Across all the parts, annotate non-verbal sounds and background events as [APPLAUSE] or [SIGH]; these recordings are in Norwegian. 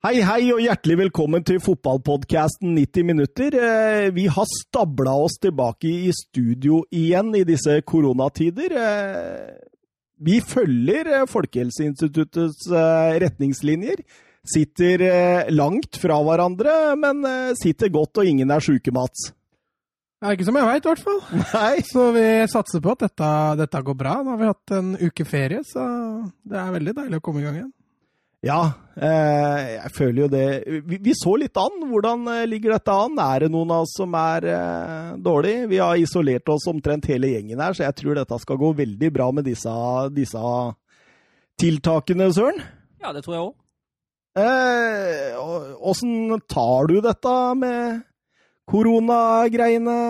Hei, hei, og hjertelig velkommen til fotballpodkasten 90 minutter. Eh, Vi har stabla oss tilbake i studio igjen i disse koronatider. Eh, Vi følger eh, Folkehelseinstituttets eh, retningslinjer. Sitter langt fra hverandre, men sitter godt, og ingen er sjuke, Mats. Det er ikke som jeg veit, i hvert fall. [LAUGHS] Nei. Så vi satser på at dette, dette går bra. Nå har vi hatt en uke ferie, så det er veldig deilig å komme i gang igjen. Ja, eh, jeg føler jo det vi, vi så litt an. Hvordan eh, ligger dette an? Er det noen av oss som er eh, dårlig? Vi har isolert oss omtrent hele gjengen her, så jeg tror dette skal gå veldig bra med disse, disse tiltakene, Søren. Ja, det tror jeg òg. Eh, tar du dette med koronagreiene,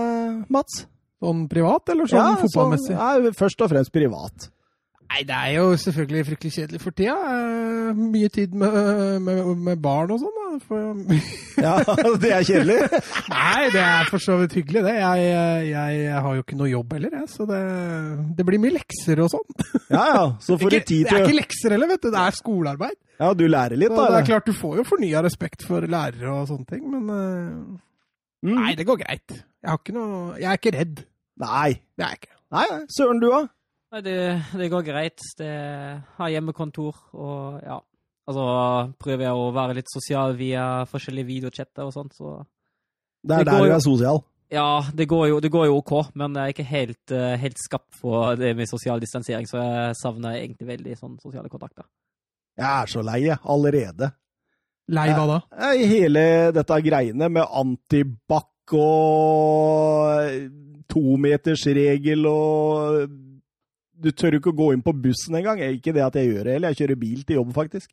Mats? Sånn privat, eller sånn fotballmessig? Sånn, nei, først og fremst privat. Nei, det er jo selvfølgelig fryktelig kjedelig for tida. Eh, mye tid med, med, med barn og sånn. For, [LAUGHS] Ja, det er kjedelig. [LAUGHS] nei, det er for så vidt hyggelig, det. Jeg, jeg har jo ikke noe jobb heller, jeg. Så det, det blir mye lekser og sånn. Ja, ja, så får du tid til Det er ikke lekser heller, vet du. Det er skolearbeid. Ja, du lærer litt, Så da. det er klart, du får jo fornya respekt for lærere og sånne ting, men eh, Mm. Nei, det går greit. Jeg har ikke noe Jeg er ikke redd. Nei. Det er jeg ikke. Nei. Søren, du, da? Nei, det, det går greit. Det har hjemmekontor og ja. Altså prøver jeg å være litt sosial via forskjellige videochatter og sånt, så Det er Det der du er sosial. Ja, det går jo, det går jo OK, men jeg er ikke helt, eh, helt skapt for det med sosial distansering, så jeg savner egentlig veldig sånne sosiale kontakter. Jeg er så lei, jeg. Allerede. Lei hva da? Nei, Hele dette greiene med antibac og tometersregel og Du tør jo ikke å gå inn på bussen engang. Ikke det at jeg gjør det heller, jeg kjører bil til jobb, faktisk.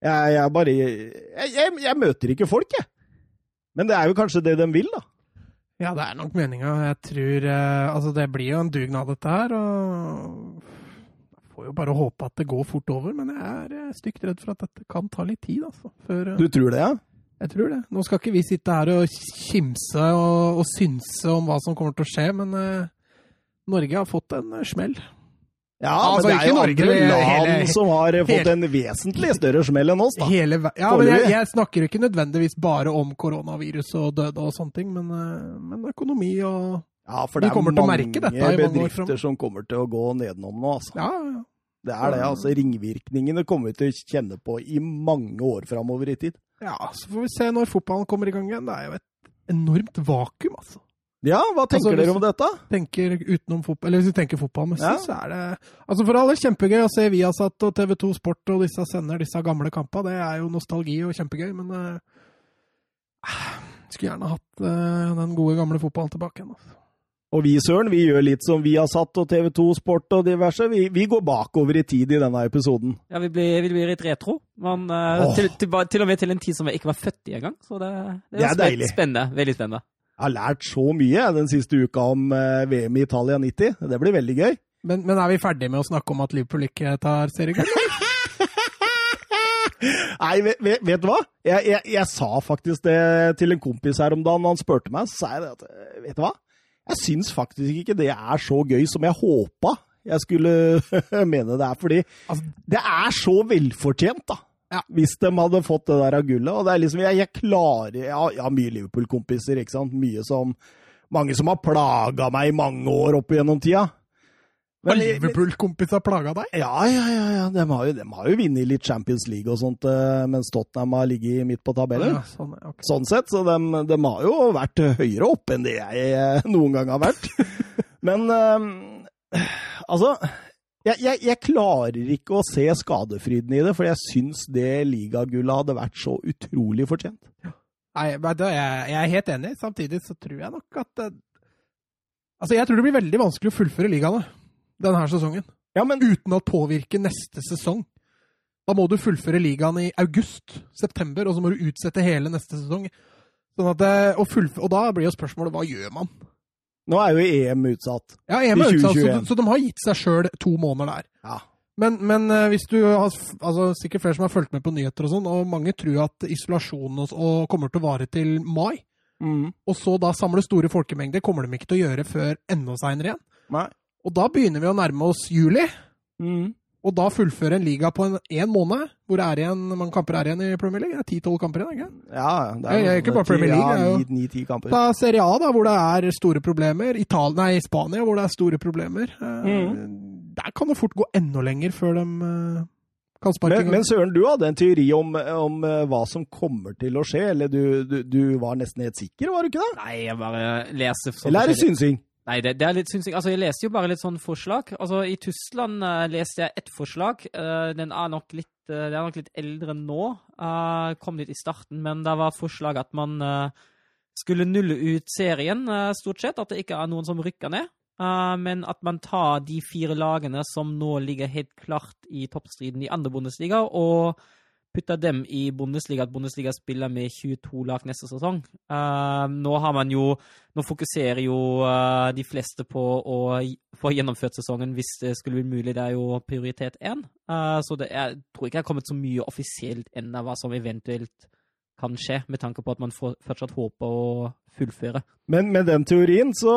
Jeg, jeg bare jeg, jeg, jeg møter ikke folk, jeg. Men det er jo kanskje det de vil, da. Ja, det er nok meninga. Jeg tror eh, Altså, det blir jo en dugnad, dette her, og jeg får jo bare håpe at det går fort over, men jeg er eh, stygt redd for at dette kan ta litt tid, altså. Før eh, Du tror det, ja? Jeg tror det. Nå skal ikke vi sitte her og kimse og, og synse om hva som kommer til å skje, men eh, Norge har fått en eh, smell. Ja, Altså, men det er jo ikke Norge, andre land hele- som har fått hele- en vesentlig større smell enn oss, da. Hele, ja, men jeg, jeg snakker ikke nødvendigvis bare om koronavirus og døde og sånne ting, men, eh, men økonomi og Ja, for det er kommer til å mange merke mange bedrifter som kommer til å gå nedenom nå, altså. Ja, ja. Det er det, altså. Ringvirkningene kommer vi til å kjenne på i mange år framover i tid. Ja, så får vi se når fotballen kommer i gang igjen. Det er jo et enormt vakuum, altså. Ja, hva tenker Altså, dere om dette? Tenker utenom fotball, eller Hvis vi tenker fotballmessig, Ja. så er det Altså For alle kjempegøy å se Viasat og TV2 Sport og disse sender disse gamle kampene. Det er jo nostalgi og kjempegøy, men uh, Skulle gjerne hatt uh, den gode, gamle fotballen tilbake igjen. Altså. Og vi, Søren, vi gjør litt som vi har satt og TV2 Sport og diverse. Vi, vi går bakover i tid i denne episoden. Ja, vi blir, vi blir litt retro, men uh, oh. til, til, til og med til en tid som jeg ikke var født i engang, så det, det, Det er spen- deilig. Spennende. Veldig spennende. Jeg har lært så mye den siste uka om eh, VM i Italia 90. Det blir veldig gøy. Men, men er vi ferdige med å snakke om at Liverpool ikke tar seriegull? [LAUGHS] Nei, vet, vet, du hva? Jeg, jeg, jeg sa faktisk det til en kompis her om dagen, og han spurte meg, så sa jeg at eh, Vet du hva? Jeg syns faktisk ikke det er så gøy som jeg håpa jeg skulle [LAUGHS] mene det er, fordi Altså- det er så velfortjent, da. Ja. Hvis de hadde fått det der av gullet. Og det er liksom, jeg, jeg klarer Jeg har, har mye Liverpool-kompiser, ikke sant. Mye som Mange som har plaga meg i mange år opp igjennom tida. Har Liverpool-kompiser plaga deg? ja, ja, ja. ja. De, har jo, de har jo vunnet litt Champions League og sånt, eh, mens Tottenham har ligget midt på tabellen. Ja, sånn, okay. Sånn sett, så de, de har jo vært høyere opp enn det jeg eh, noen gang har vært. [LAUGHS] Men um, altså jeg, jeg, jeg klarer ikke å se skadefryden i det, for jeg syns det ligagullet hadde vært så utrolig fortjent. Nei, men da, jeg, jeg er helt enig. Samtidig så tror jeg nok at eh, Altså, jeg tror det blir veldig vanskelig å fullføre ligaene denne sesongen. Ja, men Uten å påvirke neste sesong. Da må du fullføre ligaen i august-september, og så må du utsette hele neste sesong. Sånn at, og, fullf- og da blir jo spørsmålet hva gjør man? Nå er jo EM utsatt. Ja, EM er utsatt, så, de- så de har gitt seg sjøl to måneder der. Ja. Men, men eh, hvis du har altså, Sikkert flere som har fulgt med på nyheter og sånn, og mange tror at isolasjonen og, og kommer til å vare til mai. Mm. Og så da samle store folkemengder kommer de ikke til å gjøre før enda seinere igjen. Nei. Og da begynner vi å nærme oss juli. Mm. Og da fullføre en liga på en, en måned, hvor det er igjen, mange kamper er igjen i Premier League? Det er 10-12 kamper igjen, ikke Ja, det er, det er ikke bare Premier League, det er jo- Ja, ni-ti kamper. Da Serie A, da, hvor det er store problemer. Ital nei, Spania, hvor det er store problemer. Mm. Der kan det fort gå enda lenger før de eh, kan sparke Men, men Søren, du hadde en teori om, om eh, hva som kommer til å skje, eller du, du, du var nesten helt sikker, var du ikke det? Nei, jeg bare leser Eller er det synsing? Nei, det, det er litt synsing. Altså, jeg leste jo bare litt sånn forslag. Altså, I Tyskland uh, leste jeg ett forslag. Uh, den er nok litt, uh, det er nok litt eldre nå. Eh, kom litt i starten, men det var forslag at man eh, skulle nulle ut serien, eh, stort sett. At det ikke er noen som rykker ned. Eh, men at man tar de fire lagene som nå ligger helt klart i toppstriden i andre Bundesliga, og putter dem i Bundesliga, at Bundesliga spiller med 22 lag neste sesong. Uh, nå har man jo Nå fokuserer jo uh, de fleste på å få gjennomført sesongen hvis det skulle bli mulig. Det er jo prioritet én. Uh, så det er, jeg tror ikke det har kommet så mye offisielt ennå hva som eventuelt kan skje, med tanke på at man får, fortsatt håper å fullføre. Men med den teorien så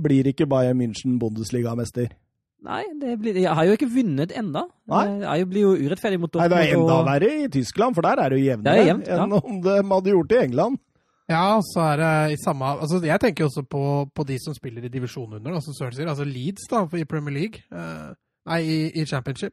blir ikke Bayern München Bundesligamester. Nei, det blir, jeg har jo ikke vunnet ennå. Nei. Det jo- blir jo urettferdig mot Nei, det er enda og- verre i Tyskland, for der er det jo jevnere Det er jevnt, ja. enn om de hadde gjort det i England. Ja, og så er det i samme Altså, jeg tenker også på, på de som spiller i divisjon under, da, som Søren sier. Altså Leeds da, i Premier League. Eh, nei, i, i Championship.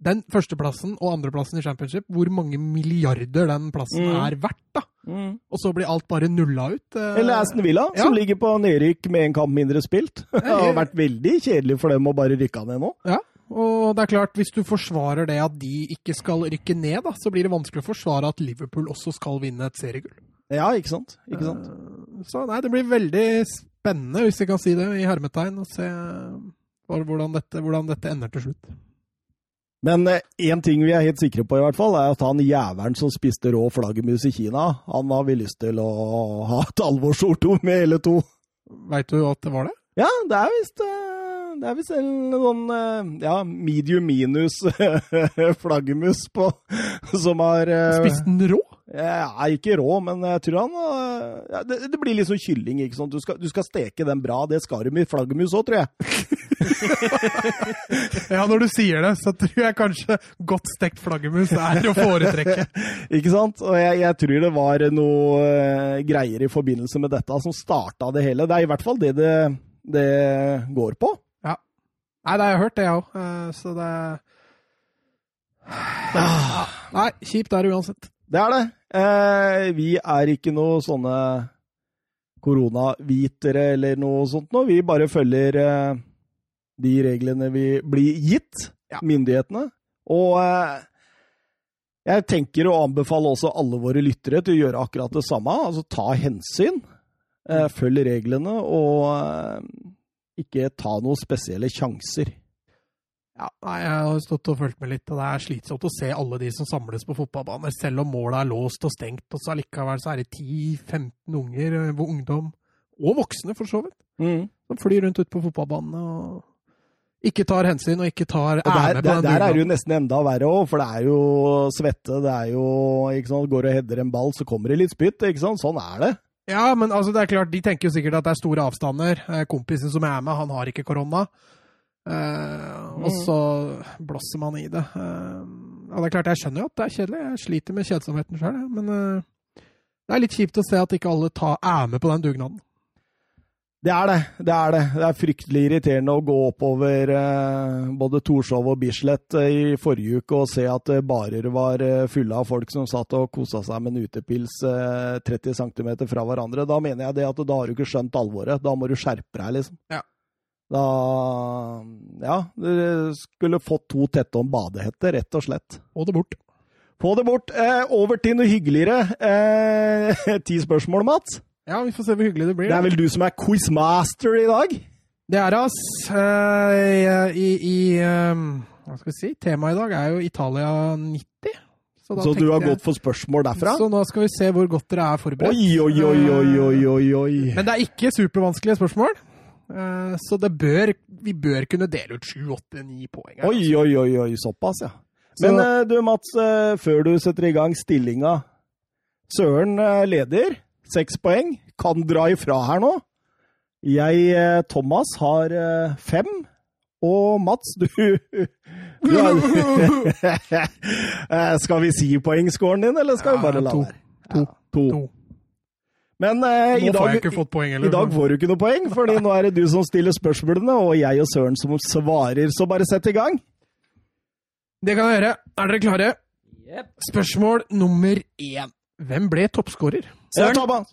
Den førsteplassen og andreplassen i Championship, hvor mange milliarder den plassen Mm. er verdt, da. Og så blir alt bare nulla ut. eh. Eller Aston Villa, som ligger på nedrykk med en kamp mindre spilt. [LAUGHS] Det har vært veldig kjedelig for dem å bare rykke ned nå. Ja, og det er klart, hvis du forsvarer det at de ikke skal rykke ned, da, så blir det vanskelig å forsvare at Liverpool også skal vinne et seriegull. Ja, ikke sant? Ikke sant? Eh, Så nei, det blir veldig spennende, hvis jeg kan si det, i hermetegn, å se eh, hvordan dette, hvordan dette ender til slutt. Men én ting vi er helt sikre på, i hvert fall, er at han jævelen som spiste rå flaggermus i Kina, han har vi lyst til å ha et alvorsord med hele to. Veit du at det var det? Ja, det er visst eh, Det er visst en sånn eh, ja, medium minus [LAUGHS] flaggermus på Som har Spist den rå? Ja, ikke rå, men jeg tror han eh, ja, det, det blir litt sånn kylling, ikke sant. Du skal, du skal steke den bra. Det skal du med flaggermus òg, tror jeg. [LAUGHS] Ja, når du sier det, så tror jeg kanskje godt stekt flaggermus er å foretrekke. [LAUGHS] Ikke sant? Og jeg, jeg tror det var noe eh, greier i forbindelse med dette som starta det hele. Det er i hvert fall det det, det går på. Nei, det har jeg hørt, det, jeg òg. Så det ah. Nei, kjipt er det uansett. Det er det. Eh, vi er ikke noe sånne koronavitere eller noe sånt noe. Vi bare følger eh, de reglene vi blir gitt, Ja. myndighetene. Og eh, jeg tenker å anbefale også alle våre lyttere til å gjøre akkurat det samme. Altså ta hensyn, eh, følg reglene, og eh, ikke ta noen spesielle sjanser. Ja, nei, Jeg har stått og fulgt med litt, og det er slitsomt å se alle de som samles på fotballbaner, selv om målet er låst og stengt, og så allikevel så er det 10-15 unger, eh, ungdom, og voksne for så vidt, som flyr rundt ute på fotballbanene og ikke tar hensyn og ikke tar ære på den der er det jo nesten enda verre òg, for det er jo svette. Det er jo ikke sant, Går og header en ball, så kommer det litt spytt. ikke sant? Sånn er det. Ja, men altså, det er klart, de tenker jo sikkert at det er store avstander. Eh, Kompisen som jeg er med, han har ikke korona. Eh, og Mm. så blåser man i det. Eh, og det er klart, jeg skjønner jo at det er kjedelig. Jeg sliter med kjedsomheten sjøl, men eh, det er litt kjipt å se at ikke alle tar, er med på den dugnaden. Det er det. Det er det. Det er fryktelig irriterende å gå oppover eh, både Torshov og Bislett eh, i forrige uke og se at eh, barer var eh, fulle av folk som satt og kosa seg med en utepils eh, 30 cm fra hverandre. Da mener jeg det at da har du ikke skjønt alvoret. Da må du skjerpe deg, liksom. Ja. Da Ja, du skulle fått to tette om badehette, rett og slett. Få det bort. Få det bort. Eh, over til noe hyggeligere. Eh, ti spørsmål, Mats. Ja, vi får se hvor hyggelig det blir. Det er vel du som er quizmaster i dag? Det er det, ass. Eh, I, i eh, Hva skal vi si? Temaet i dag er jo Italia 90. Så, da du har jeg- gått for spørsmål derfra? Så nå skal vi se hvor godt dere er forberedt. Oi, oi, oi, oi, oi, oi. Men det er ikke supervanskelige spørsmål. Eh, Så det bør, vi bør kunne dele ut sju, åtte, ni poeng. Oi, oi, oi, oi, såpass, ja. Men Så, du, Mats, eh, før du setter i gang stillinga Søren eh, leder, seks poeng. Kan dra ifra her nå. Jeg, eh, Thomas, har eh, fem. Og Mats, du, [LAUGHS] [LAUGHS] [LAUGHS] Eh, skal vi si poengscoren din, eller skal vi bare la være? To. Ja, to. To. Men eh, i, dag, poeng, i dag får du ikke noe poeng, fordi nå er det du som stiller spørsmålene, og jeg og Søren som svarer. Så bare sett i gang. Det kan jeg gjøre. Er dere klare? Yep. Spørsmål nummer én. Hvem ble toppskårer? Søren. Thomas.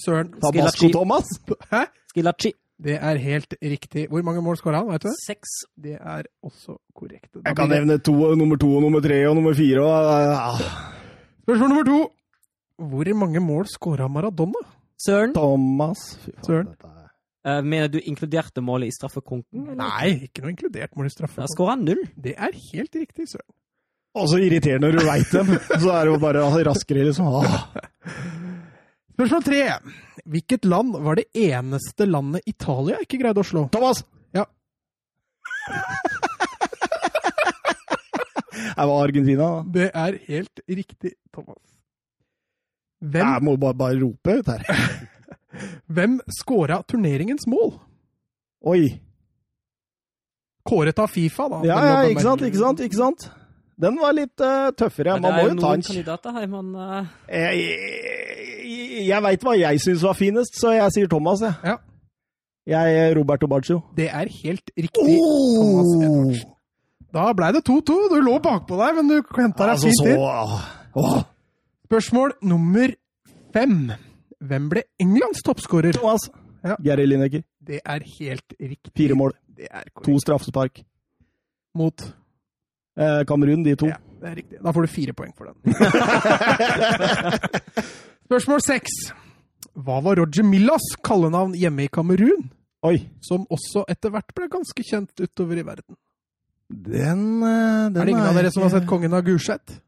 Søren. Tabasco Thomas. Hæ? Skilacci. Det er helt riktig. Hvor mange mål skåra han? Vet du det? Seks. Det er også korrekt. Da Jeg kan nevne to, nummer to, nummer tre og nummer fire. Og, ja. Spørsmål nummer to. Hvor mange mål skåra Maradona? Søren. Thomas Fy faen, Søren. dette er- Eh, mener du inkluderte målet i straffekonken? Nei, ikke noe inkludert mål i straffekonken. Da skåra han null. Det er helt riktig, Søren. Og så irriterende når du veit dem. [LAUGHS] Så er det jo bare raskere, liksom. Ah. Spørsmål tre. Hvilket land var det eneste landet Italia ikke greide å slå? Thomas! Ja. [LAUGHS] Det var Argentina. da. Det er helt riktig, Thomas. Hvem, Jeg må bare, bare rope ut her. [LAUGHS] hvem skåra turneringens mål? Oi. Kåret av Fifa, da. Ja, ja, ikke sant, ikke sant, ikke sant? Den var litt uh, tøffere. Man må jo ta en kandidater her, men uh... Jeg, jeg, jeg veit hva jeg syns var finest, så jeg sier Thomas, jeg. Ja. Jeg er Roberto Baggio. Det er helt riktig. Thomas Edvardsen. Da blei det 2-2. Du lå bakpå der, men du henta deg Altså, fint så inn. Spørsmål nummer fem. Hvem ble Englands toppskårer? Thomas. Ja. Gary Lineker. Det er helt riktig. Fire mål. Det er To straffespark. Mot Eh, Kamerun, de to. Ja, det er riktig. Da får du fire poeng for den. [LAUGHS] Spørsmål seks. Hva var Roger Millas kallenavn hjemme i Kamerun, Oi. som også etter hvert ble ganske kjent utover i verden? Den, eh, den er det ingen av dere som har sett Kongen av Gulset?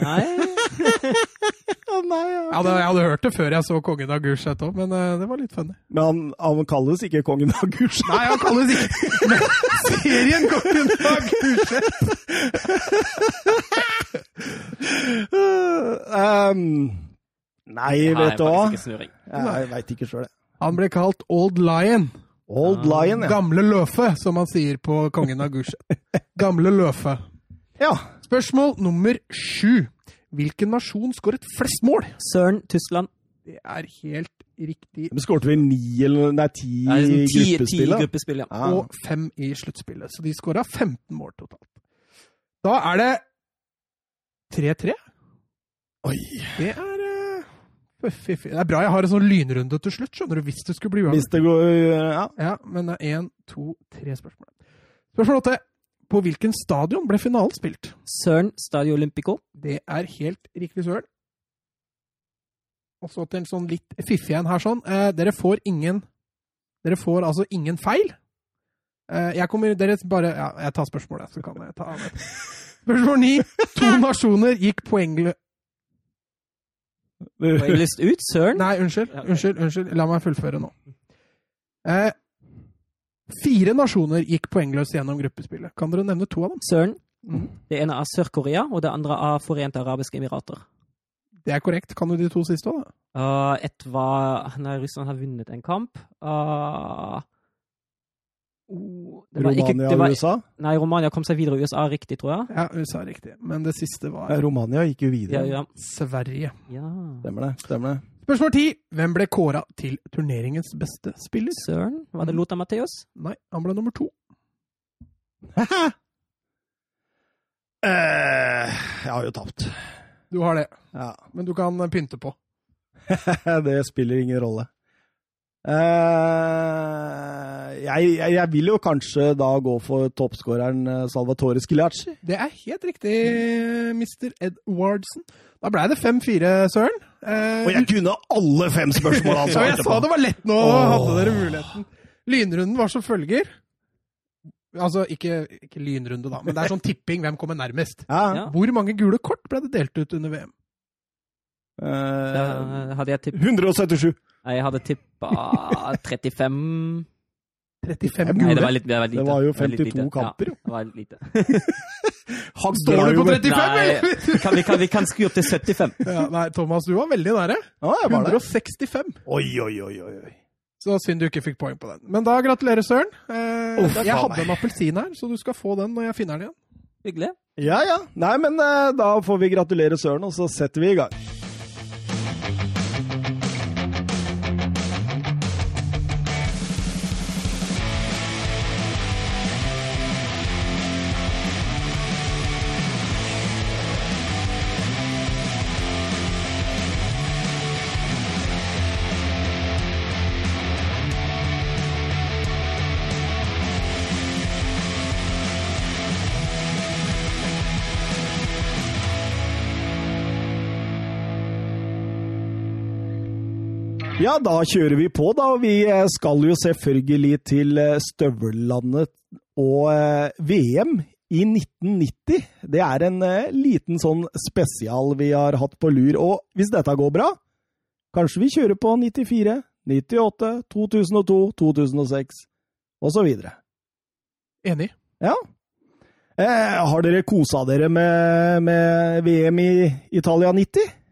Nei. [LAUGHS] Å, nei, jeg, hadde, jeg hadde hørt det før jeg så Kongen av Gulset òg, men uh, det var litt funny. Men han, han kalles ikke kongen av Gulset. Nei, han kalles ikke [LAUGHS] Men serien Kongen av Gulset! [LAUGHS] um, nei, nei, vet du hva? faktisk. Jeg veit ikke sjøl, jeg. Han ble kalt Old Lion. Old Lion, ja. Gamle løfe, som man sier på Kongen av Gulset. Gamle løfe. ja. Spørsmål nummer sju. Hvilken nasjon skåret flest mål? Søren, Tyskland. Det er helt riktig. Men skårte vel ni eller nei, ti Ja, i gruppespillet? gruppespill? ja. Ah. Og fem i sluttspillet. Så de skåra 15 mål totalt. Da er det 3-3. Oi. Det er eh, fiffig. Det er bra jeg har en sånn lynrunde til slutt, skjønner du, hvis det skulle bli uavgjort. går Ja. Ja, men det er én, to, tre spørsmål. Spørsmål åtte. På hvilken stadion ble finalen spilt? Søren, Stadio Olympico. Det er helt riktig, Søren. Og så til en sånn litt fiffig en her sånn. Eh, dere får ingen Dere får altså ingen feil. Eh, jeg kommer Dere bare Ja, jeg tar spørsmålet, så kan jeg ta av det. Spørsmål ni. To [LAUGHS] nasjoner gikk poenglø... Har jeg lyst ut? Søren? Nei, unnskyld. Unnskyld. unnskyld. La meg fullføre nå. Eh, fire nasjoner gikk poengløst gjennom gruppespillet. Kan dere nevne to av dem? Søren. Mm. Det ene er Sør-Korea, og det andre er Forente arabiske emirater. Det er korrekt. Kan du de to siste òg, da? Uh, et var Nei, Russland har vunnet en kamp. Uh, oh, var ikke, Romania det og USA? Nei, Romania kom seg videre. USA er riktig, tror jeg. Ja, USA er riktig. Men det siste var Ja, Romania gikk jo Ja, videre. ja. Sverige. ja. Stemmer det. stemmer det. Spørsmål ti. Hvem ble kåra til turneringens beste spiller? Søren. Var det Lota Matheos? Nei, han ble nummer to. Eh, jeg har jo tapt. Du har det, Ja. men du kan pynte på. [LAUGHS] det spiller ingen rolle. Eh, jeg, jeg, jeg vil jo kanskje da gå for toppskåreren eh, Salvatore Skiliacci. Det er helt riktig, Mr. Edwardsen. Da ble det 5-4, Søren. Eh, Og jeg kunne alle fem spørsmål han [LAUGHS] ja, jeg sa det var lett nå, Oh. hadde dere muligheten. Lynrunden var som følger. Altså, ikke, ikke lynrunde, da, men det er sånn tipping. Hvem kommer nærmest? Ja. Ja. Hvor mange gule kort ble det delt ut under VM? Eh, hadde jeg tipp... 177. Nei, jeg hadde tippa 35 35 Nei, det var litt, det var litt Det var jo Det var litt 52 kamper, jo. Ja, det var litt lite. [LAUGHS] Han Står du på 35, Nei, eller? kan, vi, kan, vi kan skru opp til 75. [LAUGHS] Ja, nei, Thomas, du var veldig nære. Ja, jeg var der. 165. Oi, oi, oi, oi. oi. Så synd du ikke fikk poeng på den. Men da gratulerer, Søren. Eh, oh, jeg hadde en appelsin her, så du skal få den når jeg finner den igjen. Hyggelig. Ja ja. Nei, men eh, da får vi gratulere Søren, og så setter vi i gang. Ja, da kjører vi på, da. Vi eh, skal jo selvfølgelig til Støvlandet støvellandet og eh, VM i 1990. Det er en liten sånn spesial vi har hatt på lur. Og hvis dette går bra, kanskje vi kjører på 94, 98, 2002, 2006 osv. Enig. Ja. Eh, har dere kosa dere med, med VM i Italia 90?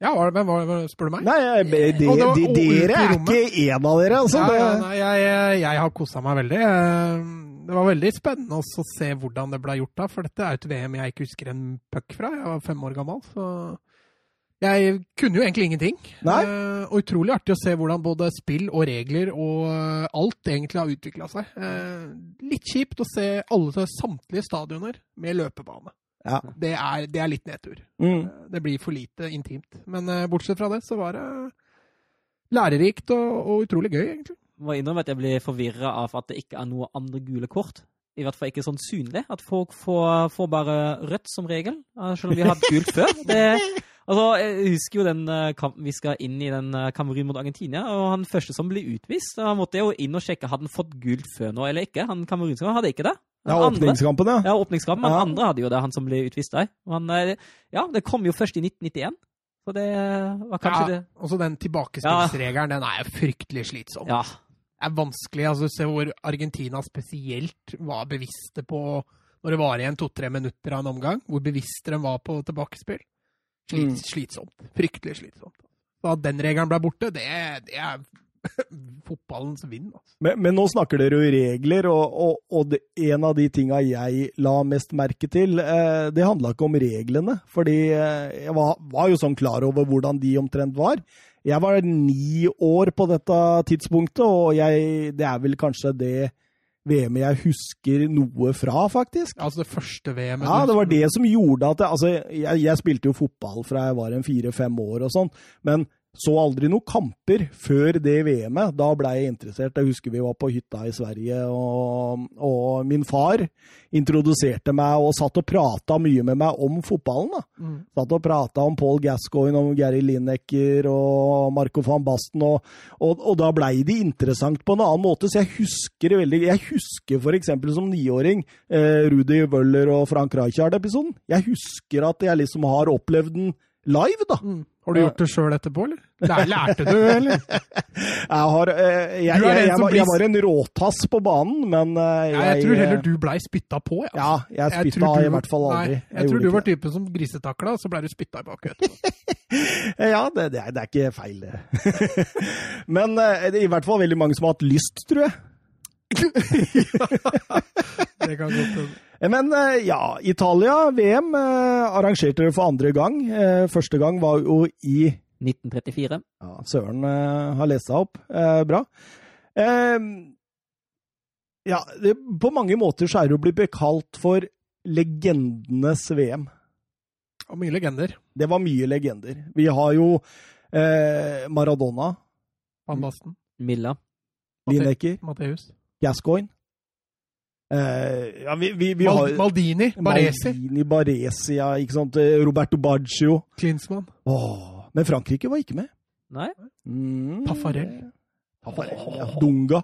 Ja, hva, hvem var det? Spør du meg? Nei, jeg, de, de, var de, dere er ikke en av dere, altså. ja, ja, nei, jeg, jeg, har kosa meg veldig. Eh, Det var veldig spennende å se hvordan det ble gjort da, for dette er et VM jeg ikke husker en puck fra. Jeg var fem år gammel, så jeg kunne jo egentlig ingenting. Nei. Eh, og utrolig artig å se hvordan både spill og regler og eh, alt egentlig har utvikla seg. Litt kjipt å se alle samtlige stadioner med løpebane. Ja. Det er, det er litt nedtur. Mm. Det blir for lite intimt. Men eh, bortsett fra det, så var det lærerikt og, og utrolig gøy, egentlig. Jeg Må innrømme at jeg blir forvirra av at det ikke er noe andre gule kort. I hvert fall ikke sånn synlig. At folk får, får bare rødt som regel, eh, selv om vi har hatt gult før. Det, altså, jeg husker jo den eh, kampen vi skal inn i, den eh, Kamerun mot Argentina. Og han første som ble utvist, da måtte jo inn og sjekke hadde han fått gult før nå eller ikke. Han kamerunske hadde ikke det. Ja, Den åpningskampen, ja. Ja, åpningskampen. Men Ja. andre hadde jo det, han som ble utvist der. Han, eh, ja, det kom jo først i 1991. Så det var kanskje Ja, det Også den tilbakespillsregelen, den er jo fryktelig slitsom. Ja. Det er vanskelig. altså Se hvor Argentina spesielt var bevisste på når det var igjen to-tre minutter av en omgang, hvor bevisste de var på tilbakespill. Slit, Mm. Slitsomt. Fryktelig slitsomt. Så at den regelen ble borte, det, det er [LAUGHS] fotballens vind. Altså. Men, men nå snakker dere jo regler, og, og, og det, en av de tinga jeg la mest merke til, eh, det handla ikke om reglene. Fordi eh, jeg var, var jo sånn klar over hvordan de omtrent var. Jeg var ni år på dette tidspunktet, og jeg, det er vel kanskje det VM-et jeg husker noe fra, faktisk. Altså det første VM-et. Ja, det var det som gjorde at jeg, Altså, jeg, jeg spilte jo fotball fra jeg var en fire-fem år og sånn, men så aldri noen kamper før det VM-et. Da blei jeg interessert. Jeg husker vi var på hytta i Sverige, og, og min far introduserte meg og satt og prata mye med meg om fotballen. da. Mm. Satt og prata om Paul Gascoigne, om Gary Lineker og Marco van Basten, og, og, og da blei det interessant på en annen måte. Så jeg husker det veldig Jeg husker f.eks. som niåring eh, Rudi Wøller og Frank Rijkaard-episoden. Jeg husker at jeg liksom har opplevd den live, da. Mm. Har du gjort det sjøl etterpå, eller? Lær, lærte du, eller? [LAUGHS] Jeg, har, eh, jeg, jeg, jeg, var, jeg en råtass på banen, men jeg, Ja, jeg tror heller eh, du blei spytta på. Ja. Ja, jeg Jeg spytta i hvert fall aldri. Nei, jeg, tror du var typen som grisetakla, så blei du spytta i bakhodet. det. [LAUGHS] Ja, det, det, er, det er ikke feil, det. [LAUGHS] men eh, det er i hvert fall veldig mange som har hatt lyst, tror jeg. Det kan godt hende. Men eh, ja, Italia, VM, eh, arrangerte det for andre gang. Eh, Første gang var jo i 1934. Ja, Søren har lest seg opp. Bra. Eh, ja, det, på mange måter så er det jo blitt bekalt for legendenes VM. Og mye legender. Det var mye legender. Vi har jo eh, Maradona, Van Basten, Milla. Lineker, Matheus. Gascoigne. Eh, ja, vi, vi, vi Mal har Maldini, Baresi, Maldini, Baresi, ja, ikke sant? Eh, Roberto Baggio. Klinsmann. Åh, men Frankrike var ikke med. Nei? Mm. Taffarel. Taffarel, ja. Dunga.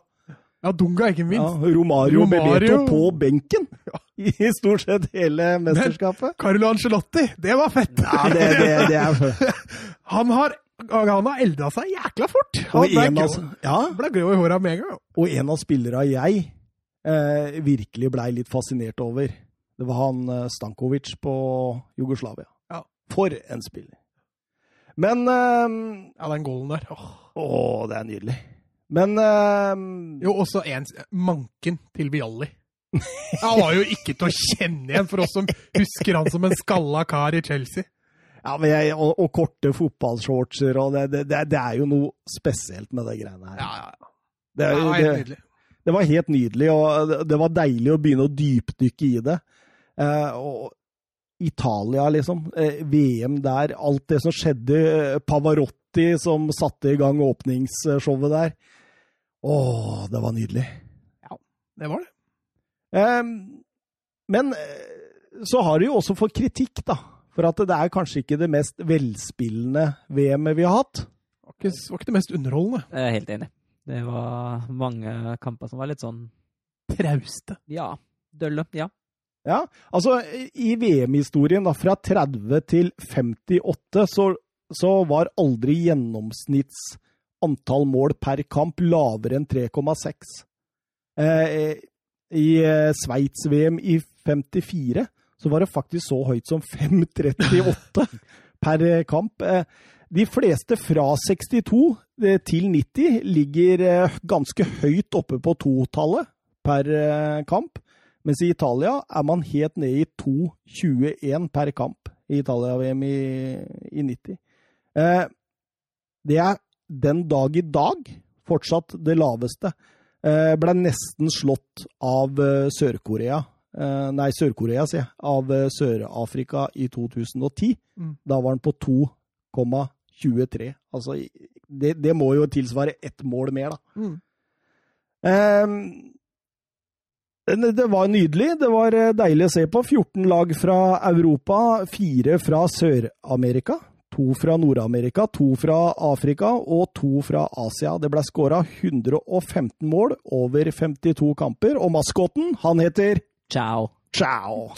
Ja, Dunga, ikke Ja. Romario, Romario. Bebeto på benken [LAUGHS] [LAUGHS] i stort sett hele mesterskapet. Carlo Ancelotti, det var fett! Ja, det, det, det er [LAUGHS] Han har, han har elda seg jækla fort. Han ble av, ja, ble grå i håra med en gang. og en av spillerne jeg eh, virkelig blei litt fascinert over, det var han eh, Stankovic på Jugoslavia. Ja. For en spiller. Men eh, Ja, den goalen der. Åh. Å, det er nydelig. Men eh, Jo, også en manken til Vialli. Han var jo ikke til å kjenne igjen for oss som husker han som en skalla kar i Chelsea. Ja, men jeg, og, og korte fotballshortser og det, det, det, er jo noe spesielt med det greiene her. Ja, ja, ja. Det, er- var helt det, nydelig. Det var helt nydelig, og det- var deilig å begynne å dypdykke i det. Eh, og Italia, liksom. Eh, VM der. Alt det som skjedde. eh, Pavarotti som satte i gang åpningsshowet der. Åh, det var nydelig. Ja, Det var det. Eh, men så har de jo også fått kritikk, da. For at det er kanskje ikke det mest velspillende VM-et vi har hatt. Det var ikke det mest underholdende. Jeg er helt enig. Det var mange kamper som var litt sånn Trauste. Ja, dølle. Ja. Ja, altså i VM-historien da, fra 30 til 58 så, så var aldri gjennomsnitts antall mål per kamp lavere enn 3,6. Eh, I eh, Sveits-VM i 54 så var det faktisk så høyt som 5,38 [LAUGHS] per eh, kamp. Eh, de fleste fra 62 eh, til 90 ligger eh, ganske høyt oppe på totallet per eh, kamp. Mens i Italia er man helt nede i 2,21 per kamp i Italia-VM i, i 90. Eh, det er den dag i dag fortsatt det laveste. Eh, ble nesten slått av eh, Sør-Korea. Eh, nei, Sør-Korea, sier jeg. Av eh, Sør-Afrika i 2010. Mm. Da var den på 2,23. Altså, det, det må jo tilsvare ett mål mer, da. Mm. Um, det det var nydelig. Det var eh, deilig å se på. 14 lag fra Europa, fire fra Sør-Amerika. To fra Nord-Amerika, to fra Afrika og to fra Asia. Det ble skåra 115 mål over 52 kamper, og maskoten, han heter Ciao. Ciao.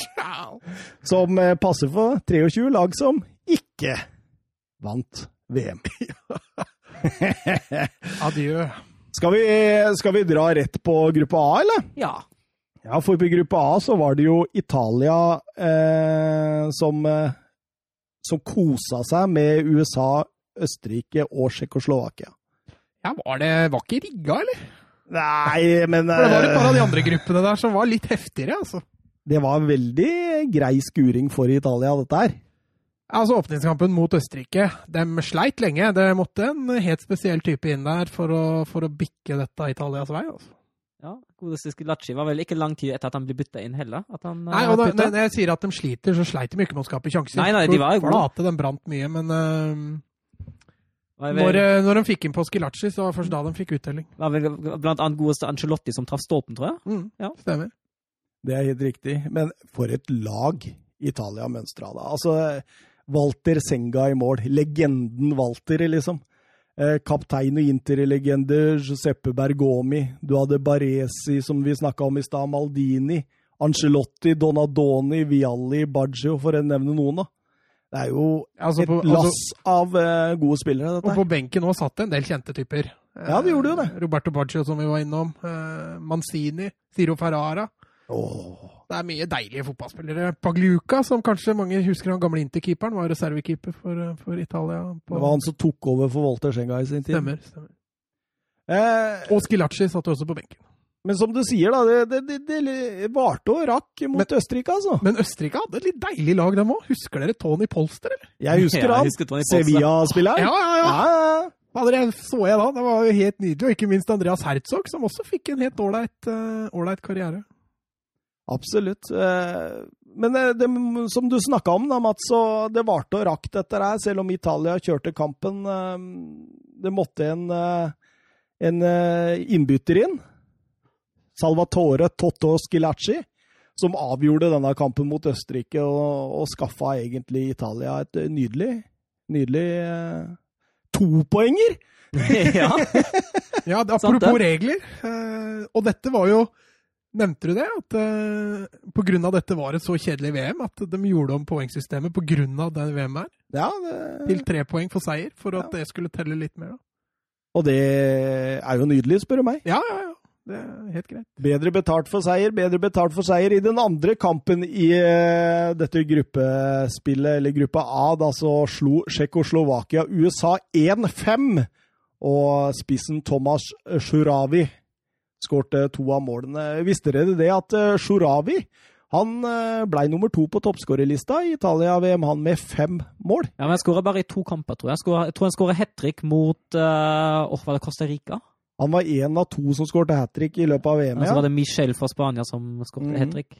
Som eh, passer for 23 lag som ikke vant VM. [LAUGHS] [LAUGHS] Adjø. Skal vi, skal vi dra rett på gruppe A, eller? Ja. Ja, for på gruppe A så var det jo Italia eh, som, eh, som kosa seg med USA, Østerrike og Tsjekkoslovakia. Ja, var det var ikke rigga, eller? Nei, men For det var et par av de eh, andre gruppene der som var litt heftigere, altså. det var veldig grei skuring for Italia, dette her. Altså, Åpningskampen mot Østerrike, de sleit lenge. Det måtte en helt spesiell type inn der for å, for å bikke dette Italias vei. altså. ja. Godeste Skilacci var vel ikke lang tid etter at han ble bytta inn heller. At han, Nei, eh, og da. Når jeg sier at de sliter, så sleit de ikke med å skape sjanser. Nei, nei, de var jo gode. De brant mye, men uh, når, eh, når de fikk inn på Skilacci, så var det først da de fikk uttelling. var vel blant annet godeste Angelotti som traff stolpen, tror jeg. Mm, Ja. Stemmer. Det er helt riktig. Men for et lag Italia mønstra da. Altså, Walter Senga i mål. Legenden Walter, liksom. Eh, Kaptein og interlegende Giuseppe Bergomi. Du hadde Baresi, som vi snakka om i stad. Maldini. Angelotti, Donadoni, Vialli, Baggio, for å nevne noen, da. Det er jo Altså, et på, lass altså, av uh, gode spillere, dette. og på benken nå satt det en del kjente typer. Ja, det gjorde jo det. Eh, Roberto Baggio, som vi var innom. Uh, Manzini. Siro Ferrara. Åh. Det er mye deilige fotballspillere. Pagliuca, som kanskje mange husker han gamle interkeeperen, var reservekeeper for, eh, for Italia. På, Det var han som tok over for Walter Schenga i sin tid. Stemmer. stemmer. Eh, Og Skilacci satt også på benken. Men som du sier, da, det, det, det, det varte og rakk mot Men- Østerrike, altså. Men Østerrike hadde et litt deilig lag, dem òg. Husker dere Tony Polster, eller? Jeg husker han. Sevilla-spilleren. Ja, ja, ja. ja. Fader, det så jeg da. Det var jo helt nydelig. Og ikke minst Andreas Herzog, som også fikk en helt ålreit uh, karriere. Absolutt. Eh, Men eh, det, som du snakka om, da, Mats, så det varte og rakk dette her, selv om Italia kjørte kampen. eh, Det måtte en, en innbytter inn. Salvatore Totto Schilacci, som avgjorde denne kampen mot Østerrike og, og skaffa egentlig Italia et nydelig, nydelig topoenger. [LAUGHS] [LAUGHS] ja. Ja, apropos regler. og dette var jo Nevnte du det? At uh, på grunn av dette var et så kjedelig VM at de gjorde om poengsystemet av den VM her, Ja, til tre poeng for seier, for at det skulle telle litt mer. da. og det er jo nydelig, spør du meg. Ja, ja, ja. Det er helt greit. Bedre betalt for seier, bedre betalt for seier i den andre kampen i uh, dette gruppespillet, eller gruppa A. Da så slo Tsjekkoslovakia USA 1-5. Og spissen Tomas Sjuravi Skårte to av målene. Visste dere det at uh, Shoravi han uh, ble nummer to på toppskårerlista i Italia-VM, han med fem mål? Ja, men Han skåra bare i to kamper, tror jeg. Jeg, tror han skåra hat trick mot uh, oh, var det Costa Rica? Han var én av to som skårte hat trick i løpet av VM. Ja, så var det Michel fra Spania som skårte mm. hat trick.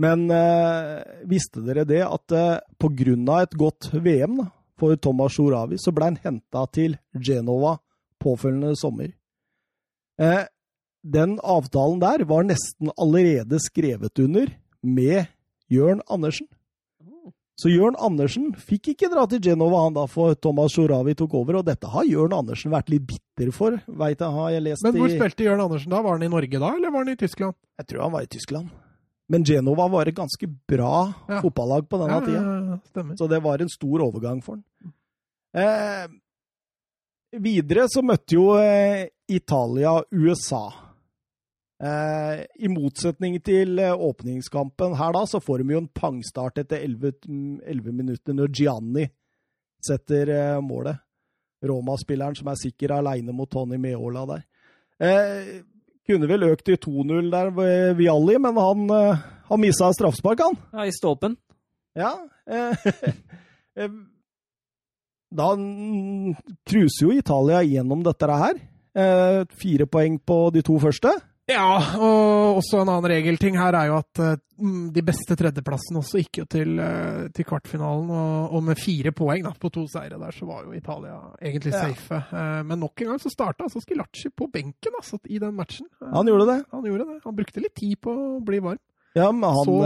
Men uh, visste dere det at uh, av et godt VM da, for Thomas Shoravi, så ble han henta til Genova påfølgende sommer. Uh, den avtalen der var nesten allerede skrevet under med Jørn Andersen. Så Jørn Andersen fikk ikke dra til Genova han da, for Thomas Shoravi tok over, og dette har Jørn Andersen vært litt bitter for, veit jeg, har jeg lest Men hvor i... spilte Jørn Andersen da? Var han i Norge da, eller var han i Tyskland? Jeg tror han var i Tyskland. Men Genova var et ganske bra ja. fotballag på denne ja, tida. Ja, så det var en stor overgang for han. Eh, videre så møtte jo eh, Italia USA. Eh, I motsetning til eh, åpningskampen her, da, så får de jo en pangstart etter 11, 11 minutter når Gianni setter eh, målet. Roma-spilleren som er sikker aleine mot Tony Meola der. Eh, kunne vel økt til 2-0 der ved Vialli, men han, eh, han missa straffespark, han. Ja, i stolpen. Ja. [LAUGHS] da cruiser jo Italia gjennom dette her. fire poeng på de to første. Ja, og også en annen regelting her er jo at uh, de beste tredjeplassene også gikk jo til, uh, til kvartfinalen. Og, og, med fire poeng da, på to seire der, så var jo Italia egentlig safe. Ja. men nok en gang så starta altså Skilacci på benken altså, i den matchen. han gjorde det. Han gjorde det. Han brukte litt tid på å bli varm. Ja, men han... Så,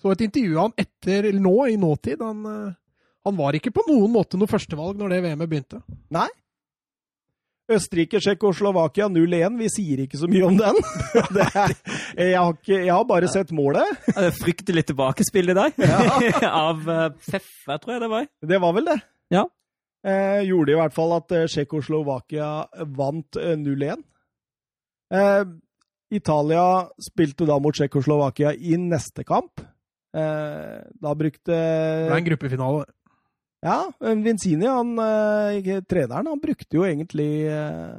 så et intervju av han etter, nå, i nåtid. Han, han var ikke på noen måte noe førstevalg når det VM-et begynte. Nei, Østerrike, Tsjekkoslovakia 0-1. Vi sier ikke så mye om den. [LAUGHS] Er, jeg, har ikke, jeg, har bare sett målet. Er Fryktelig tilbakespill i dag. [LAUGHS] Ja. [LAUGHS] Av uh, Feffe, tror jeg det var. Det var vel det. Ja. Eh, gjorde i hvert fall at eh, Tsjekkoslovakia vant eh, 0-1. Eh, Italia spilte da mot Tsjekkoslovakia i neste kamp. Eh, da brukte Det er en gruppefinale. Ja, Vincini, han, eh, treneren, han brukte jo egentlig eh,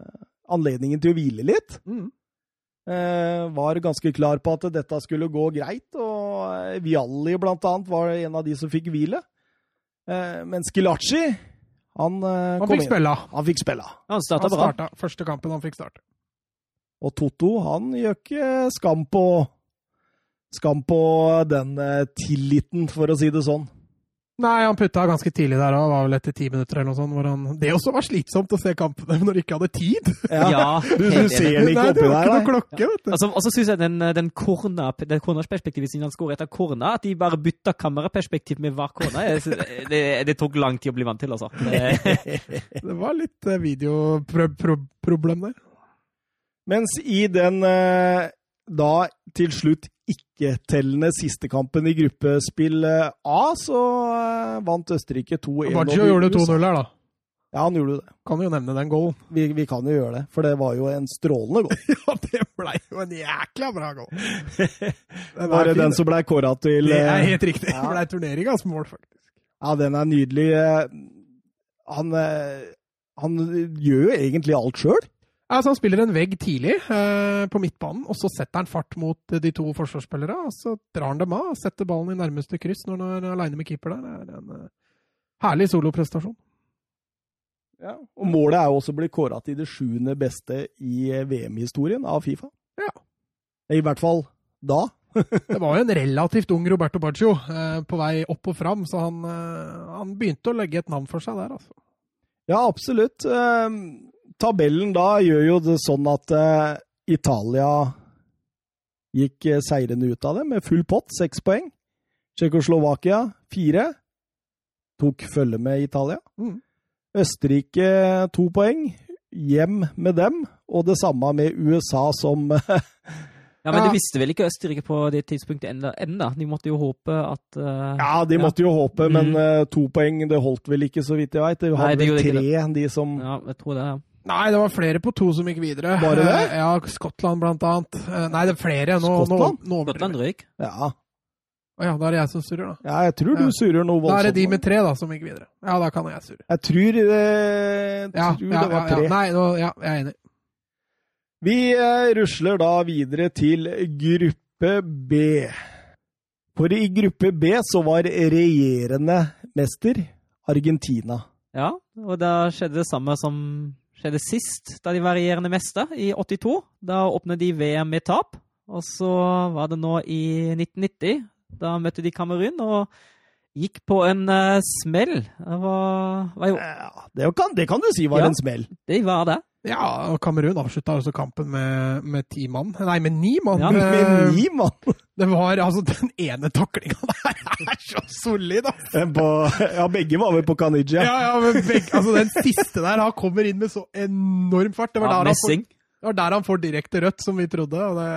anledningen til å hvile litt. Mm. Eh, var ganske klar på at dette skulle gå greit, og Vialli blant annet var en av de som fikk hvile. men Skilacci, han, han fikk spille. Han fikk spille. Han starta bra. Starta første kampen han fikk starte. Og Toto, han gjør ikke skam på skam på den tilliten, for å si det sånn. Nei, han putta ganske tidlig der òg, var vel etter ti minutter eller noe sånt. Hvor han, det også var slitsomt å se kampene [LAUGHS] når de ikke hadde tid! Ja, ja du, du ser den ikke oppi der. Nei, det var ikke noe klokke, vet du. Altså, og så syns jeg den, den corner, det cornerperspektivet siden han skåret etter corner, at de bare bytta kameraperspektiv med hver corner, det, det, tok lang tid å bli vant til, altså. Det, [LAUGHS] det var litt eh, videoproblem der. Mens i den eh, da til slutt ikke-tellende siste kampen i gruppespill A, så eh, vant Østerrike 2-1. Baggio gjorde 2-0 her, da. Ja, han gjorde det. Kan jo nevne den goalen. Vi, vi, kan jo gjøre det, for det var jo en strålende goal. [LAUGHS] ja, det blei jo en jækla bra goal. [LAUGHS] var det den som blei kåra til Det er eh, helt riktig. Ja. Det blei turneringas mål, faktisk. Ja, den er nydelig. Han, eh, han gjør jo egentlig alt sjøl. Altså, han spiller en vegg tidlig eh, på midtbanen, og så setter han fart mot de to forsvarsspillere. og Så drar han dem av og setter ballen i nærmeste kryss når han er aleine med keeper der. Det er en uh, herlig soloprestasjon. Ja, og målet er jo også å bli kåra til det sjuende beste i eh, VM-historien av Fifa. Ja. I hvert fall da. [LAUGHS] det var jo en relativt ung Roberto Baggio eh, på vei opp og fram, så han, eh, han, begynte å legge et navn for seg der, altså. Ja, absolutt. Eh, tabellen da gjør jo det sånn at uh, Italia gikk uh, seirende ut av det med full pott, seks poeng. Tsjekkoslovakia fire. Tok følge med Italia. Mm. Østerrike to poeng. Hjem med dem. Og det samme med USA som [LAUGHS] Ja, Men det visste vel ikke Østerrike på det tidspunktet enda? De måtte jo håpe at uh, Ja, de måtte ja. jo håpe, men uh, to poeng det holdt vel ikke, så vidt jeg veit. De hadde vel tre, de som Ja, jeg tror det. ja. Nei, det var flere på to som gikk videre. Var det det? Eh, ja, Skottland blant annet. Eh, nei, det er flere. Nå, Skottland? Nå, nå Skottland røyk? Ja. Å ja, da er det jeg som surrer, da. Ja, jeg tror du surrer noe voldsomt. Da er det de med tre da, som gikk videre. Ja, da kan jeg surre. Jeg tror, eh, ja, tror ja, det var tre. Ja, Nei, nå, ja, jeg er enig. Vi eh, rusler da videre til gruppe B. For i gruppe B så var regjerende mester Argentina. Ja, og da skjedde det samme som skjedde sist, da de var meste, i 82. Da åpnet de VM med tap. Og så var det nå i 1990. Da møtte de Kamerun og gikk på en uh, smell. Det var, var jo Ja, det kan, det kan du si var Ja. en smell. Det var det. Ja, og Kamerun avslutta altså kampen med, med ti mann. Nei, med ni mann. Ja, Med Eh, ni mann Det var altså Den ene taklinga der [LAUGHS] er så solid, altså! på Ja, begge var vel på Kanija. Ja, ja, men begge, altså Den siste der, han kommer inn med så enorm fart. Det var, Ja, der, han får, det var der han får direkte rødt, som vi trodde. Og det,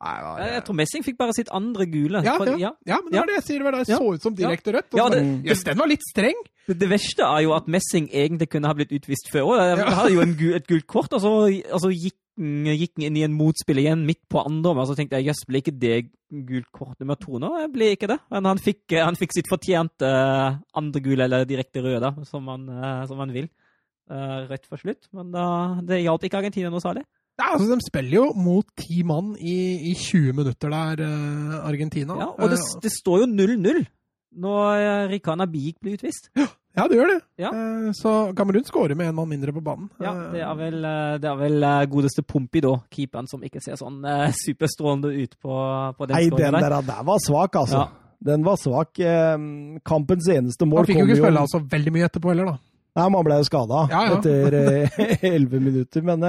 nei, det var, Jeg, jeg tror Messing fikk bare sitt andre gule. ja, For- ja, ja, men det var det jeg sier. Det var det Ja. så ut som direkte rødt. Og Ja, så bare, det- Jøss, den var litt streng! Det, det verste er jo at Messing egentlig kunne ha blitt utvist før òg. Han hadde jo en, et gult kort, og så, og så gikk, han- inn i en motspill igjen midt på andre omgang. Så tenkte jeg jøss, ble ikke det gult kort nummer to nå? Jeg ble ikke det. Men han fikk, han fikk sitt fortjente uh, andre gule, eller direkte røde, som han, uh, som han vil. uh, rett for slutt. Men det hjalp ikke Argentina noe særlig. Ja, altså, De spiller jo mot ti mann i, i 20 minutter der, eh, Argentina. Ja, og det, Eh, det står jo 0-0 når eh, Rikana Biik blir utvist. ja, det gjør det. Ja. Eh, så Kamerun skårer med en mann mindre på banen. Ja, Eh, det er vel, det er vel godeste Pompi, da, keeperen, som ikke ser sånn eh, superstrålende ut på, på den Nei, den der. der, der var svak, altså. Ja. Den var svak. Kampens eneste mål kom jo Han fikk jo ikke spille altså veldig mye etterpå heller, da. Nei, man ble jo skada Ja, ja. etter [LAUGHS] elleve minutter. Men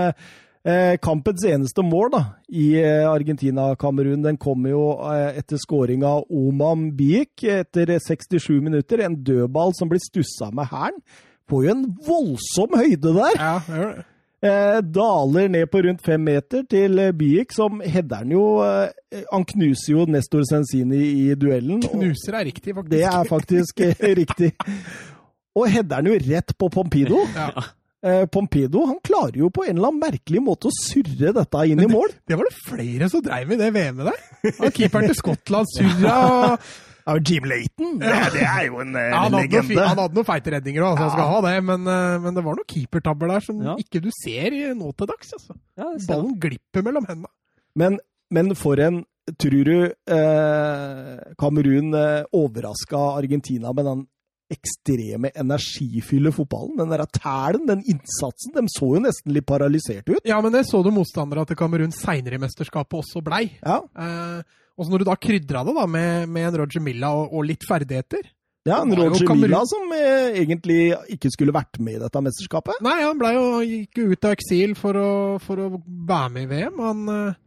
eh, kampens eneste mål da, i eh, Argentina-Kamerun den kommer jo eh, etter skåring av Oman Biik etter 67 minutter. En dødball som blir stussa med hælen. Får jo en voldsom høyde der! Ja, det gjør det. Eh, daler ned på rundt fem meter til Biik, som header den jo eh, Han knuser jo Nestor Sensini i duellen. Knuser er riktig, faktisk. det er faktisk riktig. [LAUGHS] Og header den jo rett på Pompido. Ja. Eh, Pompido han klarer jo på en eller annen merkelig måte å surre dette inn i mål. Det var det flere som dreiv med det VM-et der. Keeperen til Skottland surra og Ja, Jim Layton, ja, det er jo en, eh, ja, han, legende. Noe, han hadde noen feite redninger òg, så han skal ha det. Men, eh, men det var noen keepertabber der som ikke du ser i nå til dags. Altså. Ja, Ballen glipper mellom hendene. Men, men for en Tror du eh, Kamerun eh, overraska Argentina med den ekstreme energifylle fotballen? Den der tælen, den innsatsen. De så jo nesten litt paralysert ut. Ja, men det så du motstandere til Kamerun seinere i mesterskapet også blei. Ja, Eh, og så når du da krydra det da med, med en Roger Milla og, og litt ferdigheter ja en Roger Kamerun- Milla som eh, egentlig ikke skulle vært med i dette mesterskapet. Nei, han blei jo, gikk ut av eksil for å, for å være med i VM. Han, eh,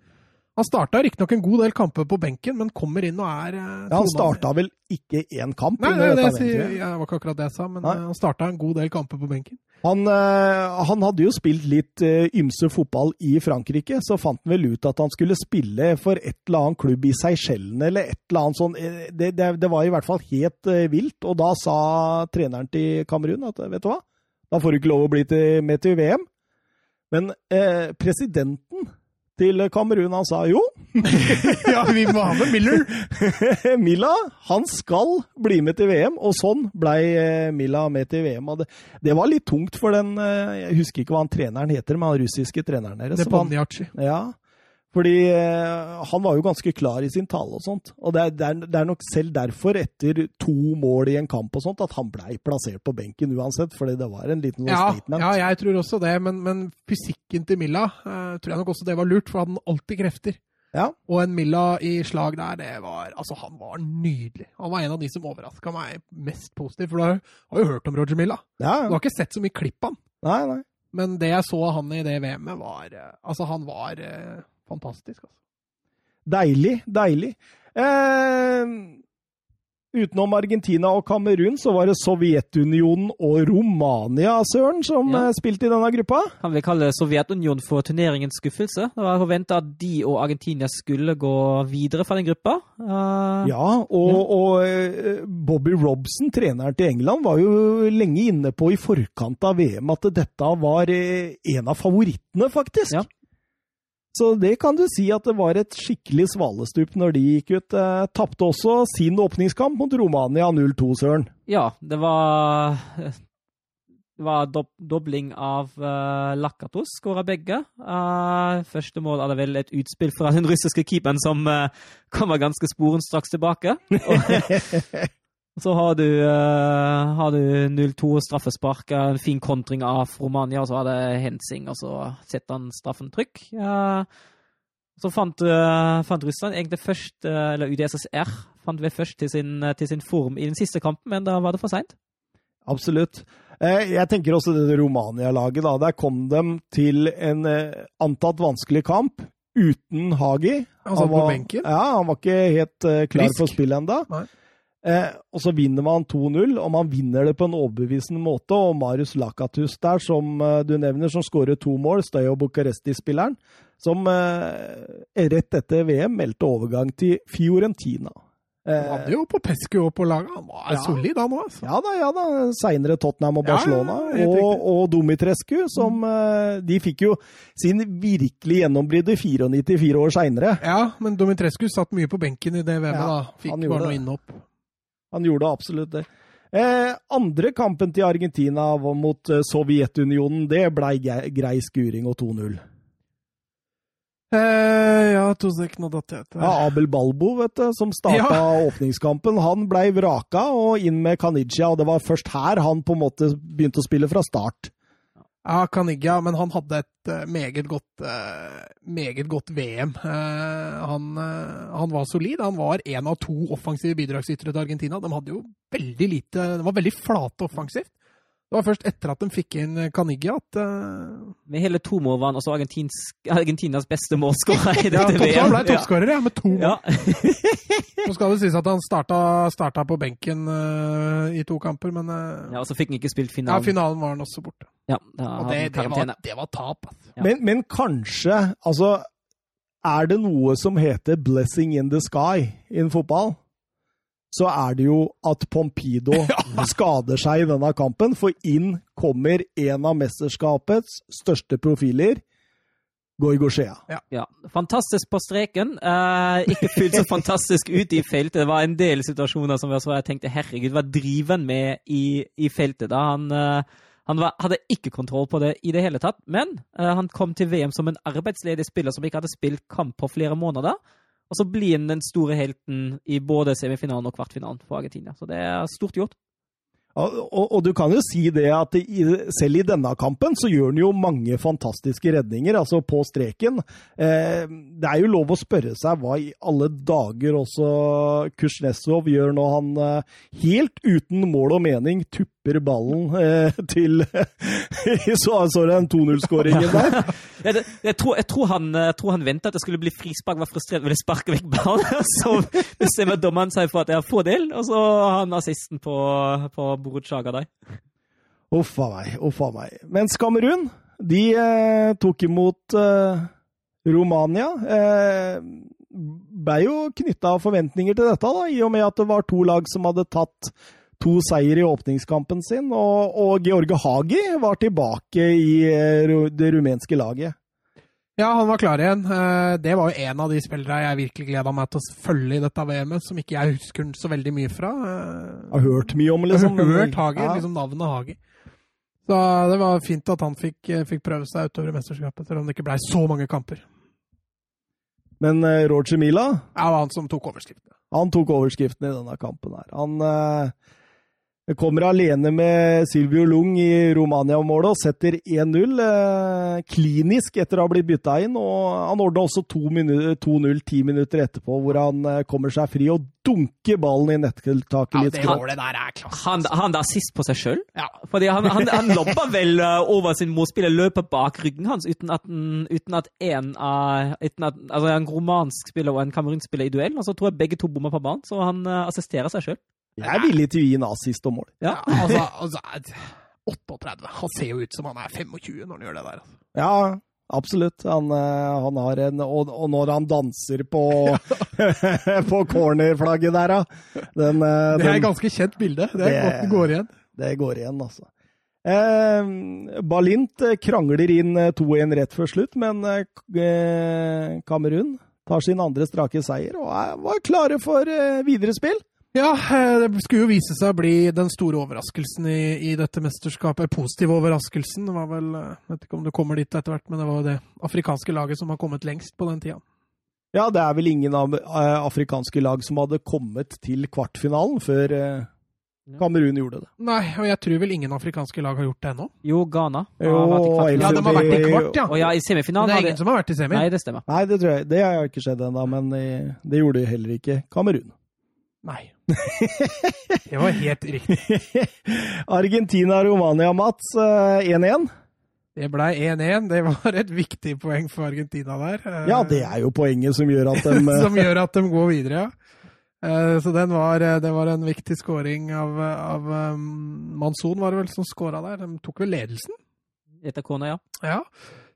han starta riktignok en god del kamper på benken, men kommer inn og er eh, Ja, han starta vel ikke én kamp? Nei, nei det, VM-et. ja, det var ikke akkurat det jeg sa, men Nei. eh, han starta en god del kamper på benken. Han, eh, han hadde jo spilt litt eh, ymse fotball i Frankrike, så fant han vel ut at han skulle spille for et eller annet klubb i Seychellene eller et eller annet sånn. eh, Det, det, det var i hvert fall helt eh, vilt. Og da sa treneren til Kamerun at vet du hva, da får du ikke lov å bli til, med til VM. Men eh, presidenten til Kamerun, han sa jo, [LAUGHS] ja, vi må ha med Miller! [LAUGHS] Milla, han skal bli med til VM, og sånn blei eh, Milla med til VM. Det, det var litt tungt for den eh, Jeg husker ikke hva han treneren heter, men han russiske treneren deres. Det er Nepomniachtchi. Ja, fordi eh, han var jo ganske klar i sin tale og sånt. Og det er, det, er, det nok selv derfor, etter to mål i en kamp og sånt, at han blei plassert på benken uansett, fordi det var en liten sånn Ja, statement. ja, jeg tror også det, men, men fysikken til Milla eh, tror jeg nok også det var lurt, for han hadde alltid krefter. Ja. Og en Milla i slag der, det var Altså, han var nydelig. Han var en av de som overraska meg mest positivt, for du har, jo hørt om Roger Milla. Ja, Du har ikke sett så mye klipp av han. Nei, nei. Men det jeg så han i det VM-et, var eh, Altså, han var fantastisk, altså. Deilig, deilig. Eh, utenom Argentina og Kamerun, så var det Sovjetunionen og Romania, Søren, som Ja. eh, spilte i denne gruppa. Kan vi kalle Sovjetunionen for turneringens skuffelse? Det var forventa at de og Argentina skulle gå videre fra den gruppa. Eh, Ja, og, og eh, Bobby Robson, treneren til England, var jo lenge inne på i forkant av VM at dette var en av favorittene, faktisk. Ja. Så det kan du si at det var et skikkelig svalestup når de gikk ut. Eh, Tapte også sin åpningskamp mot Romania 0-2, Søren. Ja, det var [LAUGHS] Det var dob dobling av uh, Lakatos, skåra begge. Uh, første mål det vel et utspill fra den russiske keeperen som uh, kommer ganske sporenstraks tilbake. [LAUGHS] Og så har du, uh, har du 0-2 straffespark, en fin kontring av Romania, og så hadde Hensing, og så setter han straffen trykk. så fant, fant, Russland egentlig først, eller UDSSR, fant vi først til sin, til sin form i den siste kampen, men da var det for seint. Absolutt. Eh, jeg tenker også det Romania-laget. da, Der kom de til en eh, antatt vanskelig kamp uten Hagi. Han satt på benken? Ja, han var ikke helt uh, klar Frisk. for spillet ennå. Eh, og så vinner man 2-0, og man vinner det på en overbevisende måte. Og Marius Lakatus der, som eh, du nevner, som skårer to mål, Steyo Bucuresti-spilleren, som eh, rett etter VM meldte overgang til Fiorentina. Han hadde jo på Pescu og på laget. Han var ja. solid, han òg. Ja da, ja da. Seinere Tottenham og Barcelona. Ja, og, og, Dumitrescu, som mm. De fikk jo sin virkelig gjennombrudd i 94 år seinere. Ja, men Dumitrescu satt mye på benken i det VM-et, ja, da. Fikk bare noe innhopp. Han gjorde absolutt det. Eh, andre kampen til Argentina mot eh, Sovjetunionen, det blei grei skuring og 2-0. Eh, ja, to sekunder, nå datt jeg Ja, Abel Balbo, vet du, som starta ja. [LAUGHS] åpningskampen. Han blei vraka og inn med Kanija, og det var først her han på en måte begynte å spille fra start. Ja, Kanija, men han hadde et uh, meget, godt, uh, meget godt VM. Uh, han, han, var solid. Han var en av to offensive bidragsytere til Argentina. De hadde jo veldig lite De var veldig flate offensivt. Det var først etter at de fikk inn Caniggia at uh... Med hele to mål var han også Argentinas beste målskårer [LAUGHS] i dette ja, Han ble toppskårer, ja, med to mål. Ja. [LAUGHS] Nå skal det sies at han starta, starta på benken uh, i to kamper, men uh... Ja, Og så fikk han ikke spilt finalen. Ja, finalen var han også borte. Ja, og det, det, var, det, var, tap. Altså. Ja. Men, men kanskje Altså, er det noe som heter 'blessing in the sky' innen fotball? Så er det jo at Pompido [LAUGHS] skader seg i denne kampen. For inn kommer en av mesterskapets største profiler. Goigoshea. Ja. ja. Fantastisk på streken. Eh, ikke fullt så fantastisk ute i feltet. Det var en del situasjoner som jeg tenkte herregud, hva driver han med i, i feltet? da? Han, eh, han var, hadde ikke kontroll på det i det hele tatt. Men eh, han kom til VM som en arbeidsledig spiller som ikke hadde spilt kamp på flere måneder. Og så blir han den store helten i både semifinalen og kvartfinalen for Argentina. Så det er stort gjort. Og, og, du kan jo si det at i, selv i denne kampen så gjør han jo mange fantastiske redninger, altså på streken. Eh, det er jo lov å spørre seg hva i alle dager også Kuznetsov gjør når han eh, helt uten mål og mening tupper ballen eh, til [LAUGHS] Så, så den 2-0-skåringen der. [LAUGHS] det, jeg, tror, jeg, tror han, jeg tror han ventet at det skulle bli frispark, var frustrert, ville sparke vekk ballen. [LAUGHS] Så bestemmer dommeren seg for at det er fordel, og så har han assisten på, på Borutsjaga der. Uff a meg, uff a meg. Mens Kamerun, de eh, tok imot eh, Romania. Eh, ble jo knytta forventninger til dette, da, i og med at det var to lag som hadde tatt to seier i åpningskampen sin, og, og George Hagi var tilbake i eh, det rumenske laget. Ja, han var klar igjen. Eh, det var jo en av de spillere jeg virkelig gleda meg til å følge i dette VM-et, som ikke jeg husker så veldig mye fra. Jeg eh, har hørt mye om, liksom. Jeg [LAUGHS] har hørt Hager, ja. liksom navnet Hager. Så det var fint at han fikk, fikk prøve seg utover i mesterskapet, selv om det ikke blei så mange kamper. Men Roger Mila Ja, det var han som tok overskriftene. Han tok overskriften i denne kampen her. Han Kommer alene med Silvio Lung i Romania-målet og setter 1-0. Eh, klinisk etter å ha blitt bytta inn. og Han ordner også 2-0 ti minutter etterpå, hvor han eh, kommer seg fri og dunker ballen i netttaket litt ja, det der er klasse. Han, han der sist på seg sjøl? Ja. Fordi han, han, han lobber vel eh, over sin motspiller, løper bak ryggen hans uten at, uten at en av altså En romansk spiller og en kamerunspiller i duell, og så tror jeg begge to bommer på banen, så han assisterer seg sjøl. Jeg er villig til å gi en assist og mål. Ja, altså, altså 38. Han ser jo ut som han er 25 når han gjør det der. Altså. Ja, absolutt. Han, eh, han har en og, og, når han danser på, [LAUGHS] på cornerflagget der, da. Den, eh, det er et ganske kjent bilde. Det, det går igjen. Det går igjen, altså. Eh, Balint krangler inn 2-1 rett før slutt, men eh, Kamerun tar sin andre strake seier og er, var klare for eh, videre spill. Ja, eh, det skulle jo vise seg å bli den store overraskelsen i, i dette mesterskapet. Positiv overraskelsen. Det var vel Jeg vet ikke om du kommer dit etter hvert, men det var jo det afrikanske laget som har kommet lengst på den tida. Ja, det er vel ingen av eh, afrikanske lag som hadde kommet til kvartfinalen før eh, Kamerun gjorde det. Nei, og jeg tror vel ingen afrikanske lag har gjort det ennå. Jo, Ghana. Jo. Ja, de har vært i kvart, ja. Og ja, i Men semifinalen det er ingen som har vært i semi. Nei, det stemmer. Nei, det tror jeg Det har ikke skjedd ennå, men eh, det gjorde heller ikke Kamerun. Nei. Det var helt riktig. [LAUGHS] Argentina-Romania, Mats. eh, 1-1. Det ble 1-1. Det var et viktig poeng for Argentina der. Eh, Ja, det er jo poenget som gjør at de [LAUGHS] eh, Som gjør at de går videre, ja. Eh, Så den var, eh, det var en viktig scoring av, av Manson, var det vel, som skåra der. De tok vel ledelsen? Etter kona, ja. Ja.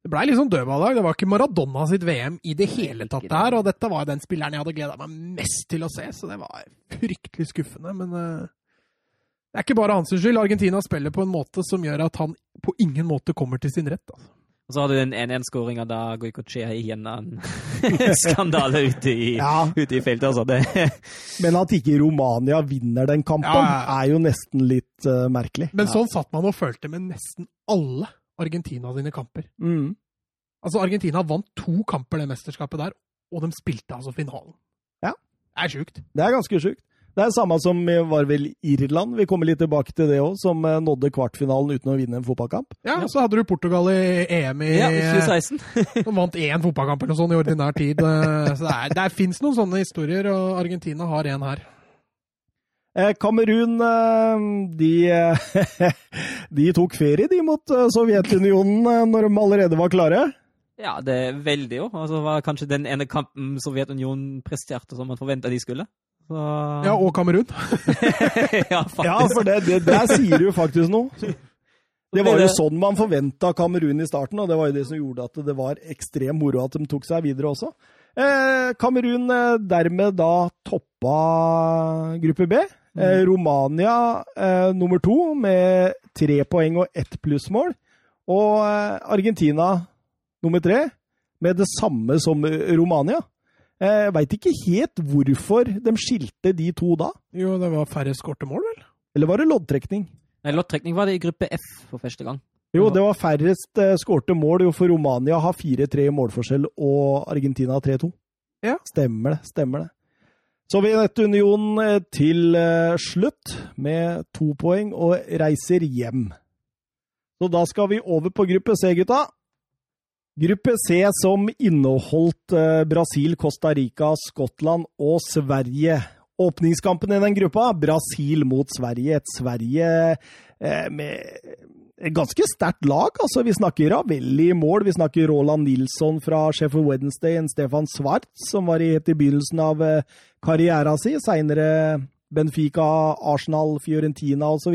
Det blei litt sånn dødballag. Det var ikke Maradona sitt VM i det hele tatt der. Og dette var den spilleren jeg hadde gleda meg mest til å se, så det var fryktelig skuffende. Men uh, det er ikke bare hans skyld. Argentina spiller på en måte som gjør at han på ingen måte kommer til sin rett. Altså. Og så har du den 1-1-skåringa da Goikochea igjen en [LAUGHS] skandale ute i, Ja, ute i feltet. Altså. Det, [LAUGHS] men at ikke Romania vinner den kampen, ja. er jo nesten litt uh, merkelig. Men sånn satt man og følte med nesten alle Argentina sine kamper. Mm. Altså, Argentina vant to kamper det mesterskapet der, og de spilte altså finalen. Ja. Det er sjukt. Det er ganske sjukt. Det er samme som var vel Irland, vi kommer litt tilbake til det òg, som eh, nådde kvartfinalen uten å vinne en fotballkamp. Ja, Så hadde du Portugal i EM i ja, 2016. [LAUGHS] De vant én fotballkamp eller noe sånt i ordinær tid. eh, Så det, er, det fins noen sånne historier, og Argentina har en her. Eh, Kamerun, eh, de, eh, [LAUGHS] de tok ferie, de, mot Sovjetunionen når de allerede var klare. Ja, det er veldig jo. Altså, det var kanskje den ene kampen Sovjetunionen presterte som man forventa de skulle. Så... Ja, og Kamerun. [LAUGHS] ja, faktisk. Ja, for det, det, der sier du faktisk noe. Det var jo sånn man forventa Kamerun i starten, og det var jo det som gjorde at det var ekstrem moro at de tok seg videre også. Eh, Kamerun dermed da toppa gruppe B. Eh, Romania eh, nummer to med tre poeng og ett plussmål. Og eh, Argentina nummer tre med det samme som Romania. Jeg veit ikke helt hvorfor de skilte de to da. Jo, det var færre skårte mål, vel? Eller var det loddtrekning? Nei, Loddtrekning var det i gruppe F for første gang. Jo, det var færrest eh, skårte mål, jo, for Romania har 4-3 i målforskjell, og Argentina 3-2. Ja. Stemmer det, stemmer det. Sovjetunionen eh, til eh, slutt med to poeng og reiser hjem. Så da skal vi over på gruppe C, gutta. Gruppe C som inneholdt eh, Brasil, Costa Rica, Skottland og Sverige. Åpningskampen i den gruppa, Brasil mot Sverige. Et Sverige eh, med ganske sterkt lag. altså Vi snakker Ravelli i mål, vi snakker Roland Nilsson fra Sheffield Wednesday, en Stefan Svart som var helt i begynnelsen av karrieren karriera si. Seinere Benfica, Arsenal, Fiorentina osv.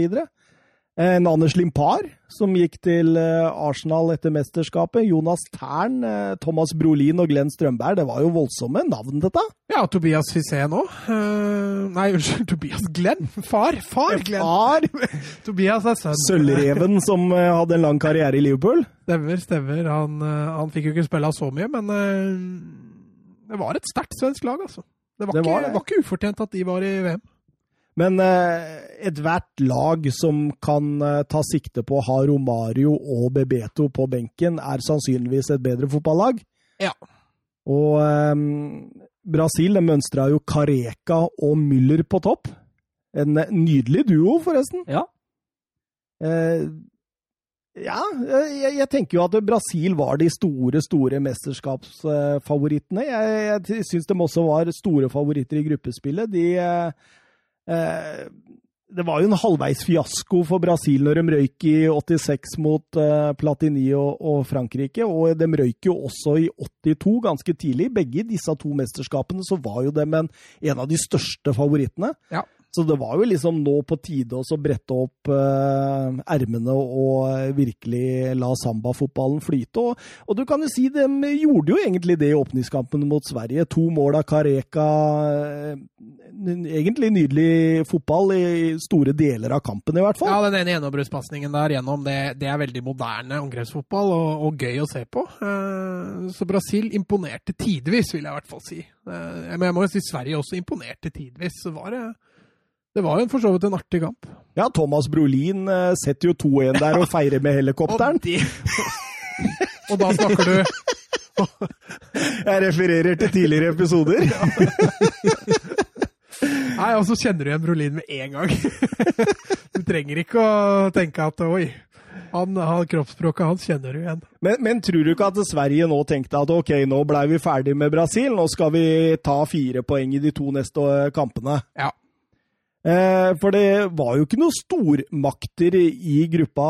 En Anders Limpar, som gikk til eh, Arsenal etter mesterskapet. Jonas Tern, eh, Thomas Brolin og Glenn Strømberg. Det var jo voldsomme navn, dette. Ja, Tobias Fissé nå. Uh, nei, unnskyld, Tobias Glenn. Far! Far Glenn. Far! [LAUGHS] Tobias er sønn. Sølvreven som eh, hadde en lang karriere i Liverpool. Stemmer, stemmer. Han, eh, han fikk jo ikke spille så mye, men uh, det var et sterkt svensk lag, altså. Det var, Det ikke, var det. var ikke ufortjent at de var i VM. Men eh, ethvert lag som kan eh, ta sikte på å ha Romario og Bebeto på benken, er sannsynligvis et bedre fotballag. Ja. Og eh, Brasil mønstra jo Careca og Müller på topp. En eh, nydelig duo, forresten. Ja. Eh, ja, jeg, jeg tenker jo at Brasil var de store, store mesterskapsfavorittene. Jeg, jeg syns de også var store favoritter i gruppespillet. De eh, eh, Det var jo en halvveis fiasko for Brasil når de røyk i 86 mot eh, Platini og, og Frankrike, og de røyk jo også i 82 ganske tidlig. Begge disse to mesterskapene så var jo dem en, en av de største favorittene. Ja. Så det var jo liksom nå på tide å brette opp eh, ermene og eh, virkelig la sambafotballen flyte. Og, og du kan jo si de gjorde jo egentlig det i åpningskampen mot Sverige. To mål av Careca. eh, Egentlig nydelig fotball i store deler av kampen, i hvert fall. Ja, den ene gjennombruddspasningen der gjennom, det, det er veldig moderne angrepsfotball og, og gøy å se på. Eh, Så Brasil imponerte tidvis, vil jeg i hvert fall si. Eh, Men jeg må jo si Sverige også imponerte tidvis. Var det Det var jo for så vidt en artig kamp. Ja, Thomas Brolin eh, setter jo 2-1 der og feirer med helikopteren. [LAUGHS] Og, og da snakker du [LAUGHS] Jeg refererer til tidligere episoder. [LAUGHS] Nei, og så kjenner du igjen Brolin med en gang. [LAUGHS] Du trenger ikke å tenke at oi, han, han kroppsspråket hans kjenner du igjen. Men, men, tror du ikke at Sverige nå tenkte at ok, nå blei vi ferdig med Brasil, nå skal vi ta fire poeng i de to neste kampene? Ja. Eh, for det var jo ikke noen stormakter i gruppa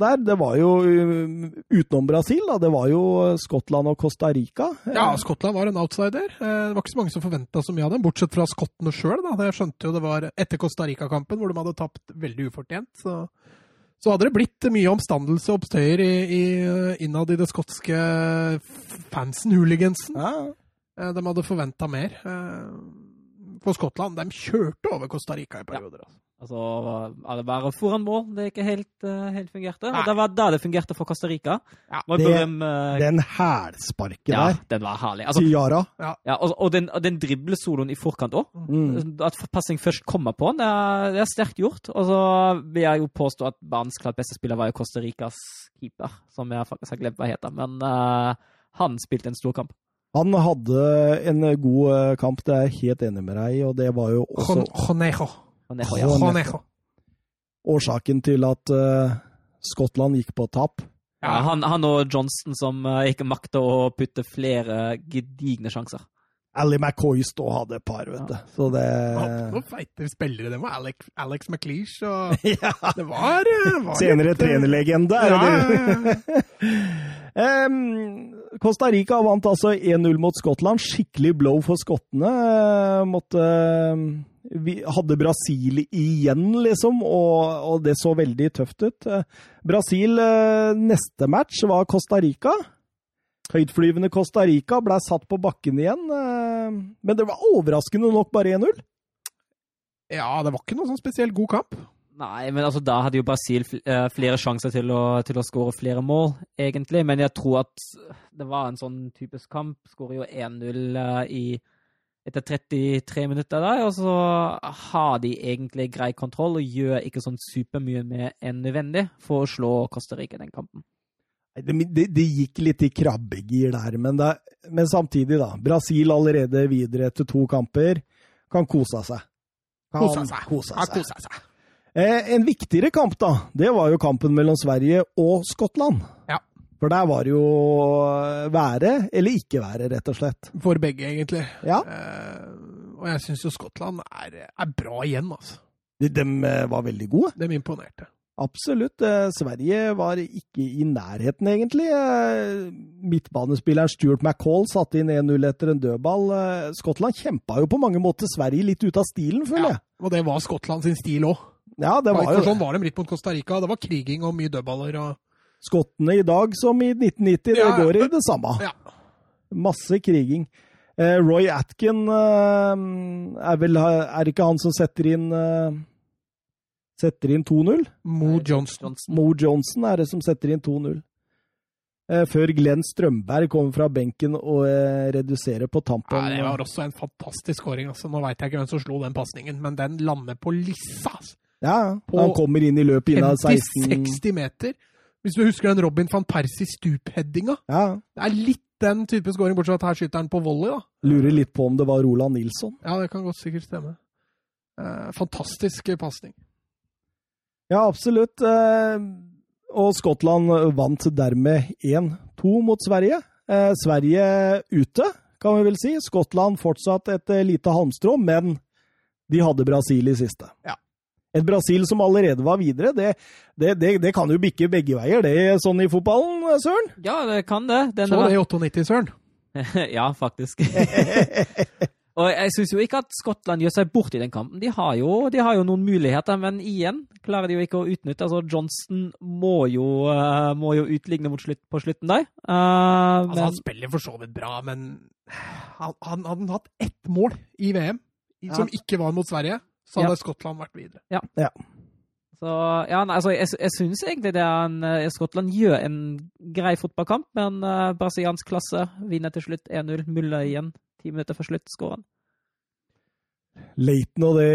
der. Det var jo uh, utenom Brasil, da. Det var jo Skottland og Costa Rica. Ja, Skottland var en outsider. Eh, det var ikke så mange som forventa så mye av dem, bortsett fra skottene sjøl. Jeg skjønte jo det var etter Costa Rica-kampen, hvor de hadde tapt veldig ufortjent. Så, så hadde det blitt mye omstandelse og oppstøyer i, i, innad i det skotske fansen, hooligansen. Ja. Eh, de hadde forventa mer på Skottland. De kjørte over Costa Rica i perioder. Ja. Altså, ja, det bare foran mål det ikke helt, uh, helt fungerte. Og det var da det fungerte for Costa Rica. Ja, det, berøm, uh, den hælsparket ja, der den var herlig. Altså, Tiara. Ja. ja og, og, den, den driblesoloen i forkant òg. Mm. At passing først kommer på den, det er, det er sterkt gjort. Og så vil jeg jo påstå at banens klart beste spiller var jo Costa Ricas keeper, som jeg faktisk har glemt hva heter. Men uh, han spilte en stor kamp. Han hadde en god eh, kamp, det er jeg helt enig med deg i, og det var jo også Jonejo. Jonejo. Årsaken til at uh, Skottland gikk på tap. Ja, han, han, og Johnston som uh, ikke makta å putte flere gedigne sjanser. Ally McCoy stå hadde et par, vet du. Så det Noen feite spillere. Det var Alex, Alex McLeish og [LAUGHS] ja. Det var, var Senere litt... trenerlegende, er det du? [LAUGHS] um, Costa Rica vant altså 1-0 mot Skottland. Skikkelig blow for skottene. Måtte vi hadde Brasil igjen, liksom, og, og, det så veldig tøft ut. Brasil neste match var Costa Rica. Høytflyvende Costa Rica ble satt på bakken igjen, men det var overraskende nok bare 1-0. Ja, det var ikke noen sånn spesielt god kamp. Nei, men altså, da hadde jo Brasil eh, flere sjanser til å, til å skåre flere mål, egentlig. Men jeg tror at det var en sånn typisk kamp. Skårer jo 1-0 eh, etter 33 minutter der, og så har de egentlig grei kontroll og gjør ikke sånn supermye mer enn nødvendig for å slå Costa Rica i den kampen. Det, det, det, gikk litt i krabbegir der, men, det, men, samtidig, da. Brasil allerede videre etter to kamper. Kan kose seg. Kan kose seg. Kose seg. Eh, en viktigere kamp, da, det var jo kampen mellom Sverige og Skottland. Ja. For der var det jo være eller ikke være, rett og slett. For begge, egentlig. Ja. Eh, og jeg syns jo Skottland er, er, bra igjen, altså. De, de, eh, var veldig gode. De imponerte. Absolutt. Eh, Sverige var ikke i nærheten, egentlig. Eh, midtbanespilleren Stuart McCall satte inn 1-0 etter en dødball. Eh, Skottland kjempa jo på mange måter Sverige litt ut av stilen, føler jeg. Ja, og det var Skottland sin stil òg. Ja, det var jo Sånn var de litt mot Costa Rica. Det var kriging og mye dødballer. og... Skottene i dag som i 1990, ja, det går i det samme. Ja. Masse kriging. Eh, Roy Atkin eh, er vel Er ikke han som setter inn eh, Setter inn 2-0? Mo Johnson. Mo Johnson er det som setter inn 2-0. Eh, før Glenn Strømberg kommer fra benken og eh, reduserer på tampen. Ja, det var også en fantastisk skåring. Altså. Nå veit jeg ikke hvem som slo den pasningen, men den lander på lissa! Altså. Ja, han kommer inn i løpet inn 16 50-60 meter. Hvis du husker den Robin van Persie-stupheadinga. Ja. Det er litt den type scoring, bortsett fra at her skyter han på volley. da. Lurer litt på om det var Roland Nilsson. Ja, det kan godt sikkert stemme. Eh, fantastisk pasning. Ja, absolutt. Eh, og Skottland vant dermed 1-2 mot Sverige. Eh, Sverige ute, kan vi vel si. Skottland fortsatt et lite halmstrå, men de hadde Brasil i siste. Ja. Et Brasil som allerede var videre, det, det, det, det, kan jo bikke begge veier, det sånn i fotballen, Søren? Ja, det kan det. Den Så det i 98, Søren? [LAUGHS] ja, faktisk. [LAUGHS] og jeg syns jo ikke at Skottland gjør seg bort i den kampen. De har, jo, de har jo noen muligheter, men igjen klarer de jo ikke å utnytte. Altså, Johnson må jo, uh, må jo utligne mot slutt, på slutten der. Uh, altså, men... Han spiller for så vidt bra, men han, han hadde hatt ett mål i VM, ja. som ikke var mot Sverige så hadde ja. Skottland vært videre. Ja. ja. Så, ja, altså, jeg, jeg syns egentlig det er en, uh, Skottland gjør en grei fotballkamp, men uh, brasiliansk klasse vinner til slutt 1-0. Muller igjen. Ti minutter før slutt skårer han. Leiten og det,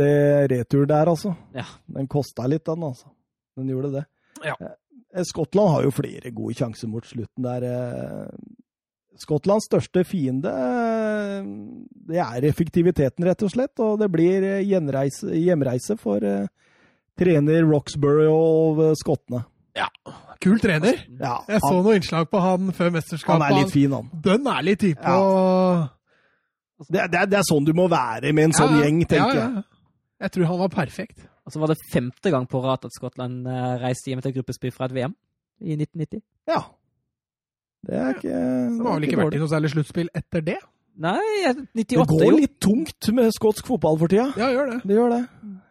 det retur der, altså. Ja. Den kosta litt, den, altså. Den gjorde det. Ja. Eh, Skottland har jo flere gode sjanser mot slutten der. Skottlands største fiende, eh, det er effektiviteten, rett og slett. Og det blir eh, hjemreise, for eh, trener Roxbury og skottene. skottene. Kul trener. Ja, Jeg så han, noe innslag på han før mesterskapet. han er litt fin, han. Bønn er litt type. Ja. og... Det, det, er- det er sånn du må være med en sånn Ja, ja. gjeng, tenker jeg. ja. Jeg tror han var perfekt. Og så var det femte gang på rad at Skottland reiste hjem til gruppespill fra et VM i 1990. Ja. Det er ikke Det var vel ikke vært i noe særlig sluttspill etter det? Nei, jeg- Det går litt tungt med skotsk fotball for tida. Ja, gjør det. Det gjør det.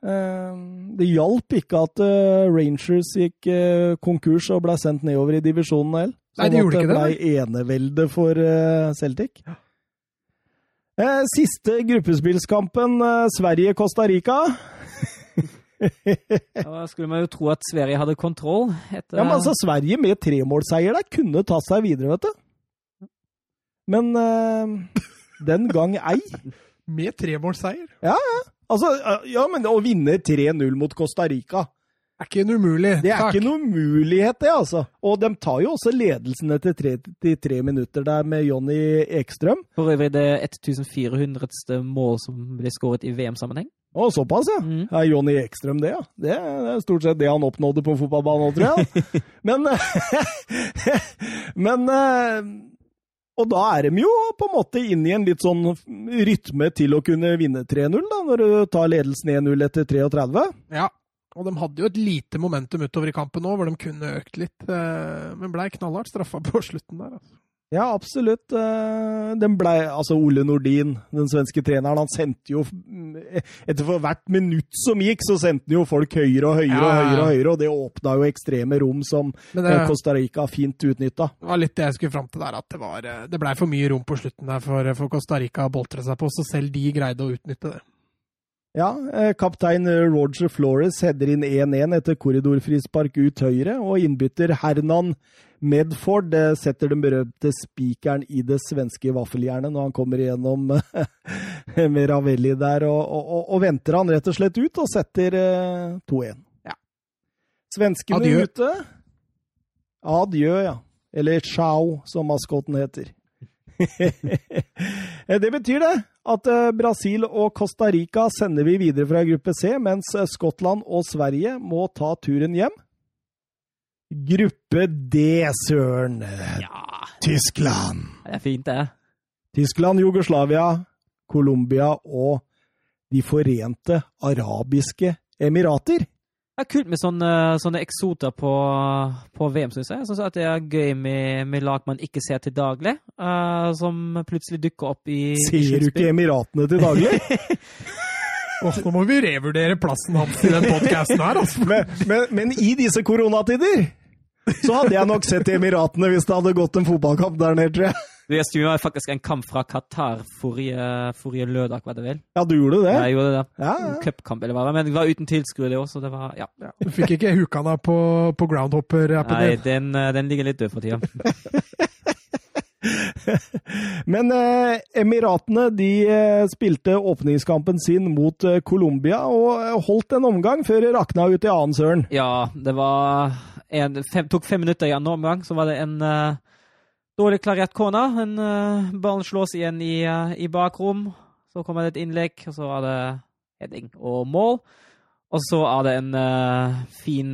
Eh, Det hjalp ikke at eh, Rangers gikk eh, konkurs og ble sendt nedover i divisjonen heller. Nei, det gjorde at det ble enevelde for eh, Celtic. Eh, Siste gruppespillskampen, Sverige-Costa Rica. Da skulle man jo tro at Sverige hadde kontroll. Etter, Ja, men altså, Sverige med tremålseier der kunne tatt seg videre, vet du. Men uh, den gang ei. [LAUGHS] Med tremålsseier. Altså, eh, ja, men å vinne 3-0 mot Costa Rica Det Er ikke en umulig. Det er Takk. ikke noen mulighet, det, altså. Og de tar jo også ledelsen etter 33 minutter der med Jonny Ekstrøm. For øvrig det 1400. mål som ble skåret i VM-sammenheng. Å, såpass, ja. Mm. Er Jonny Ekstrøm det, ja? Det er stort sett det han oppnådde på en fotballbane tror jeg. [LAUGHS] Men [LAUGHS] Men eh, Og da er de jo på en måte inne i en litt sånn rytme til å kunne vinne 3-0, da, når du tar ledelsen 1-0 etter 33. Ja. Og de hadde jo et lite momentum utover i kampen nå, hvor de kunne økt litt. eh, Men blei knallhardt straffa på slutten der. Altså. Ja, absolutt. Eh, Den ble, altså Ole Nordin, den svenske treneren, han sendte jo Etter for hvert minutt som gikk, så sendte han jo folk høyere og høyere Ja, og høyere, og høyere, og det åpna jo ekstreme rom som eh, det, Costa Rica fint utnytta. det var litt det jeg skulle fram til der, at det, var, eh, det blei for mye rom på slutten der for, for Costa Rica å boltre seg på, så selv de greide å utnytte det. Ja, eh, kaptein Roger Flores header inn 1-1 etter korridorfrispark ut høyre, og innbytter Hernan Medford eh, setter den berømte spikeren i det svenske vaffeljernet når han kommer igjennom [LAUGHS] med Ravelli der, og, og, og, og venter han rett og slett ut og setter eh, 2-1. Ja. Svenskene Adjø. ute. Adjø, ja. Eller ciao, som maskoten heter. Eh, [LAUGHS] det betyr det at eh, Brasil og Costa Rica sender vi videre fra gruppe C, mens eh, Skottland og Sverige må ta turen hjem. Gruppe D, søren. Ja, Tyskland. det er fint, det. Tyskland, Jugoslavia, Colombia og De forente arabiske emirater. Det er kult med sånne, sånne eksoter på, på VM, syns jeg. Jeg synes at det er gøy med, med lag man ikke ser til daglig, uh, som plutselig dukker opp i i Ser du ikke Emiratene til daglig? [LAUGHS] oh, nå må vi revurdere plassen hans i den podkasten her, altså. men, men, men i disse koronatider så hadde jeg nok sett Emiratene hvis det hadde gått en fotballkamp der nede, tror jeg. Jeg streama faktisk en kamp fra Qatar forrige, forrige lørdag, hva det vil. Ja, du gjorde det? Ja, Jeg gjorde det. Ja, ja. Cupkamp, eller hva det var. Men det var uten tilskuere, det også. Det var, ja. Du fikk ikke hukana på, på groundhopper-appen Nei, den, eh, den ligger litt død for tida. [LAUGHS] Men eh, Emiratene de eh, spilte åpningskampen sin mot eh, Colombia og eh, holdt en omgang før det rakna ut i annen søren. Ja, det var en, fem, tok fem minutter i andre omgang, så var det en uh, dårlig klarert corner. En, uh, ballen slås igjen i, uh, i bakrom. Så kommer det et innlegg, og så er det heading og mål. Og så er det en fin,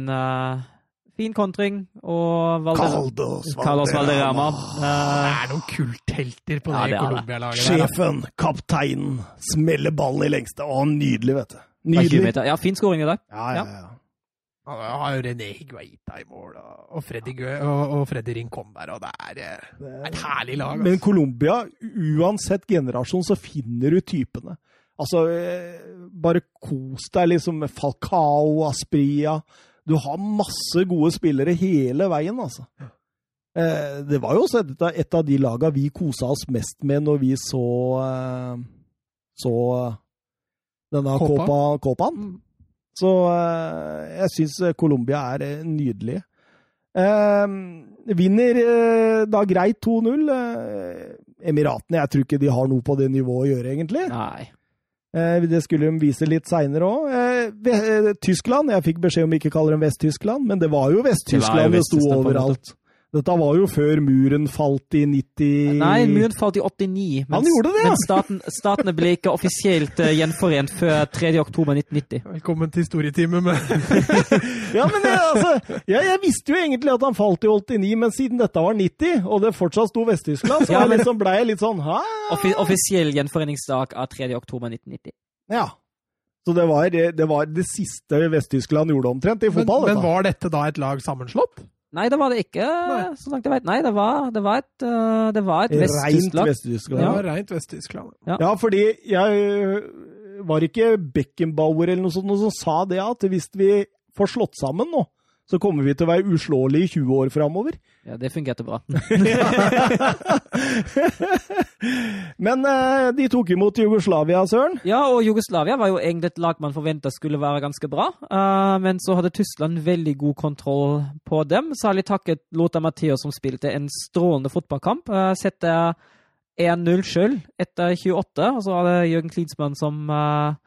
fin kontring, og Valder Caldos Carlos Valderrama. Det er noen kulthelter på Ja, det det. Colombia-laget. Sjefen, kapteinen, smeller ballen i lengste. Å, nydelig, vet du. fra 20 Nydelig. Ja, fin skåring i dag. Ja, ja, ja. Ja, Jeg har jo René Higuaita i mål, og, Freddy, og, og Freddy Rincon der, og det er eh, det er et herlig lag. Men Altså. Colombia, uansett generasjon, så finner du typene. Altså, eh, bare kos deg liksom med Falcao, Aspria. Du har masse gode spillere hele veien, altså. Eh, Det var jo også et av, de laga vi kosa oss mest med når vi så så denne Copa. Copa, Copaen. Så eh, jeg syns Colombia er nydelig. nydelige. Eh, vinner eh, da greit 2-0. Eh, Emiratene, jeg tror ikke de har noe på det nivået å gjøre, egentlig. Nei. Eh, det skulle de vise litt seinere òg. Eh, Tyskland Jeg fikk beskjed om ikke å kalle dem Vest-Tyskland, men det var jo Vest-Tyskland det, sto overalt. Dette var jo før muren falt i 90 Nei, muren falt i 89. Han gjorde det, ja! Men staten, statene ble ikke offisielt uh, gjenforent før 3. oktober 1990. Velkommen til historietime med [LAUGHS] Ja, men jeg, altså, jeg, jeg, visste jo egentlig at han falt i 89, men siden dette var 90, og det fortsatt sto Vest-Tyskland, så ja, men, liksom ble jeg litt sånn Hæ? Offi offisiell gjenforeningsdag av 3. oktober 1990. Ja. Så det var det, var det siste Vest-Tyskland gjorde omtrent i fotball. Men, men var dette da et lag sammenslått? Nei, det var det ikke, Nei. så langt jeg vet. Nei, det var, det var et, uh, det var et Vest-Tyskland. Vest-Tyskland. Ja, rent Vest-Tyskland. Ja. ja. fordi jeg øh, Var ikke Beckenbauer eller noe sånt som sa det, at hvis vi får slått sammen nå, så kommer vi til å være uslåelige i 20 år framover. Ja, det fungerte bra. [LAUGHS] Men eh, de tok imot Jugoslavia, Søren? Ja, og Jugoslavia var jo egentlig et lag man forventa skulle være ganske bra. Uh, men så hadde Tyskland veldig god kontroll på dem, særlig takket Lothar Mathias, som spilte en strålende fotballkamp. Uh, setter 1-0 sjøl etter 28. Og så var det Jørgen Klinsmann som, uh,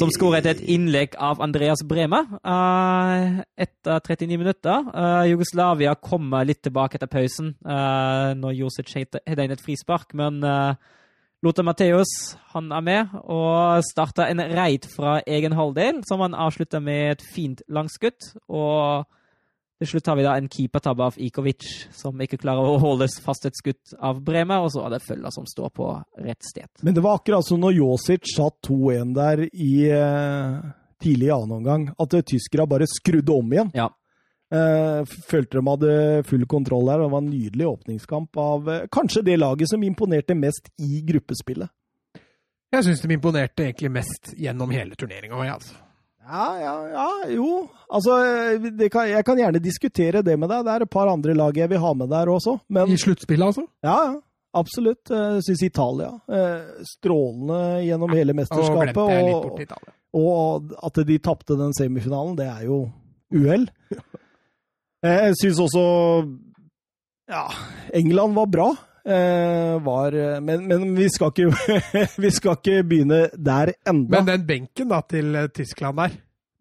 som skåret et innlegg av Andreas Breme uh, etter 39 minutter. Uh, Jugoslavia kommer litt tilbake etter pausen uh, når Josic hadde inn et frispark, men Lothar Matheus han er med og starter en reit fra egen halvdel, som han avslutter med et fint langskudd. og til slutt har vi da en keepertabbe av Ikovic som ikke klarer å holde fast et skudd av Bremer, og så er det følger som står på rett sted. Men det var akkurat som når Josic satt 2-1 der i eh, tidlig i annen omgang, at tyskerne bare skrudde om igjen. Ja. Eh, følte de hadde full kontroll der. Det var en nydelig åpningskamp av eh, kanskje det laget som imponerte mest i gruppespillet. Jeg syns de imponerte egentlig mest gjennom hele turneringa. Altså. Ja, ja, ja, jo. Altså, kan, jeg kan gjerne diskutere det med deg. Det er et par andre lag jeg vil ha med der også. Men, I sluttspillet, altså? Ja, ja. Absolutt. Jeg synes syns Italia eh, strålende gjennom hele mesterskapet. Og, og at de tapte den semifinalen, det er jo uhell. [LAUGHS] Jeg syns også Ja, England var bra. Eh, var Men, men vi, skal ikke, [LAUGHS] vi skal ikke begynne der enda. Men den benken da til eh, Tyskland der,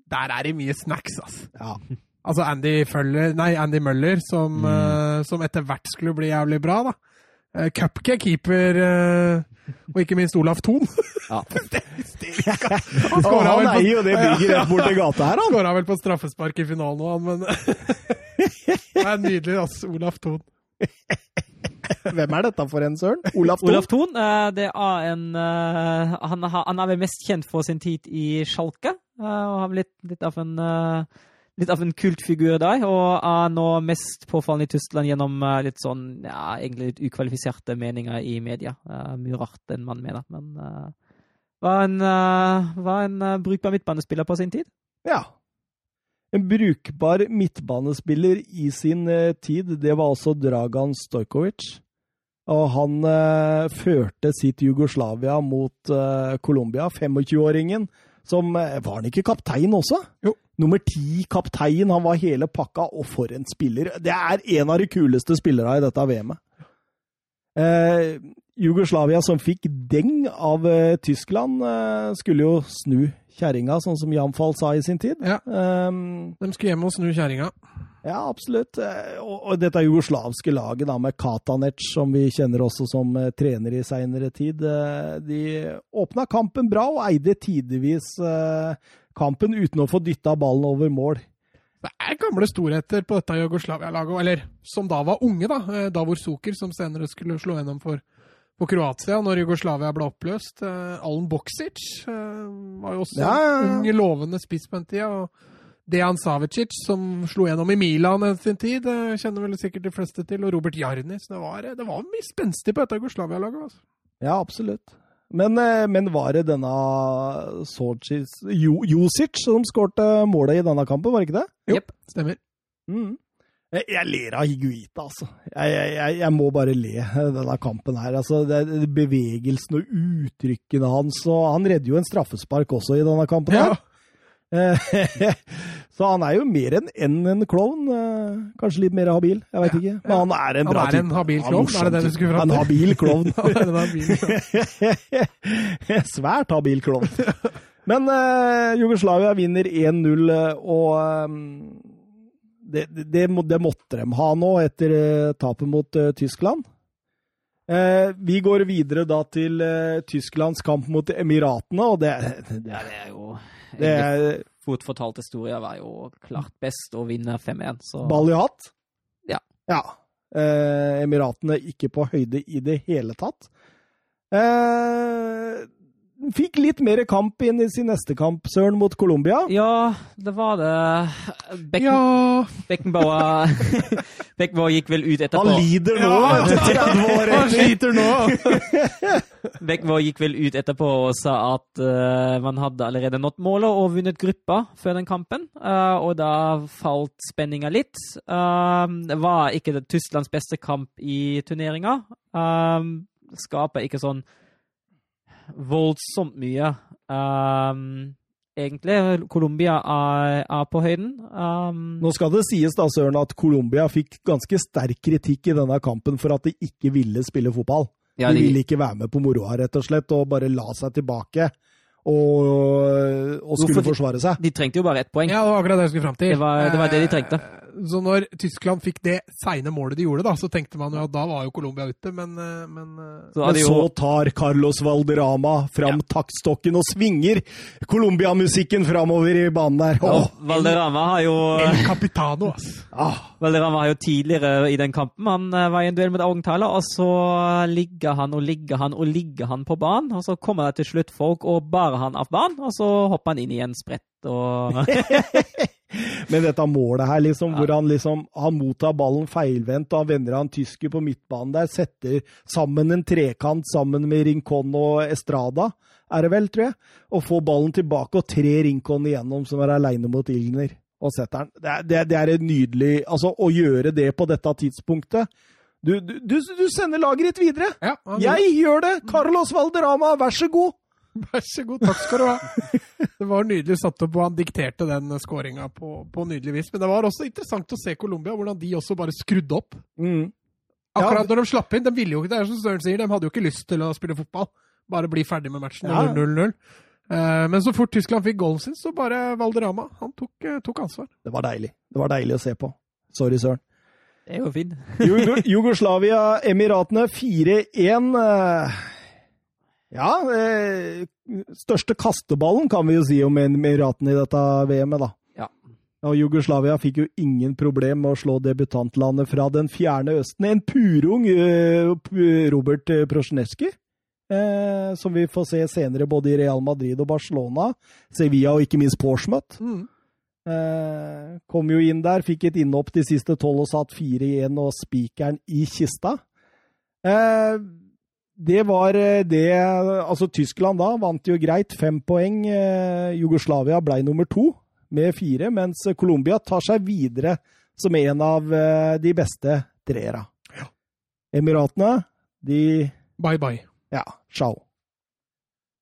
der er det mye snacks, altså. Ja. Altså Andy, Føller, nei, Andy Møller, som, mm. uh, som, etter hvert skulle bli jævlig bra. da. Uh, Cupcake-keeper uh, og ikke minst Olaf Thon. Ja. [LAUGHS] [LAUGHS] han skåra vel, på, jo det borti gata her, han. Vel på straffespark i finalen òg, men Det er nydelig, altså. Olaf Thon. [LAUGHS] Hvem er dette for en, Søren? Olaf Thon? Olaf Thon, uh, det er en uh, han, han, er vel mest kjent for sin tid i Sjalke, uh, og har blitt litt av en litt av en kultfigur der, og er nå mest påfallende i Tyskland gjennom litt sånn, ja, egentlig litt ukvalifiserte meninger i media. mye rart en mann mener, men var en, var en brukbar midtbanespiller på sin tid. Ja, en brukbar midtbanespiller i sin uh, tid, det var altså Dragan Stojkovic. Og han eh, førte sitt Jugoslavia mot eh, Colombia, 25-åringen. Som Var han ikke kaptein også? Jo. Nummer ti kaptein, han var hele pakka, og for en spiller! Det er en av de kuleste spillerne i dette VM-et. Jugoslavia som fikk deng av Tyskland, skulle jo snu kjerringa, sånn som Jan Fall sa i sin tid. Ja. Um, De skulle hjem og snu kjerringa. Ja, absolutt. Eh, og, og dette jugoslavske laget da, med Katanec, som vi kjenner også som uh, trener i seinere tid, uh, de åpna kampen bra og eide tidvis uh, kampen uten å få dytta ballen over mål. Det er gamle storheter på dette Jugoslavia-laget, eller som da var unge, da. Davor Zucker, som senere skulle slå gjennom for på Kroatia når Jugoslavia ble oppløst. Uh, Alen Boksic uh, var jo også ja, ja, ja. ung, lovende spiss på den tida. og Dejan Savicic, som slo gjennom i Milan en sin tid, uh, kjenner vel sikkert de fleste til. Og Robert Jarnis. Det var, det var mye spenstig på dette Jugoslavia-laget. Altså. Ja, absolutt. Men, men, var det denne Socis, Josic som skårte målet i denne kampen, var det ikke det? Jo, yep, stemmer. Mm. Jeg ler av Higuita, altså. Jeg, jeg, jeg, må bare le denne kampen her. Altså, det, det bevegelsen og uttrykkene hans. Og han redder jo en straffespark også i denne kampen. Ja. her. [LAUGHS] Så han er jo mer enn en, en klovn. eh, Kanskje litt mer habil, jeg veit ikke. Men han er en Han bra er en type. habil Han klovn, er det det du skulle fram En til? habil klovn. [LAUGHS] Er en habil klovn. [LAUGHS] Svært habil klovn. Men uh, Jugoslavia vinner 1-0, eh, og eh, det, det, det måtte de ha nå etter eh, tapet mot uh, Tyskland. Eh, vi går videre da til uh, Tysklands kamp mot Emiratene, og det, det, Ja, det er jo det er Fort fortalt historie var jo klart best å vinne 5-1, så ball i hatt. Ja. ja. Eh, Emiratene ikke på høyde i det hele tatt. Eh, fikk litt mer kamp inn i sin neste kamp, Søren, mot Colombia. Ja, det var det. Becken, Ja Beckenbauer [LAUGHS] Beckenbauer gikk vel ut etterpå. Han lider nå, Ja. år Han sliter nå! [LAUGHS] Beckenbauer gikk vel ut etterpå og sa at uh, man hadde allerede nådd målet og vunnet gruppa før den kampen. uh, og da falt spenninga litt. Uh, det var ikke det Tysklands beste kamp i turneringa. Uh, skaper ikke sånn voldsomt mye, um, egentlig. Colombia er, er på høyden. Um, Nå skal det sies da, Søren, at Colombia fikk ganske sterk kritikk i denne kampen for at de ikke ville spille fotball. ja, de de, ville ikke være med på moroa, rett og slett, og bare la seg tilbake og, og skulle Hvorfor forsvare seg. de trengte jo bare ett poeng. Ja, det var akkurat det jeg skulle fram til. Det var- det var det de trengte. Så når Tyskland fikk det seine målet de gjorde, da, så tenkte man jo at da var jo Colombia ute, men, eh, men eh, Så Men så jo tar Carlos Valderama fram taktstokken og svinger Colombia-musikken framover i banen der. ja, Valderama har jo El Capitano, ass! ah, Valderama har jo tidligere i den kampen Han eh, var i en duell med Augenthaler, og så ligger han og ligger han og ligger han på banen. Og så kommer det til slutt folk og bærer han av banen, og så hopper han inn i en sprett og [LAUGHS] Men dette målet her, liksom, hvor han liksom han mottar ballen feilvendt, og han vender av en tysker på midtbanen der, setter sammen en trekant sammen med Rincon og Estrada, er det vel, tror jeg, og får ballen tilbake og tre Rincon igjennom som er aleine mot Ilgner, og setter den. Det det, det er et nydelig Altså, å gjøre det på dette tidspunktet Du, du, du, du sender laget ditt videre! Ja, Jeg gjør det! Carlos Valderama, vær så god! [LAUGHS] Vær så god, takk skal du ha. Det var nydelig satt opp, og han dikterte den skåringa på, på nydelig vis. Men det var også interessant å se Colombia, hvordan de også bare skrudde opp. Mm. Akkurat når de slapp inn. De ville jo ikke, det er som Søren sier, de hadde jo ikke lyst til å spille fotball. Bare bli ferdig med matchen. Ja. 0-0. Eh, Men så fort Tyskland fikk goalen sin, så bare Valderama. Han tok, eh, tok ansvar. Det var deilig. Det var deilig å se på. Sorry, Søren. Det jo fint. Jugoslavia, Emiratene 4-1. Eh, Ja, eh, største kasteballen kan vi jo si om Emiratene i dette VM-et, da. Ja. Og Jugoslavia fikk jo ingen problem med å slå debutantlandet fra den fjerne østen. En purung eh, Robert eh, Prosjneski, eh, som vi får se senere både i Real Madrid og Barcelona, Sevilla og ikke minst Portsmouth. Eh, kom jo inn der, fikk et innhopp de siste tolv og satt 4-1 og spikeren i kista. Eh, det var eh, det Altså, Tyskland da vant jo greit, fem poeng. Eh, Jugoslavia ble nummer to med fire, mens Colombia tar seg videre som en av eh, de beste treera. Emiratene, de Bye, bye. ja, ciao.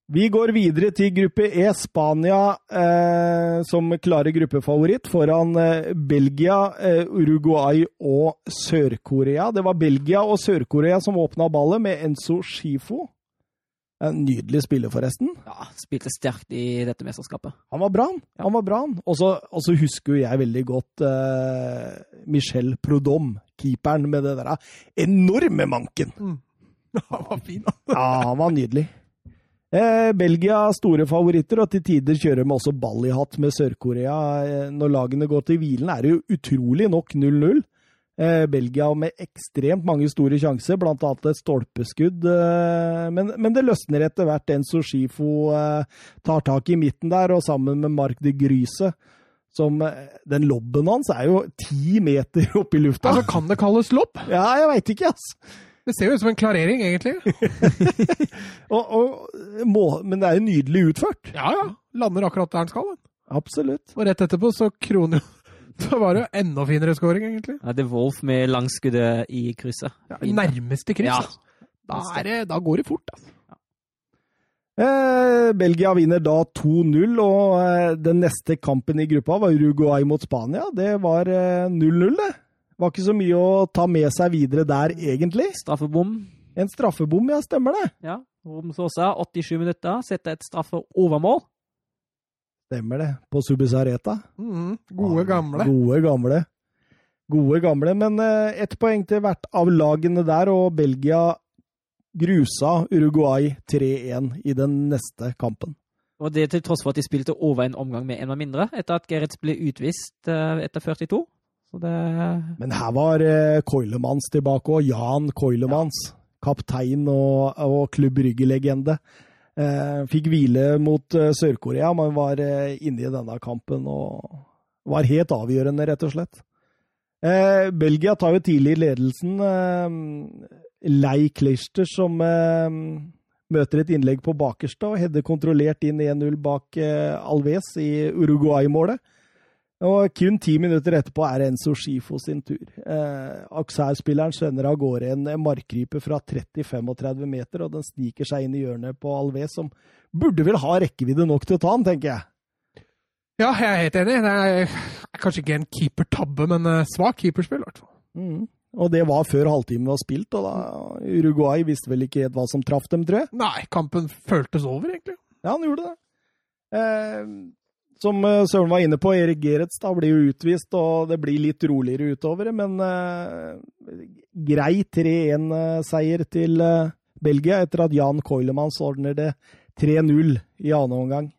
Vi går videre til gruppe E. Spania eh, som klare gruppefavoritt foran eh, Belgia, eh, Uruguay og Sør-Korea. Det var Belgia og Sør-Korea som åpna ballet med Enzo Schifo. En nydelig spiller, forresten. Ja, spilte sterkt i dette mesterskapet. Han var bra, han. Han var bra, han. Og så husker jo jeg veldig godt eh, Michel Prodom, keeperen, med det der enorme manken. [LAUGHS] Han var fin, han. Ja, han var nydelig. Eh, Belgia er store favoritter, og til tider kjører de også ball i hatt med Sør-Korea. Eh, når lagene går til hvilen, er det jo utrolig nok 0-0. Eh, Belgia med ekstremt mange store sjanser, blant annet et stolpeskudd. Eh, men, men det løsner etter hvert. Enzo Schifo eh, tar tak i midten der, og sammen med Mark de Gryse som eh, Den lobben hans er jo ti meter oppe i lufta. Altså, kan det kalles lobb? Ja, jeg veit ikke, ass. Det ser jo ut som en klarering, egentlig. [LAUGHS] Og, og, må, men det er jo nydelig utført. Ja, ja. Lander akkurat der den skal. den. Absolutt. Og rett etterpå så kroner jo [LAUGHS] Da var det jo enda finere scoring, egentlig. Ja, det er Wolf med langskuddet i krysset. Ja, nærmeste kryss. Ja. altså. Da, er det, da går det fort, altså. Eh, Belgia vinner da 2-0, og eh, den neste kampen i gruppa var Uruguay mot Spania. Det var eh, 0-0, det. Var ikke så mye å ta med seg videre der, egentlig. Straffebom. En straffebom, ja, stemmer det. Ja. Romsåsa, 87 minutter, setter et straffe overmål. Stemmer det. På Subisareta. Mm, gode, gamle. Gode gamle. Gode gamle, men eh, ett poeng til hvert av lagene der, og Belgia grusa Uruguay 3-1 i den neste kampen. Og det til tross for at de spilte over en omgang med en av mindre, etter at Gerritz ble utvist eh, etter 42. Det Men her var eh, tilbake òg. Jan Koilemans. Kaptein og, og Klubb Rygge-legende. Eh, fikk hvile mot eh, Sør-Korea, men var eh, inne i denne kampen og var helt avgjørende, rett og slett. Eh, Belgia tar jo tidlig ledelsen. Eh, Lei Kleister som eh, møter et innlegg på bakerste og header kontrollert inn 1-0 bak Alves i Uruguay-målet. Og kun ti minutter etterpå er Enzo Schifo sin tur. Eh, Auxerre-spilleren sender av gårde en markrype fra 30-35 meter, og den sniker seg inn i hjørnet på Alves, som burde vel ha rekkevidde nok til å ta den, tenker jeg. Ja, jeg er helt enig. Det er kanskje ikke en keepertabbe, men eh, svak keeperspill, i hvert fall. Mm. Og det var før halvtimen var spilt, og da Uruguay visste vel ikke helt hva som traff dem, tror jeg. Nei, kampen føltes over, egentlig. Ja, han gjorde det. Eh, som eh, Søren var inne på, Erik Gerets, da blir jo utvist, og det blir litt roligere utover. Men eh, grei 3-1-seier til eh, Belgia etter at Jan Koilemans ordner det 3-0 i annen omgang.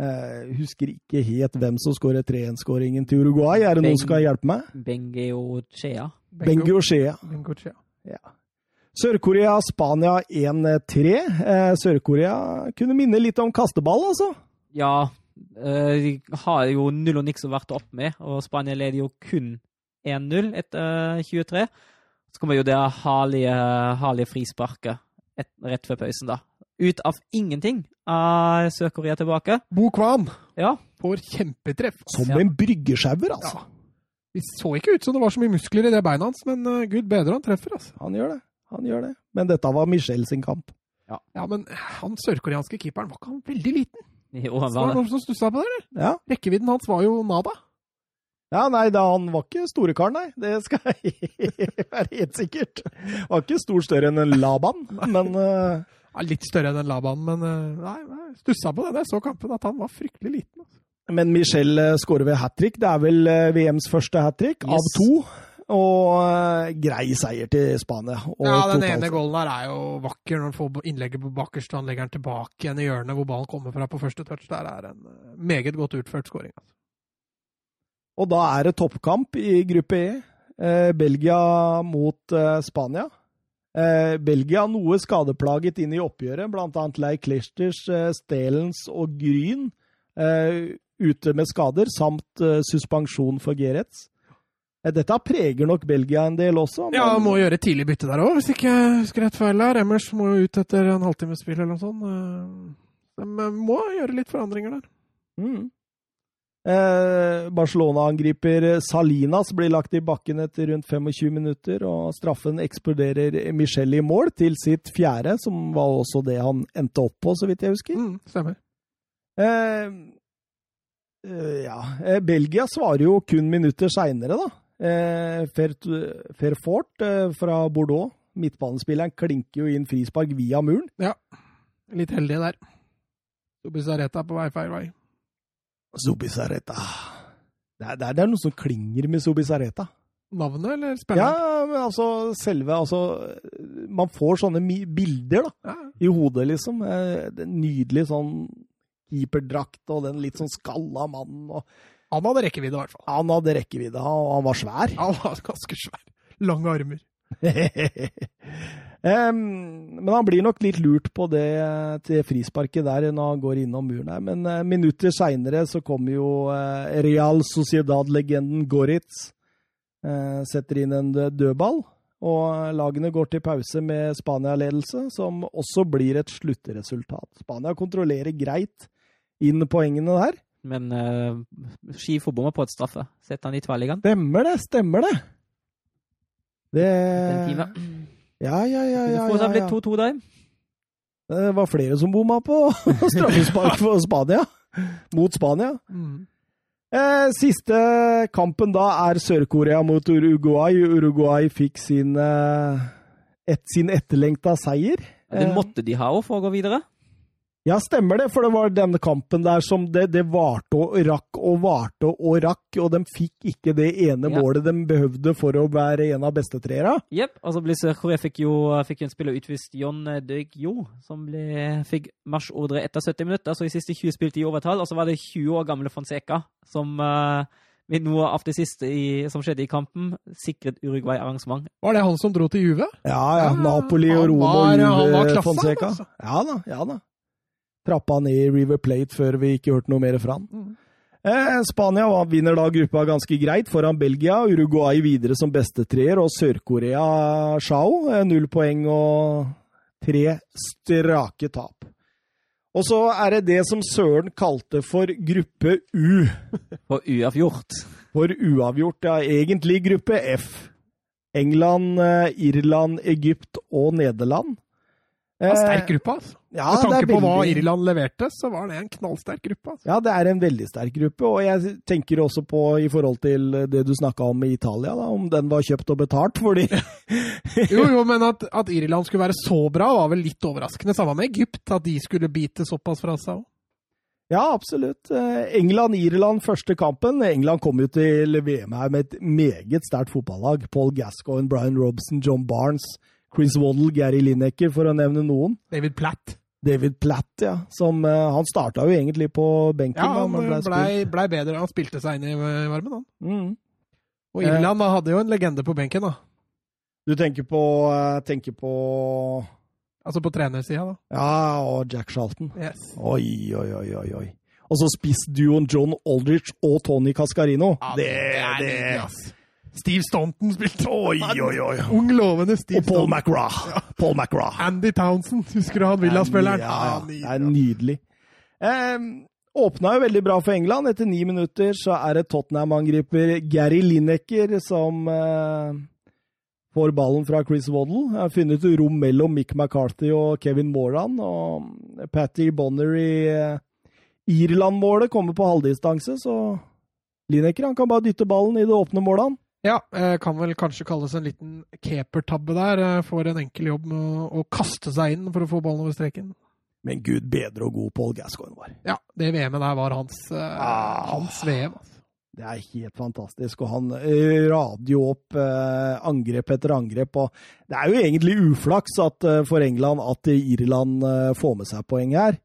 Eh, husker ikke helt hvem som skårer 3-1-skåringen til Uruguay. Er det noen som kan hjelpe meg? Bengeo Chea. Bengo Shea. Bengochea. Ja. Sør-Korea-Spania 1-3. Eh, Sør-Korea kunne minne litt om kasteball, altså. Ja, eh, de har jo null og niks å varte opp med, og Spania leder jo kun 1-0 etter eh, 23. Så kommer jo det herlige, herlige frisparket et, rett før pausen, da. Ut av ingenting er Sør-Korea tilbake. Bo Kwan Ja, får kjempetreff. Som Ja. en bryggesjauer, altså. Ja. Vi så ikke ut som det var så mye muskler i det beina hans, men uh, gud bedre han treffer, altså. Han gjør det. Han gjør det. Men dette var Michel sin kamp. Ja, men han sørkoreanske keeperen, var ikke han veldig liten? [LAUGHS] jo, han var det noen som stussa på det, eller? Ja. Rekkevidden hans var jo nada. ja, nei, da, han var ikke store karen, nei. Det skal [LAUGHS] jeg være helt sikkert. Var ikke stor større enn en Laban, men uh... Ja, litt større enn en Laban, men uh, nei, nei, stussa på det. da Jeg så kampen, at han var fryktelig liten. Altså. Men Michel eh, skårer ved hat trick. Det er vel VMs første hat trick av Yes. to. Og eh, grei seier til Spania. Og Ja, den ene goalen der er jo vakker når han får innlegget på bakerste, han legger den tilbake igjen i hjørnet hvor ballen kommer fra på første touch. Der er en eh, meget godt utført skåring. Altså. Og da er det toppkamp i gruppe E. Eh, Belgia mot eh, Spania. Eh, Belgia noe skadeplaget inn i oppgjøret, bl.a. Lei Klechters, eh, Stelens og Gryn eh, ute med skader, samt suspensjon for Geretz. Eh, dette preger nok Belgia en del også. Ja, må gjøre tidlig bytte der òg, hvis ikke jeg husker rett feil. der. Emmers må jo ut etter en halvtimes spill eller noe sånt. Eh, De må gjøre litt forandringer der. Mm. Eh, Barcelona-angriper Salinas blir lagt i bakken etter rundt 25 minutter, og straffen eksploderer Michel i mål til sitt fjerde, som var også det han endte opp på, så vidt jeg husker. Mm, stemmer. Eh, eh, ja, eh, Belgia svarer jo kun minutter seinere, da. Eh, Fairfort eh, fra Bordeaux, midtbanespilleren, klinker jo inn frispark via muren. Ja, Litt heldig der. Subisareta på vei feil vei. Zubizarreta det det, det er noe som klinger med Zubizarreta. Navnet, eller Ja, men altså selve altså, Man får sånne bilder da, Ja. i hodet, liksom. Eh, Nydelig sånn keeperdrakt og den litt sånn skalla mannen. Og, Han hadde rekkevidde, i hvert fall. han hadde rekkevidde, og han var svær. [LAUGHS] Han var ganske svær. Lange armer. [LAUGHS] Um, men han blir nok litt lurt på det til frisparket der når han går innom muren her. Men uh, minutter seinere så kommer jo uh, Real Sociedad-legenden Goritz. Uh, setter inn en dødball. Og lagene går til pause med Spania-ledelse, som også blir et sluttresultat. Spania kontrollerer greit inn poengene der. Men uh, Ski får bomma på et straffe. Setter han i tverrliggeren. Stemmer det, stemmer det! Det. Ja, ja, ja. Ja, ja, ja. 2-2 der. Det var flere som bomma på [LAUGHS] straffespark for Spania. Mot Spania. Mm. Eh, siste kampen da er Sør-Korea mot Uruguay. Uruguay fikk sin, eh, et, sin etterlengta seier. Den Eh, måtte de ha for å gå videre. Ja, stemmer det, for det var denne kampen der som det, det varte og rakk og varte og rakk, og de fikk ikke det ene Ja. målet de behøvde for å være en av bestetreere. Jepp. Og så ble Sør-Korea fikk jo fikk en spiller utvist, John Deuk-Jo, som ble, fikk marsjordre etter 70 minutter. Så i siste 20 spilte i overtall. Og så var det 20 år gamle Fonseca som uh, ved noe av det siste i, som skjedde i kampen, sikret Uruguay arrangement. Var det han som dro til Juve? Ja, ja. Ja, Napoli og Roma og Juve Fonseca. altså. Ja da, ja da. Trappa ned i River Plate før vi ikke hørte noe mer fra han. Mm. Eh, Spania var- vinner da gruppa ganske greit foran Belgia. Uruguay videre som bestetreer, og Sør-Korea Shao. eh, Null poeng og tre strake tap. Og så er det det som Søren kalte for gruppe U. [LAUGHS] For uavgjort. For uavgjort, ja, egentlig gruppe F. England, eh, Irland, Egypt og Nederland. Eh, sterk gruppe, altså. Ja, Med tanke på hva Irland leverte, så var det en knallsterk gruppe. Altså. Ja, det er en veldig sterk gruppe, og jeg tenker også på i forhold til det du snakka om i Italia, da, om den var kjøpt og betalt, fordi [LAUGHS] Jo, jo, men at, at Irland skulle være så bra, var vel litt overraskende. Samme med Egypt, at de skulle bite såpass fra seg òg. Ja, absolutt. Eh, England-Irland første kampen. England kom jo til VM her med et meget sterkt fotballag. Paul Gascoigne, Brian Robson, John Barnes, Chris Waddle, Gary Lineker, for å nevne noen. David Platt. David Platt, ja. Som, uh, han starta jo egentlig på benken. Ja, han blei ble ble bedre. Han spilte seg inn i varmen, han. Mm. Og Irland da, hadde jo en legende på benken, da. Du tenker på, eh, tenker på Altså på trenersida, da. Ja, og Jack Charlton. Yes. Oi, oi, oi, oi. oi. Og så spissduoen John Aldrich og Tony Cascarino. Ja, det, er det, nydelig, ass. Steve Stonton spilte. Oi, oi, oi. Ung, lovende Steve Og Paul McRaw. Ja. Paul McGrath. Andy Townsend, husker du han Villa-spilleren? Ja, ja, det er nydelig. Um, åpna jo veldig bra for England. Etter ni minutter så er det Tottenham-angriper Gary Lineker som uh, får ballen fra Chris Waddle. Har funnet rom mellom Mick McCarthy og Kevin Moran. Og Patty Bonner i uh, Irland-målet kommer på halvdistanse, så Lineker han kan bare dytte ballen i det åpne målet. han. Ja, eh, kan vel kanskje kalles en liten keepertabbe der. eh, Får en enkel jobb med å, å kaste seg inn for å få ballen over streken. Men gud bedre og god Paul Gascoigne var. Ja, det VM-et der var hans, eh, Ah. hans VM. Altså. Det er helt fantastisk. Og han radio rader jo opp eh, angrep etter angrep. Og det er jo egentlig uflaks at, for England at Irland eh, får med seg poeng her.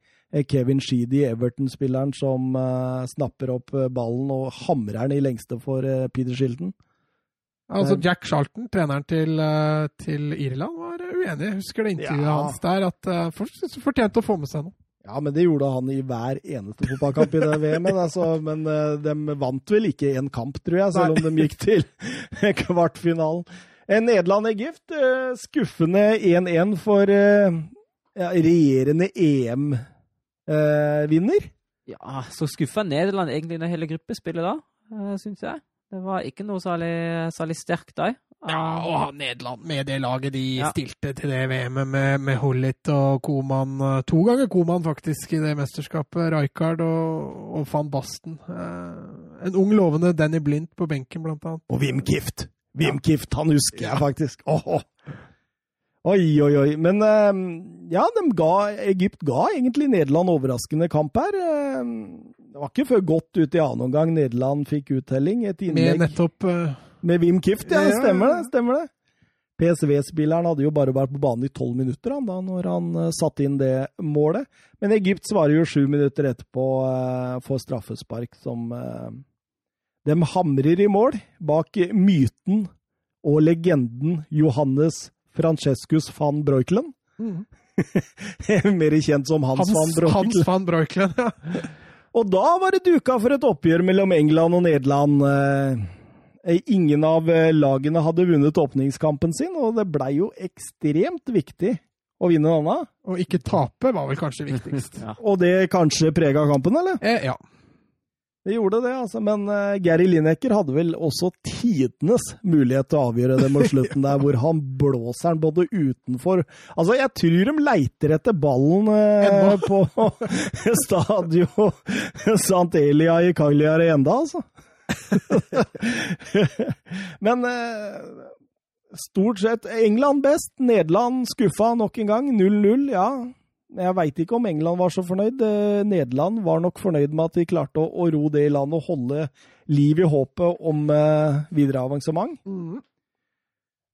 Kevin Sheedy, Everton-spilleren, som eh, snapper opp ballen og hamrer den i lengste for Peter Shilton. Altså Eh. Jack Charlton, treneren til, eh, til Irland, var eh, uenig. Jeg husker det intervjuet Ja. hans der, at uh, fortjente å få med seg noe. Ja, men det gjorde han i hver eneste fotballkamp i det VM-et. Altså, men eh, de vant vel ikke én kamp, tror jeg, selv om de gikk til [LAUGHS] kvartfinalen. En Nederland-Egypt, eh, skuffende 1-1 for eh, ja, regjerende EM-vinner. Ja, så skuffa Nederland egentlig når hele gruppespillet da, uh, syns jeg. Det var ikke noe særlig, særlig sterkt der. Ja, og Nederland med det laget de Ja. stilte til det VM-et med, med Hullit og Koman. eh, To ganger Koman faktisk i det mesterskapet. Rijkaard og, og van Basten. Eh, en ung, lovende Danny Blindt på benken, blant annet. Og Wim Kift. Wim Kift, han husker jeg faktisk. Åh, Oi, oi, oi. Men eh, ja, de ga, Egypt ga egentlig Nederland overraskende kamp her. Det var ikke før godt ut i annen omgang Nederland fikk uttelling. Et Med nettopp uh... med Wim Kift, ja. Ja. Stemmer det. stemmer det. PSV-spilleren hadde jo bare vært på banen i tolv minutter han, da når han uh, satte inn det målet. Men Egypt svarer jo sju minutter etterpå uh, for straffespark som uh, De hamrer i mål bak myten og legenden Johannes Francescus van Breukelen. mm, [LAUGHS] Mer kjent som Hans, Hans, van Breukelen. Hans van Breukelen. Ja. [LAUGHS] Og da var det duka for et oppgjør mellom England og Nederland. Eh, Ingen av eh, lagene hadde vunnet åpningskampen sin, og det blei jo ekstremt viktig å vinne denne. Og ikke tape var vel kanskje viktigst. [LAUGHS] Ja. Og det kanskje prega kampen, eller? Eh, ja. Det gjorde det, altså. Men uh, Gary Lineker hadde vel også tidenes mulighet til å avgjøre det mot slutten der, hvor han blåser den både utenfor Altså, jeg tror de leiter etter ballen uh, [LAUGHS] på stadion Sant Elia i Cagliari enda, altså. [LAUGHS] Men uh, stort sett England best. Nederland skuffa nok en gang. 0-0, ja. Jeg veit ikke om England var så fornøyd. Eh, Nederland var nok fornøyd med at de klarte å, å ro det i land og holde liv i håpet om eh, videre avansement. Mm.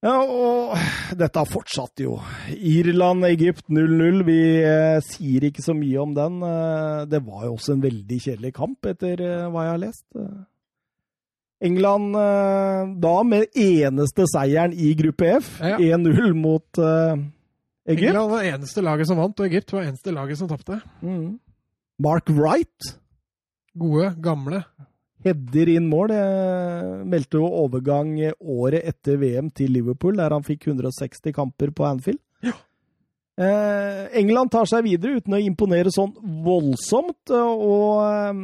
Ja, og dette fortsatte jo. Irland-Egypt 0-0. Vi eh, sier ikke så mye om den. Eh, det var jo også en veldig kjedelig kamp, etter eh, hva jeg har lest. England eh, da med eneste seieren i gruppe F, ja. 1-0 mot Egypt? England var eneste laget som vant, og Egypt var eneste laget som tapte. Mm. Mark Wright. Gode, gamle. Header inn mål. Jeg meldte jo overgang året etter VM til Liverpool, der han fikk 160 kamper på Anfield. Ja. Eh, England tar seg videre uten å imponere sånn voldsomt. Og eh,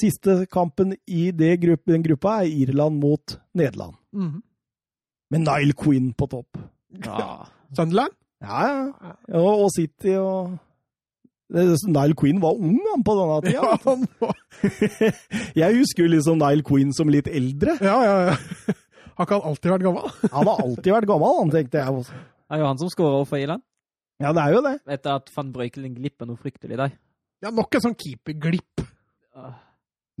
siste kampen i grupp, den gruppa er Irland mot Nederland. Mm. Med Nile Quinn på topp. Ja. Sunderland? Ja, ja. Og, og City og Nile Queen var ung han på denne tida. Ja, han var... [LAUGHS] jeg husker jo liksom Nile Queen som litt eldre. Ja, ja, ja. [LAUGHS] Har ikke han alltid vært gammel? [LAUGHS] han har alltid vært gammel, han tenkte jeg også. Det er jo han som skårer for Irland. Ja, det er jo det. Etter at van Brøykelen glipper noe fryktelig der. Ja, nok en sånn keeperglipp.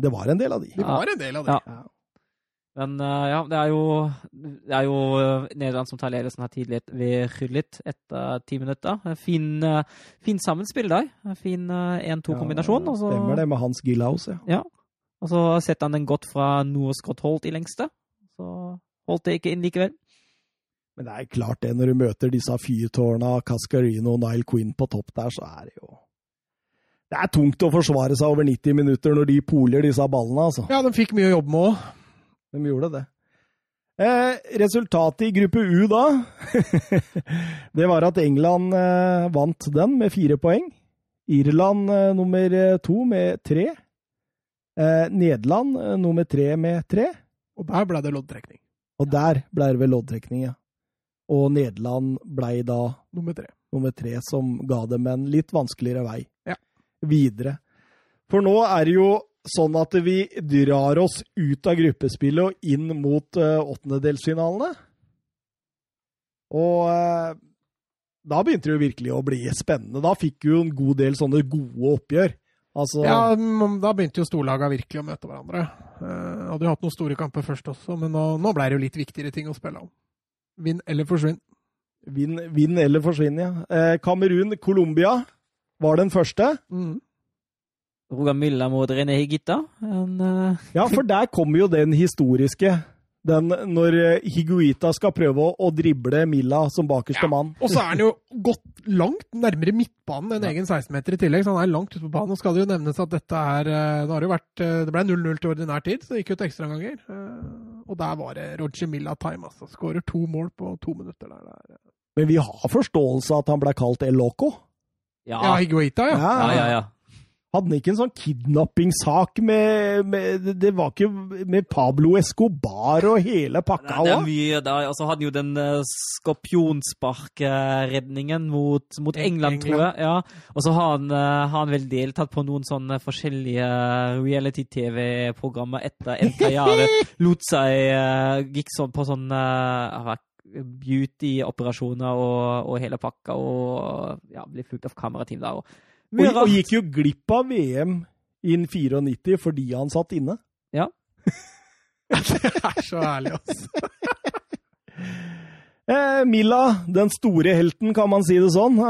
Det var en del av de. Det var en del av de. Ja. Men uh, ja, det er jo, det er jo uh, Nederland som tar ledelsen her tidlig ved Rullit etter ti minutter. Fin, uh, fin sammenspill der. Fin 1-2-kombinasjon. Ja, stemmer det med Hans Gillhaus, ja. ja. Og så setter han den godt fra noe Scott Holt i lengste. Så holdt det ikke inn likevel. Men det er klart det, når du møter disse fyrtårna, Cascarino og Nile Quinn på topp der, så er det jo Det er tungt å forsvare seg over 90 minutter når de poler disse ballene, altså. Ja, de fikk mye å jobbe med òg. De gjorde det. Eh, resultatet i gruppe U da, [LAUGHS] det var at England eh, vant den med fire poeng. Irland eh, nummer to med tre. Eh, Nederland eh, nummer tre med tre. Og der ble det loddtrekning. Og der ble det vel loddtrekning, ja. Og Nederland ble da nummer tre. nummer tre, som ga dem en litt vanskeligere vei ja. videre. For nå er det jo sånn at vi drar oss ut av gruppespillet og inn mot uh, åttendedelsfinalene. Og uh, da begynte det jo virkelig å bli spennende. Da fikk vi jo en god del sånne gode oppgjør. Altså, ja, da begynte jo storlaga virkelig å møte hverandre. Uh, hadde jo hatt noen store kamper først også, men nå, nå ble det jo litt viktigere ting å spille om. Vinn eller forsvinn. Vinn, vinn eller forsvinn, ja. Kamerun-Colombia var den første. Mm. Roger Mylla mot René Higuita. En, uh... Ja, for der kommer jo den historiske. Den når eh, Higuita skal prøve å, å drible Milla som bakerste ja. mann. Og så er han jo gått langt nærmere midtbanen enn egen 16-meter i tillegg, så han er langt ute på banen. Og skal det jo nevnes at dette er eh, Det, har jo vært, det ble 0-0 til ordinær tid, så det gikk jo til ekstraomganger. Og der var det Roger Milla time, altså. Skårer to mål på to minutter der. der. Men vi har forståelse av at han ble kalt El Loco? Ja, ja Higuita, ja. ja, ja, ja. Hadde han ikke en sånn kidnappingssak med, med, Det var ikke med Pablo Escobar og hele pakka òg? Det er mye der. Og så hadde han jo den uh, skorpionsparkredningen mot, mot England, England, tror jeg. Ja. Og så har han, uh, har han, vel deltatt på noen sånne forskjellige reality-TV-programmer etter en karriere. [LAUGHS] Lot seg uh, Gikk sånn på sånn beauty-operasjoner og, og, hele pakka, og ja, ble fulgt av kamerateam der. Og og, og, gikk jo glipp av VM i 94 fordi han satt inne. Ja. det er så ærlig, altså. [LAUGHS] eh, Milla, den store helten, kan man si det sånn.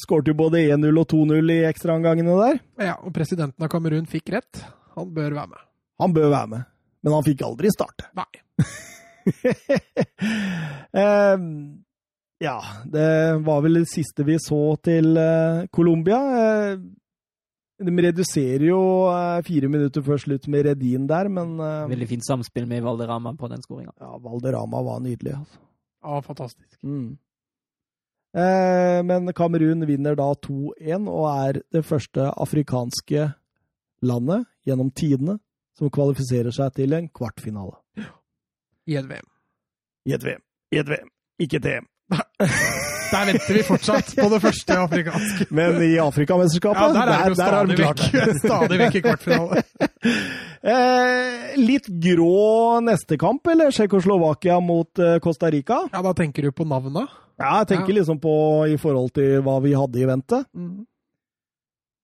Skåret jo både 1-0 og 2-0 i ekstraomgangene der. Ja, og presidenten av Kamerun fikk rett. Han bør være med. Han bør være med, men han fikk aldri starte. Nei. [LAUGHS] eh, ja, det var vel det siste vi så til uh, Colombia. Uh, de reduserer jo uh, fire minutter før slutt med Redin der, men Veldig fint samspill med Valderama på den skåringa. Ja, Valderama var nydelig, altså. Ja, fantastisk. Mm. men Kamerun vinner da 2-1 og er det første afrikanske landet gjennom tidene som kvalifiserer seg til en kvartfinale. I et VM. I et VM. I et VM. Ikke et EM. Der venter vi fortsatt på det første afrikanske. Men i Afrikamesterskapet, Ja, der er det jo stadig vekk, stadig vekk i kvartfinale. [LAUGHS] Eh, litt grå neste kamp, eller? Tsjekkoslovakia mot eh, Costa Rica? Ja, da tenker du på navnet? Ja, jeg tenker Ja. liksom på i forhold til hva vi hadde i vente. Mm.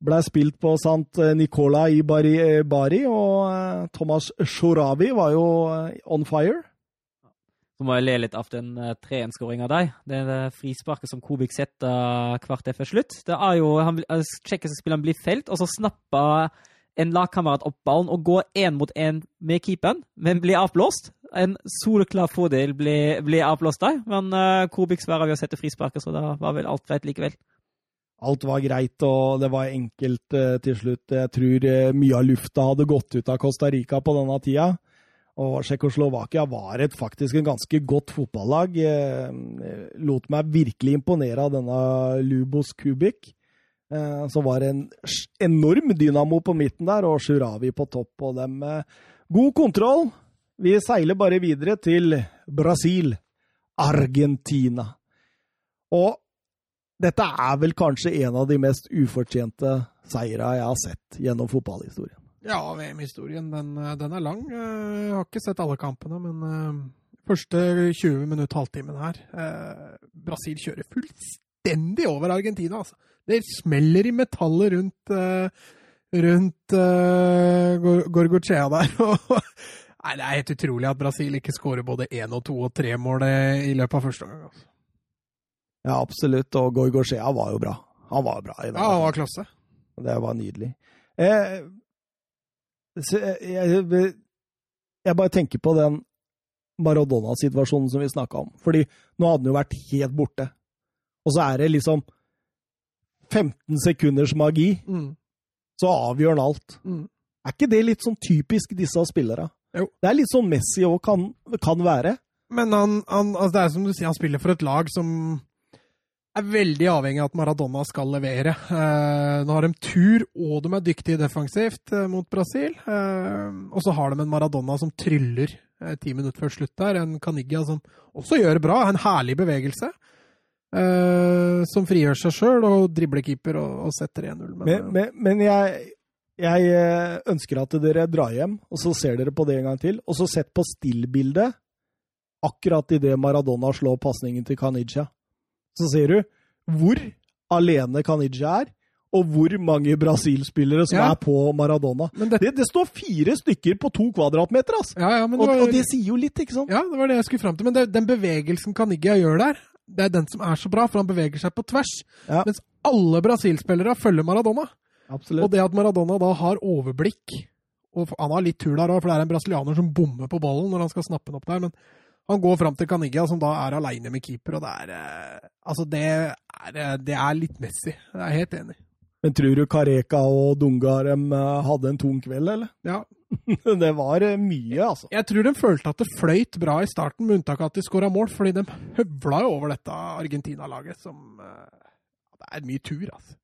Blei spilt på Sant Nicola i Bari, eh, Bari og eh, Thomas Shoravi var jo eh, on fire. Så må jeg le litt av den uh, 3-1-skåringa der. Det er det frisparket som Kobik setter kvarter før slutt. Det er jo, han, uh, Tsjekkiske spilleren blir felt, og så snapper en lagkamerat opp ballen og går én mot én med keeperen, men blir avblåst. En soleklar fordel blir, blir avblåst der, men uh, Kobik svarer ved å sette frisparket, så da var vel alt greit likevel. Alt var greit, og det var enkelt uh, til slutt. Jeg tror uh, mye av lufta hadde gått ut av Costa Rica på denne tida. Og Tsjekkoslovakia var et, faktisk en ganske godt fotballag. Eh, lot meg virkelig imponere av denne Lubos Kubik, eh, som var en enorm dynamo på midten der, og Shuravi på topp. Og dem God kontroll! Vi seiler bare videre til Brasil, Argentina. Og dette er vel kanskje en av de mest ufortjente seira jeg har sett gjennom fotballhistorien. Ja, VM-historien, den, eh, den er lang. Eh, Jeg har ikke sett alle kampene, men eh, første 20 minutt, halvtimen her Brasil kjører fullstendig over Argentina, altså. Det smeller i metallet rundt rundt Gorgochea der. [LAUGHS] Nei, Det er helt utrolig at Brasil ikke skårer både én og to og tre mål i løpet av første omgang. Altså. Ja, absolutt. Og Gorgochea var jo bra. Han var bra i Ja, han var klasse. Det var nydelig. Eh, jeg, jeg, bare tenker på den Maradona-situasjonen som vi snakka om. Fordi nå hadde han jo vært helt borte. Og så er det liksom 15 sekunders magi, Mm. så avgjør han alt. Mm. Er ikke det litt sånn typisk disse spillere? Jo. Det er litt sånn Messi òg kan, kan være. Men han, han, altså det er som du sier, han spiller for et lag som er veldig avhengig av at Maradona skal levere. Eh, nå har de tur, og de er dyktige defensivt eh, mot Brasil. Eh, og så har de en Maradona som tryller ti minutter før slutt der. En Canigia som også gjør det bra. En herlig bevegelse. Som frigjør seg sjøl og dribler keeper og, setter 1-0. Men, Men, men, men jeg, jeg ønsker at dere drar hjem, og så ser dere på det en gang til. Og så sett på stillbildet akkurat idet Maradona slår pasningen til Caniggia. Så ser du hvor alene Caniggia er, og hvor mange Brasil-spillere som Ja. er på Maradona. men dette, Det, det står fire stykker på to kvadratmeter, altså! ja, ja, men Og, det var, og det sier jo litt, ikke sant? Ja, det var det jeg skulle fram til. Men det, den bevegelsen Caniggia gjør der, det er den som er så bra, for han beveger seg på tvers. Mens alle Brasil-spillere følger Maradona. Absolutt. Og det at Maradona da har overblikk og Han har litt tur der òg, for det er en brasilianer som bommer på ballen når han skal snappe den opp der. Men han går fram til Caniggia, som da er aleine med keeper, og det er eh, Altså, det er, eh, det er litt Messi. Jeg er helt enig. Men tror du Kareka og Dungarem eh, hadde en tung kveld, eller? [LAUGHS] Ja. Det var mye, altså. Jeg tror de følte at det fløyt bra i starten, med unntak av at de skåra mål, fordi de høvla jo over dette Argentina-laget som Det er mye tur, altså.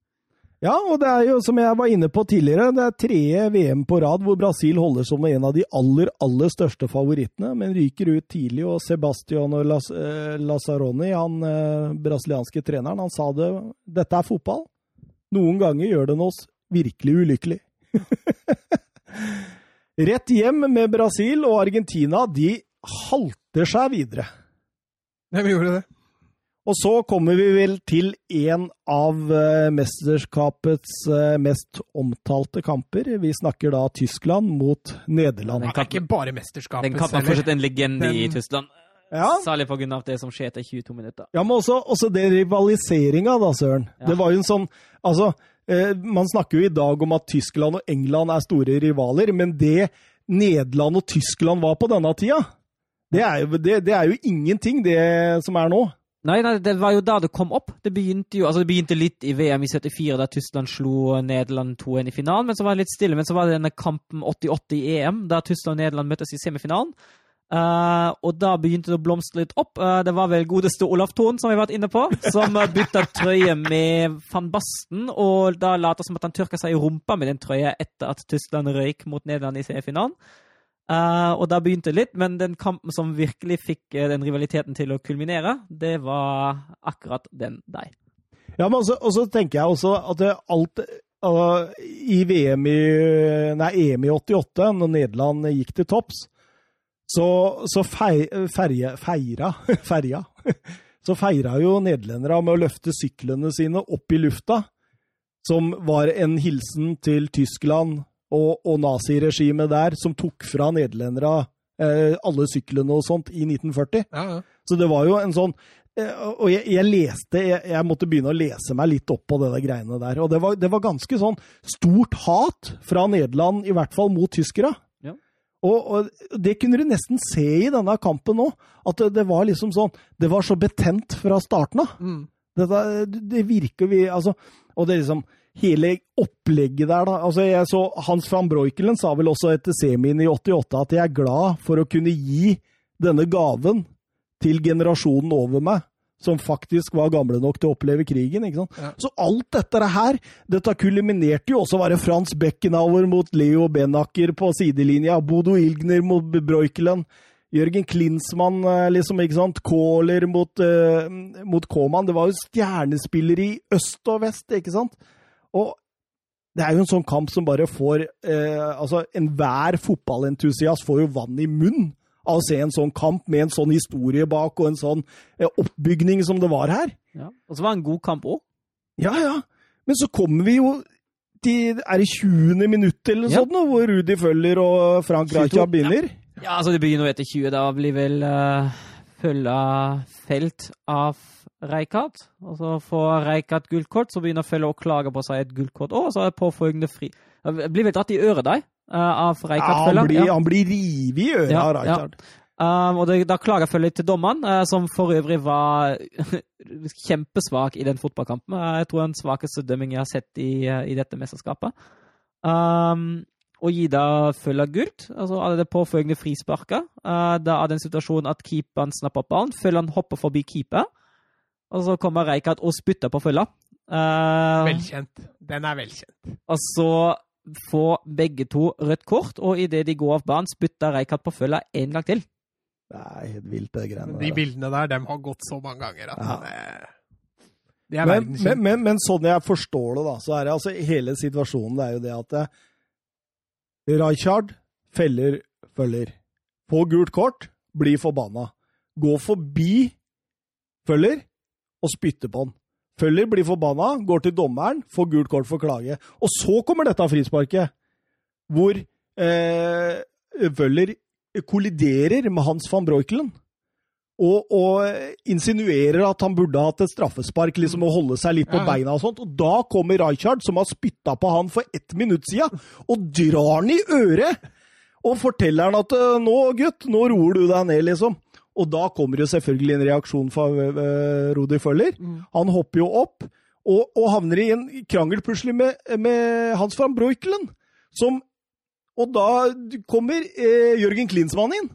Ja, og det er jo, som jeg var inne på tidligere, det er tredje VM på rad hvor Brasil holder som en av de aller, aller største favorittene, men ryker ut tidlig. Og Sebastiano Las, eh, Lazzaroni, han eh, brasilianske treneren, han sa det Dette er fotball. Noen ganger gjør den oss virkelig ulykkelig. [LAUGHS] Rett hjem med Brasil og Argentina. De halter seg videre. Ja, vi gjorde det. Og så kommer vi vel til en av eh, mesterskapets eh, mest omtalte kamper. Vi snakker da Tyskland mot Nederland. Den Det er ikke bare mesterskapet Den kampen er fortsatt en legende i Tyskland. Ja, Særlig av det som skjer etter 22 minutter. ja men også, også det rivaliseringa, da, Søren. Ja. Det var jo en sånn Altså, eh, man snakker jo i dag om at Tyskland og England er store rivaler, men det Nederland og Tyskland var på denne tida, det er jo, det, det er jo ingenting, det som er nå. Nei, nei, det var jo da det kom opp. Det begynte jo, altså det begynte litt i VM i 74, da Tyskland slo Nederland 2-1 i finalen. Men så var det litt stille. Men så var det denne kampen 88 i EM, da Tyskland og Nederland møttes i semifinalen. Uh, og da begynte det å blomstre litt opp. Uh, det var vel godeste Olaf Thon, som vi har vært inne på, som uh, bytta trøye med van Basten, og da later som at han tørka seg i rumpa med den trøya etter at Tyskland røyk mot Nederland i seriefinalen. Uh, og da begynte det litt, men den kampen som virkelig fikk uh, den rivaliteten til å kulminere, det var akkurat den der. Ja, men også, også tenker jeg også at alt uh, I VM i Nei, EM i 88, når Nederland gikk til topps, så, så fei, ferje, feira [LAUGHS] Ferja. Så feira jo nederlendere med å løfte syklene sine opp i lufta, som var en hilsen til Tyskland og, og naziregimet der, som tok fra nederlendere eh, alle syklene og sånt i 1940. Ja, ja. Så det var jo en sånn eh, Og jeg, jeg leste jeg, jeg, måtte begynne å lese meg litt opp på det der greiene der. Og det var, det var ganske sånn stort hat fra Nederland, i hvert fall mot tyskere. Ja. Og, og det kunne du nesten se i denne kampen nå. At det, det var liksom sånn Det var så betent fra starten av. Mm. Det, det virker vi Altså Og det er liksom hele opplegget der, da. Altså, jeg så Hans van Breukelen sa vel også etter semien i 88 at jeg er glad for å kunne gi denne gaven til generasjonen over meg, som faktisk var gamle nok til å oppleve krigen. ikke sant? Ja. Så alt dette her, dette kuliminerte jo også å være Frans Beckenauer mot Leo Benacker på sidelinja, Bodo Ilgner mot Breukelen. Jørgen Klinsmann, eh, liksom, ikke sant? Kohler mot, uh, mot Kåman. Det var jo stjernespillere i øst og vest, ikke sant? Og det er jo en sånn kamp som bare får eh, Altså, enhver fotballentusiast får jo vann i munnen av å se en sånn kamp med en sånn historie bak og en sånn eh, oppbygning som det var her. Ja. Og så var det en god kamp òg. Ja, ja. Men så kommer vi jo til Er det 20. minutt eller Ja. sånt, nå, hvor Rudi følger og Frank Raja begynner? Ja, altså det begynner jo etter 20. Da blir vel uh, følga felt av Reikard. Og så får Reikard gullkort, så begynner Følge å klage på seg et gullkort. og så er påfølgende fri. Jeg blir vel dratt i øret der uh, av Ja, Reikard han, Følge. blir, han blir revet i øret Ja, av ja. Um, og det, da klager Følge til dommeren, uh, som for øvrig var [LAUGHS] kjempesvak i den fotballkampen. Uh, jeg tror den svakeste dømming jeg har sett i, uh, i dette mesterskapet. Um, og Gida følger Følge gult. Altså er det påfølgende frisparket. Uh, da er det en situasjon at keeperen snapper opp ballen. Følge hopper forbi keeper. Og så kommer Reikard og spytter på Følge. Uh, Velkjent. Den er velkjent. og så får begge to rødt kort, og idet de går av banen, spytter Reikard på Følge en gang til. Det er helt vilt, det greiene De bildene der, dem har gått så mange ganger at Ja. det, det er Men, men, men, men sånn jeg forstår det, da, så er det altså hele situasjonen det er jo det at eh, Rijkaard feller følger. På gult kort, blir forbanna. Går forbi følger og spytter på han. Følger blir forbanna, går til dommeren, får gult kort for klage. Og så kommer dette frisparket, hvor eh, Vøller kolliderer med Hans van Breukelen. Og, og insinuerer at han burde hatt et straffespark, liksom å holde seg litt på Ja, ja. beina og sånt. Og da kommer Rijkaard, som har spytta på han for ett minutt siden, og drar han i øret! Og forteller han at «Øh, 'nå, gutt, nå roer du deg ned', liksom. Og da kommer jo selvfølgelig en reaksjon fra uh, Rudi Føller. Mm. Han hopper jo opp, og, og havner i en krangel plutselig med, med Hans van Breukelen. Som Og da kommer eh, Jørgen Klinsmann inn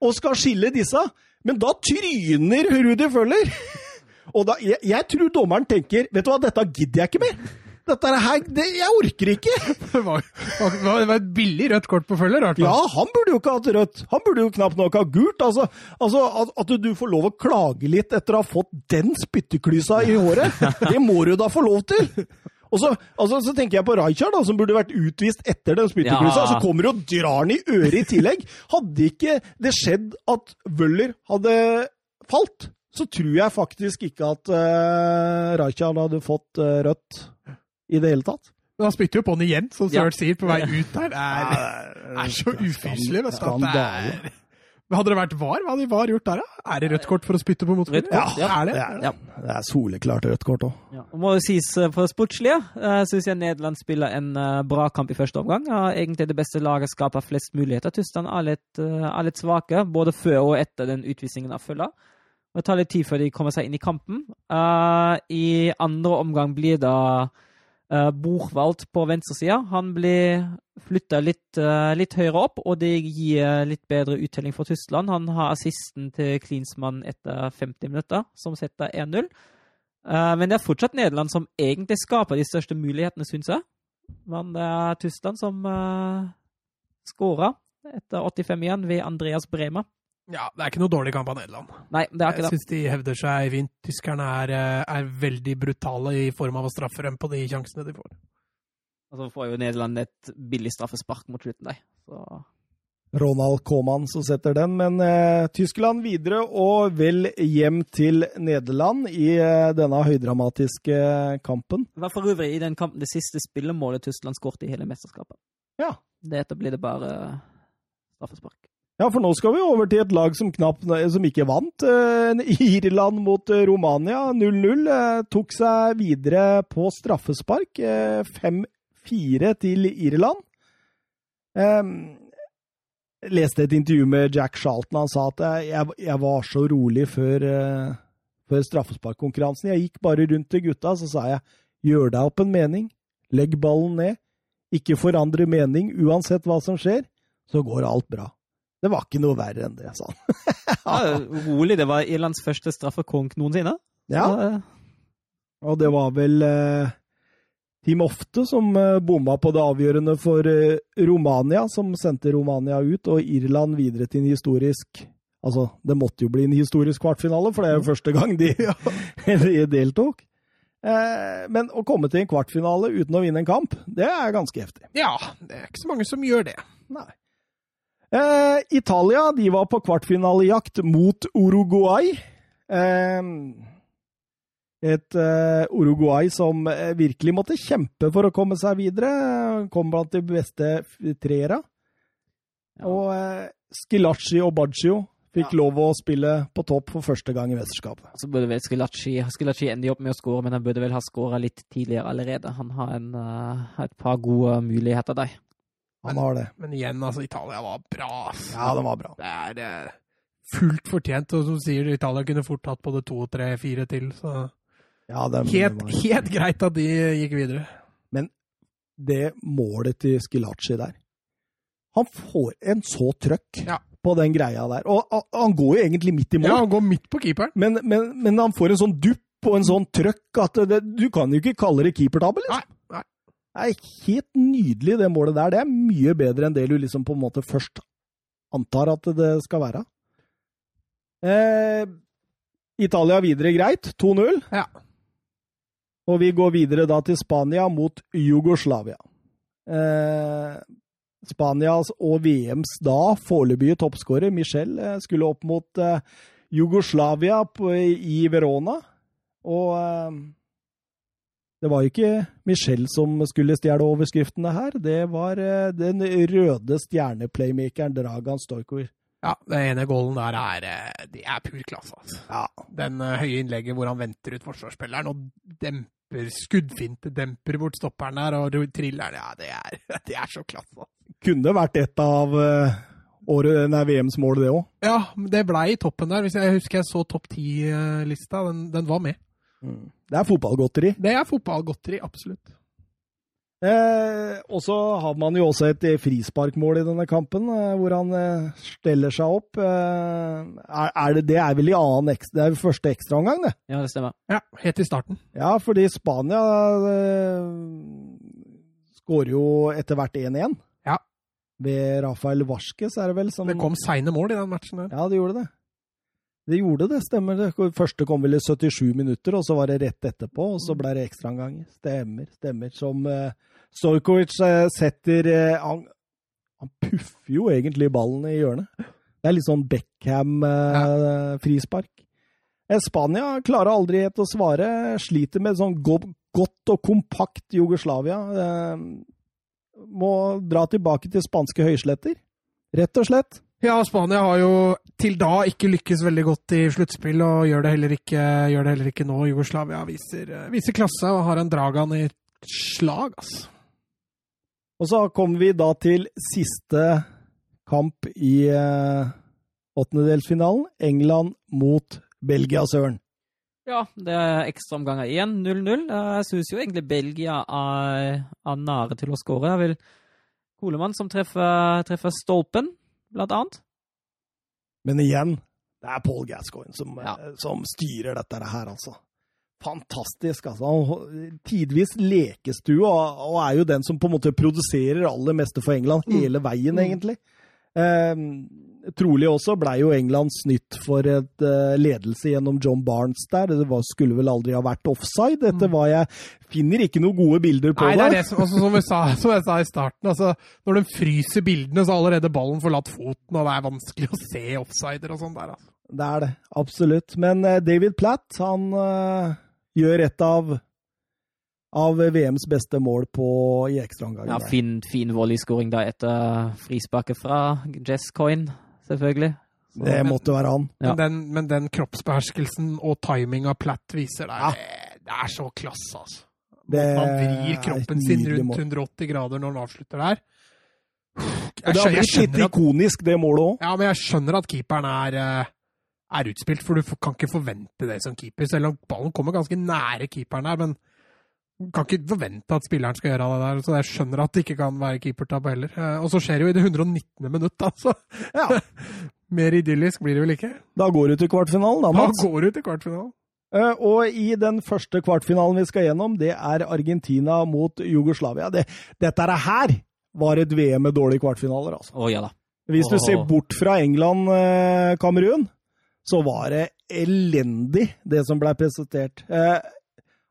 og skal skille disse. Men da tryner Rudi Føller! [LAUGHS] Og da, jeg, jeg tror dommeren tenker Vet du hva, dette gidder jeg ikke mer! Dette her, det, Jeg orker ikke! [LAUGHS] Det var, det var et billig rødt kort på følger, i hvert fall. Ja, han burde jo ikke hatt rødt. Han burde jo knapt nok ha gult. Altså, altså at, at du får lov å klage litt etter å ha fått den spytteklysa i håret, [LAUGHS] det må du da få lov til! Og så, altså, så tenker jeg på Rijkaard, da, som burde vært utvist etter den spytteklysa. Ja. Så kommer du og drar den i øret i tillegg. Hadde ikke det skjedd at Wøller hadde falt, så tror jeg faktisk ikke at uh, Rijkaard hadde fått uh, rødt i det hele tatt. Men han spytter jo på den igjen, som Ja. Sier, på vei ut der. Det er, er så ufyselig. det Men Hadde det vært VAR, hva hadde VAR gjort der, da? Er det rødt kort for å spytte på motspiller? Kort, ja. Er det? Det er, Ja. det er soleklart rødt kort òg. Ja. Og må jo sies for for sportslige, uh, syns jeg Nederland spiller en eh, bra kamp i første omgang. Ja, egentlig det beste laget skaper flest muligheter. Tyskland er litt, eh, er litt svake, både før og etter den utvisningen av Følla. Det tar litt tid før de kommer seg inn i kampen. Eh, I andre omgang blir uh, Borvald på venstresida. Han blir flytta litt, uh, litt, høyere opp, og det gir litt bedre uttelling for Tyskland. Han har assisten til Klinsmann etter 50 minutter, som setter 1-0. Uh, men det er fortsatt Nederland som egentlig skaper de største mulighetene, syns jeg. Men det er Tyskland som uh, skåra etter 85 igjen ved Andreas Brema. Ja, det er ikke noe dårlig kamp av Nederland. Nei, det er ikke det. Jeg syns de hevder seg fint. Tyskerne er, eh, er veldig brutale i form av å straffe dem på de sjansene de får. Og så får jo Nederland et billig straffespark mot slutten, der. Så Ronald Koeman som setter den, men eh, Tyskland videre og vel hjem til Nederland i eh, denne høydramatiske kampen. Hva for øvrig i den kampen det siste spillemålet Tyskland skåret i hele mesterskapet. Ja. Dette blir det bare straffespark. Ja, for nå skal vi over til et lag som knapt som ikke vant. Eh, [LAUGHS] Irland mot eh, Romania 0-0. Eh, tok seg videre på straffespark. Eh, 5-4 til Irland. Eh, leste et intervju med Jack Charlton. Han sa at jeg, jeg var så rolig før, før straffesparkkonkurransen. Jeg gikk bare rundt til gutta, så sa jeg gjør deg opp en mening. Legg ballen ned. Ikke forandre mening uansett hva som skjer. Så går alt bra. Det var ikke noe verre enn det, sa han. [LAUGHS] Ja, rolig. Det var Irlands første straffekonk noensinne. Ja, Så, eh, og det var vel eh, Team Ofte som eh, bomma på det avgjørende for eh, Romania, som sendte Romania ut, og Irland videre til en historisk Altså, det måtte jo bli en historisk kvartfinale, for det er jo første gang de, [LAUGHS] [LAUGHS] de deltok. Eh, men å komme til en kvartfinale uten å vinne en kamp, det er ganske heftig. Ja, det er ikke så mange som gjør det. Nei. Eh, Italia de var på kvartfinalejakt mot Uruguay. Eh, et eh, Uruguay som virkelig måtte kjempe for å komme seg videre. Kom blant de beste treera. Ja. Og eh, Skilacci og Baggio fikk Ja. lov å spille på topp for første gang i mesterskapet. Så burde vel Skilacci Skilacci ende opp med å skåre, men han burde vel ha skåra litt tidligere allerede. Han har en, et par gode muligheter der. Han har det. Men igjen, altså, Italia var bra. Ja, det var bra. Det er det fullt fortjent. Og som sier, Italia kunne fort tatt både to, tre, fire til. Så Ja, den, helt, det var- helt greit at de gikk videre. Men det målet til Skilacci der Han får en så trøkk Ja. på den greia der. Og han- går jo egentlig midt i mål, Ja, han går midt på keeperen. men, men, men han får en sånn dupp og en sånn trøkk at det, du kan jo ikke kalle det keepertabbe, liksom. Nei. Det er helt nydelig, det målet der. Det er mye bedre enn det du liksom på en måte først antar at det skal være. Eh, Italia videre greit, 2-0. Ja. Og vi går videre da til Spania mot Jugoslavia. Eh, Spanias og VMs da foreløpige toppskårer, Michel, eh, skulle opp mot eh, Jugoslavia på, i Verona. Og eh, det var ikke Michelle som skulle stjele overskriftene her. Det var eh, den røde stjerneplaymakeren Dragan Stojkovic. Ja, det ene goalen der er, eh, det er pur klasse. Altså. Ja. Den eh, høye innlegget hvor han venter ut forsvarsspilleren og demper skuddfinte, demper bort stopperen der og triller Ja, det er, [LAUGHS] det er så klasse. altså. Kunne vært et av året, nei, VMs mål, det òg. Ja, det blei i toppen der. Hvis jeg husker jeg så topp ti-lista, den, den var med. Det er fotballgodteri. Det er fotballgodteri, absolutt. Eh, og så har man jo også et eh, frisparkmål i denne kampen, eh, hvor han eh, steller seg opp. Eh, er, er det, det er vel i annen ekstra, det er første ekstraomgang, det? Ja, det stemmer. Ja, helt i starten. Ja, fordi Spania eh, skårer jo etter hvert 1-1. Ja. Ved Rafael Vasques, er det vel? Som, Det kom seine mål i den matchen der. Ja, det gjorde det. Det gjorde det, stemmer det. Første kom vel i 77 minutter, og så var det rett etterpå, og så ble det ekstraomganger. Stemmer, stemmer. Som uh, Stojkovic uh, setter uh, han, han puffer jo egentlig ballen i hjørnet. Det er litt sånn Beckham-frispark. Spania klarer aldri helt å svare. Sliter med sånn go godt og kompakt Jugoslavia. Må dra tilbake til spanske høysletter, rett og slett. Ja, Spania har jo til da ikke lykkes veldig godt i sluttspill, og gjør det heller ikke, gjør det heller ikke nå. Jugoslavia viser, eh, viser klasse og har en Dragan i slag, altså. Og så kommer vi da til siste kamp i eh, åttendedelsfinalen. England mot Belgia, søren. Ja, det er ekstraomganger igjen. 0-0. Jeg syns jo egentlig Belgia er, er nære til å skåre. Er vel Kolemann som treffer, treffer stolpen, blant annet. Men igjen, det er Paul Gascoigne som, Ja. eh, som styrer dette her, altså. Fantastisk, altså. Tidvis lekestue, og, og er jo den som på en måte produserer aller meste for England hele veien, egentlig. Eh, trolig også blei jo England snytt for et eh, ledelse gjennom John Barnes der. Det var, skulle vel aldri ha vært offside, etter hva jeg finner ikke noen gode bilder på Nei, det er det som, også, som, jeg sa, som jeg sa i starten. Altså, når de fryser bildene, så har allerede ballen forlatt foten, og det er vanskelig å se offsider og sånn der. Altså. Det er det, absolutt. Men uh, David Platt, han uh, gjør et av, av VMs beste mål på, i ekstraomgangen. Ja, fin, fin volleyskåring da etter frisparket fra Jess Coyne, selvfølgelig. Så- Det måtte være han. Ja. Men, den, men den kroppsbeherskelsen og timinga Platt viser der, det, det er så klasse, altså. Det Han er vrir kroppen sin rundt 180 grader når han avslutter der. Jeg, det har skjønner, jeg, blitt litt at, ikonisk, det målet òg. ja, men jeg skjønner at keeperen er, eh, er utspilt, for du kan ikke forvente det som keeper, selv om ballen kommer ganske nære keeperen her. Men kan ikke forvente at spilleren skal gjøre det der, så jeg skjønner at det ikke kan være keepertabbe heller. Eh, Og så skjer det jo i det 119. minutt, altså. Ja, [LAUGHS] mer idyllisk blir det vel ikke. da går du til kvartfinalen, da, Da går du til kvartfinalen. Eh, Og i den første kvartfinalen vi skal gjennom, det er Argentina mot Jugoslavia. Det, dette er her var et VM med dårlige kvartfinaler, altså. Å ja da. Hvis du ser bort fra England-Kamerun, så var det elendig, det som ble presentert.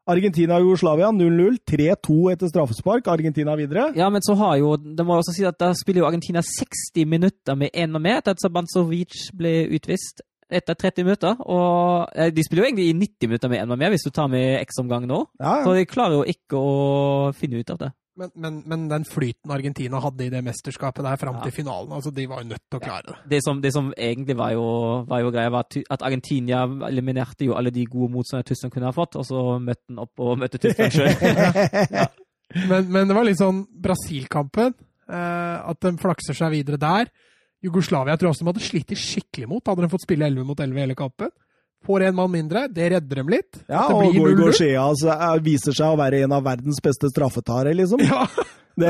Argentina og Jugoslavia 0-0. 3-2 etter straffespark. Argentina videre. Ja, men så har jo Det må også si at da spiller jo Argentina 60 minutter med én og med etter at Sabanzovic ble utvist etter 30 minutter. Og eh, de spiller jo egentlig i 90 minutter med én og med, hvis du tar med X-omgang nå. Ja, Så de klarer jo ikke å finne ut av det. Men, men, men den flyten Argentina hadde i det mesterskapet der fram Ja. til finalen, altså de var jo nødt til å klare det. Det som, det som egentlig var jo, var jo greia, var at Argentina eliminerte jo alle de gode motstanderne Tyskland kunne ha fått, og så møtte den opp og møtte Tyskland sjøl. [LAUGHS] Men, men det var litt sånn Brasil-kampen. Eh, at de flakser seg videre der. Jugoslavia jeg tror også de hadde slitt skikkelig mot. Hadde de fått spille 11 mot 11 hele kampen. Får en mann mindre. Det redder dem litt. Ja, og 0-0. Altså, eh, viser seg å være en av verdens beste straffetare, liksom. Ja, [LAUGHS] Det,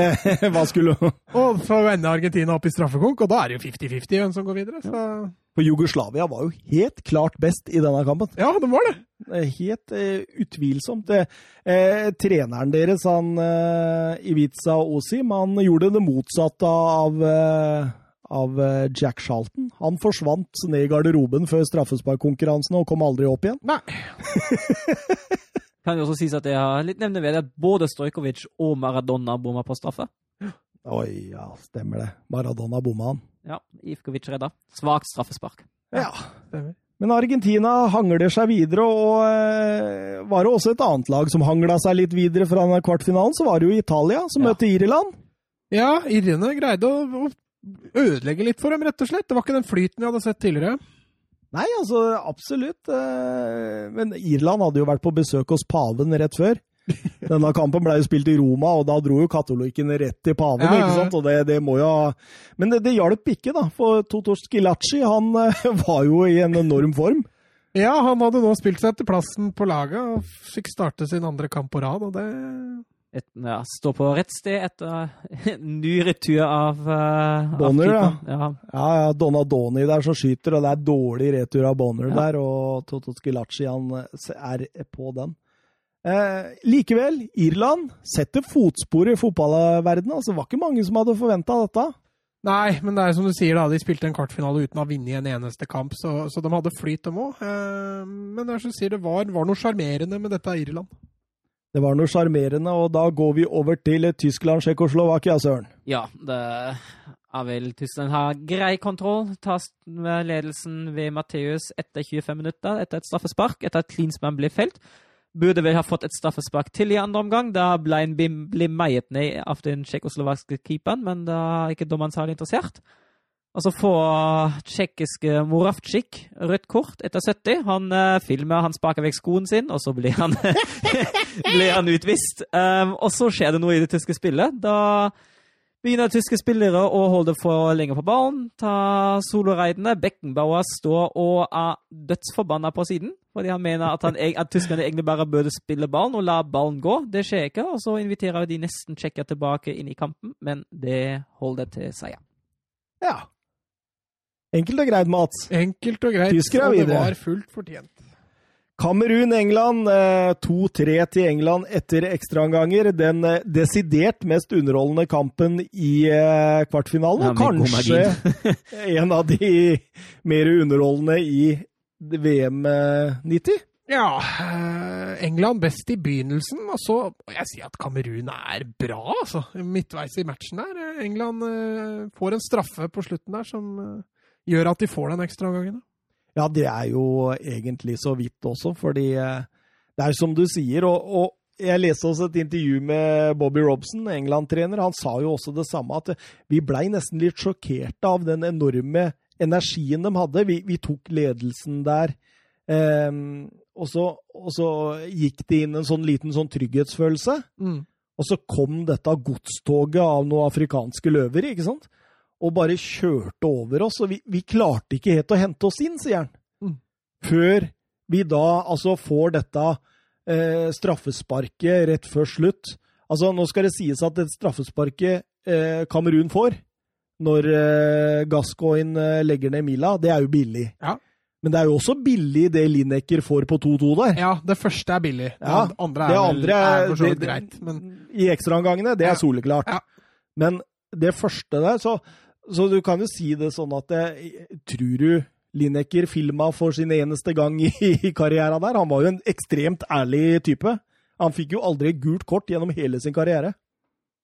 hva skulle og så ender Argentina opp i straffekonk, og da er det jo 50-50 hvem som går videre. Så For Jugoslavia var jo helt klart best i denne kampen. ja, det var det. Helt eh, utvilsomt. Det, eh, treneren deres, han eh, Ivica Osim, han gjorde det motsatte av, eh, av eh, Jack Charlton. Han forsvant ned i garderoben før straffesparkkonkurransene og kom aldri opp igjen. Nei. [LAUGHS] Kan jo også sies at jeg har litt nevne ved at både Stojkovic og Maradona bomma på straffe. Oi, ja, stemmer det. Maradona bomma han. Ja, Ivkovic redda. Svakt straffespark. Ja. Stemmer. Men Argentina hangler seg videre, og eh, var det også et annet lag som hangla seg litt videre fra kvartfinalen, så var det jo Italia som Ja. møtte Irland. Ja, irene greide å, å ødelegge litt for dem, rett og slett. Det var ikke den flyten vi hadde sett tidligere. Nei, altså, absolutt. eh, Men Irland hadde jo vært på besøk hos paven rett før. [LAUGHS] Denne kampen ble jo spilt i Roma, og da dro jo katolikkene rett til paven. Ja, ja, ikke sant? Og det, det må jo. Men det, det hjalp ikke, da. For Totor Skilacci han eh, [LAUGHS] var jo i en enorm form. Ja, han hadde nå spilt seg til plassen på laget og fikk starte sin andre kamp på rad, og det Et, ja, Står på rett sted etter en [LAUGHS] ny retur av, uh, Bonner, ja. ja. Ja, Donna Doni der som skyter, og det er dårlig retur av Bonner Ja. der, og Toto Skilacci eh, er på den. Eh, likevel, Irland setter fotspor i fotballverdenen. Altså, det var ikke mange som hadde forventa dette. Nei, men det er som du sier, da. De spilte en kvartfinale uten å ha vunnet en eneste kamp, så, så de hadde flyt, dem òg. Eh, men det er som du sier, det var, var noe sjarmerende med dette Irland. Det var noe sjarmerende, og da går vi over til Tyskland-Tsjekkoslovakia, Søren. ja, det er vel Tyskland har grei kontroll. Tar med ledelsen ved Matheus etter 25 minutter, etter et straffespark, etter at Klinsmann ble felt. Burde vel ha fått et straffespark til i andre omgang. Da ble bim- meiet ned av den tsjekkoslovakiske keeperen, men da er ikke dommeren særlig interessert. Og så får tsjekkiske Moravcik rødt kort etter 70. Han uh, filmer, han sparker vekk skoen sin, og så blir han, [LAUGHS] blir han utvist. Um, og så skjer det noe i det tyske spillet. Da begynner tyske spillere å holde for lenge på ballen, ta soloreidene. Beckenbauer står og er dødsforbanna på siden. Fordi han mener at, han, at tyskerne egentlig bare burde spille ballen og la ballen gå. Det skjer ikke, og så inviterer de nesten tsjekker tilbake inn i kampen, men det holder til seier. Ja. Enkelt og greit, Mats. Enkelt og greit. Tyskere er og det var fullt fortjent. Kamerun-England. eh, 2-3 til England etter ekstraomganger. Den eh, desidert mest underholdende kampen i eh, kvartfinalen. Ja, Og kanskje [LAUGHS] en av de mer underholdende i VM eh, 90. Ja, eh, England best i begynnelsen, og så må jeg si at Kamerun er bra, altså. Midtveis i matchen der. Eh, England eh, får en straffe på slutten der som eh, gjør at de får den ekstraomgangen. Ja, det er jo egentlig så vidt også, fordi eh, det er som du sier, og, og jeg leste også et intervju med Bobby Robson, England-trener. Han sa jo også det samme, at vi blei nesten litt sjokkerte av den enorme energien de hadde. Vi, vi tok ledelsen der. Um, og, så, og så gikk det inn en sånn liten sånn trygghetsfølelse. Mm. Og så kom dette godstoget av noen afrikanske løver, ikke sant? Og bare kjørte over oss. Og vi, vi klarte ikke helt å hente oss inn, sier han. Mm. Før vi da altså får dette eh, straffesparket rett før slutt. Altså, nå skal det sies at det straffesparket eh, Kamerun får, når eh, Gascoigne eh, legger ned Mila, det er jo billig. Ja. Men det er jo også billig det Lineker får på 2-2 der. Ja, det første er billig. Det Ja, andre er, det andre er for så det- greit. Men I ekstraomgangene, det er Ja. soleklart. Ja. Men det første der, så, så du kan jo si det sånn at jeg, Tror du Lineker filma for sin eneste gang i, i karrieren der? Han var jo en ekstremt ærlig type. Han fikk jo aldri gult kort gjennom hele sin karriere.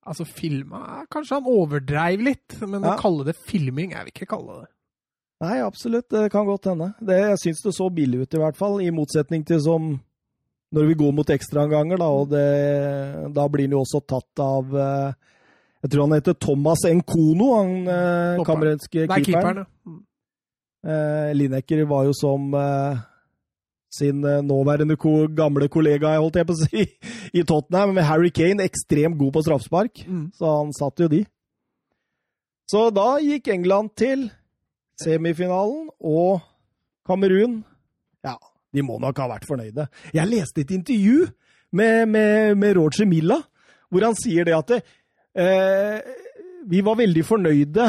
altså, filma Kanskje han overdreiv litt, men Ja. å kalle det filming, jeg vil ikke kalle det Nei, absolutt. Det kan godt hende. Det, jeg syns det så billig ut, i hvert fall. I motsetning til som når vi går mot ekstraomganger, da, og det, da blir han jo også tatt av eh, Jeg tror han heter Thomas Nkono, han eh, Topperen. keeperen. Nei, keeperen. ja. Mm. Eh, Lineker var jo som eh, sin eh, nåværende ko gamle kollega, jeg holdt jeg på å si, [LAUGHS] i Tottenham, med Harry Kane, ekstremt god på straffespark. Mm. Så han satt jo de. Så da gikk England til semifinalen, og Kamerun Ja, de må nok ha vært fornøyde. Jeg leste et intervju med, med, med Roger Milla, hvor han sier det at det, vi var veldig fornøyde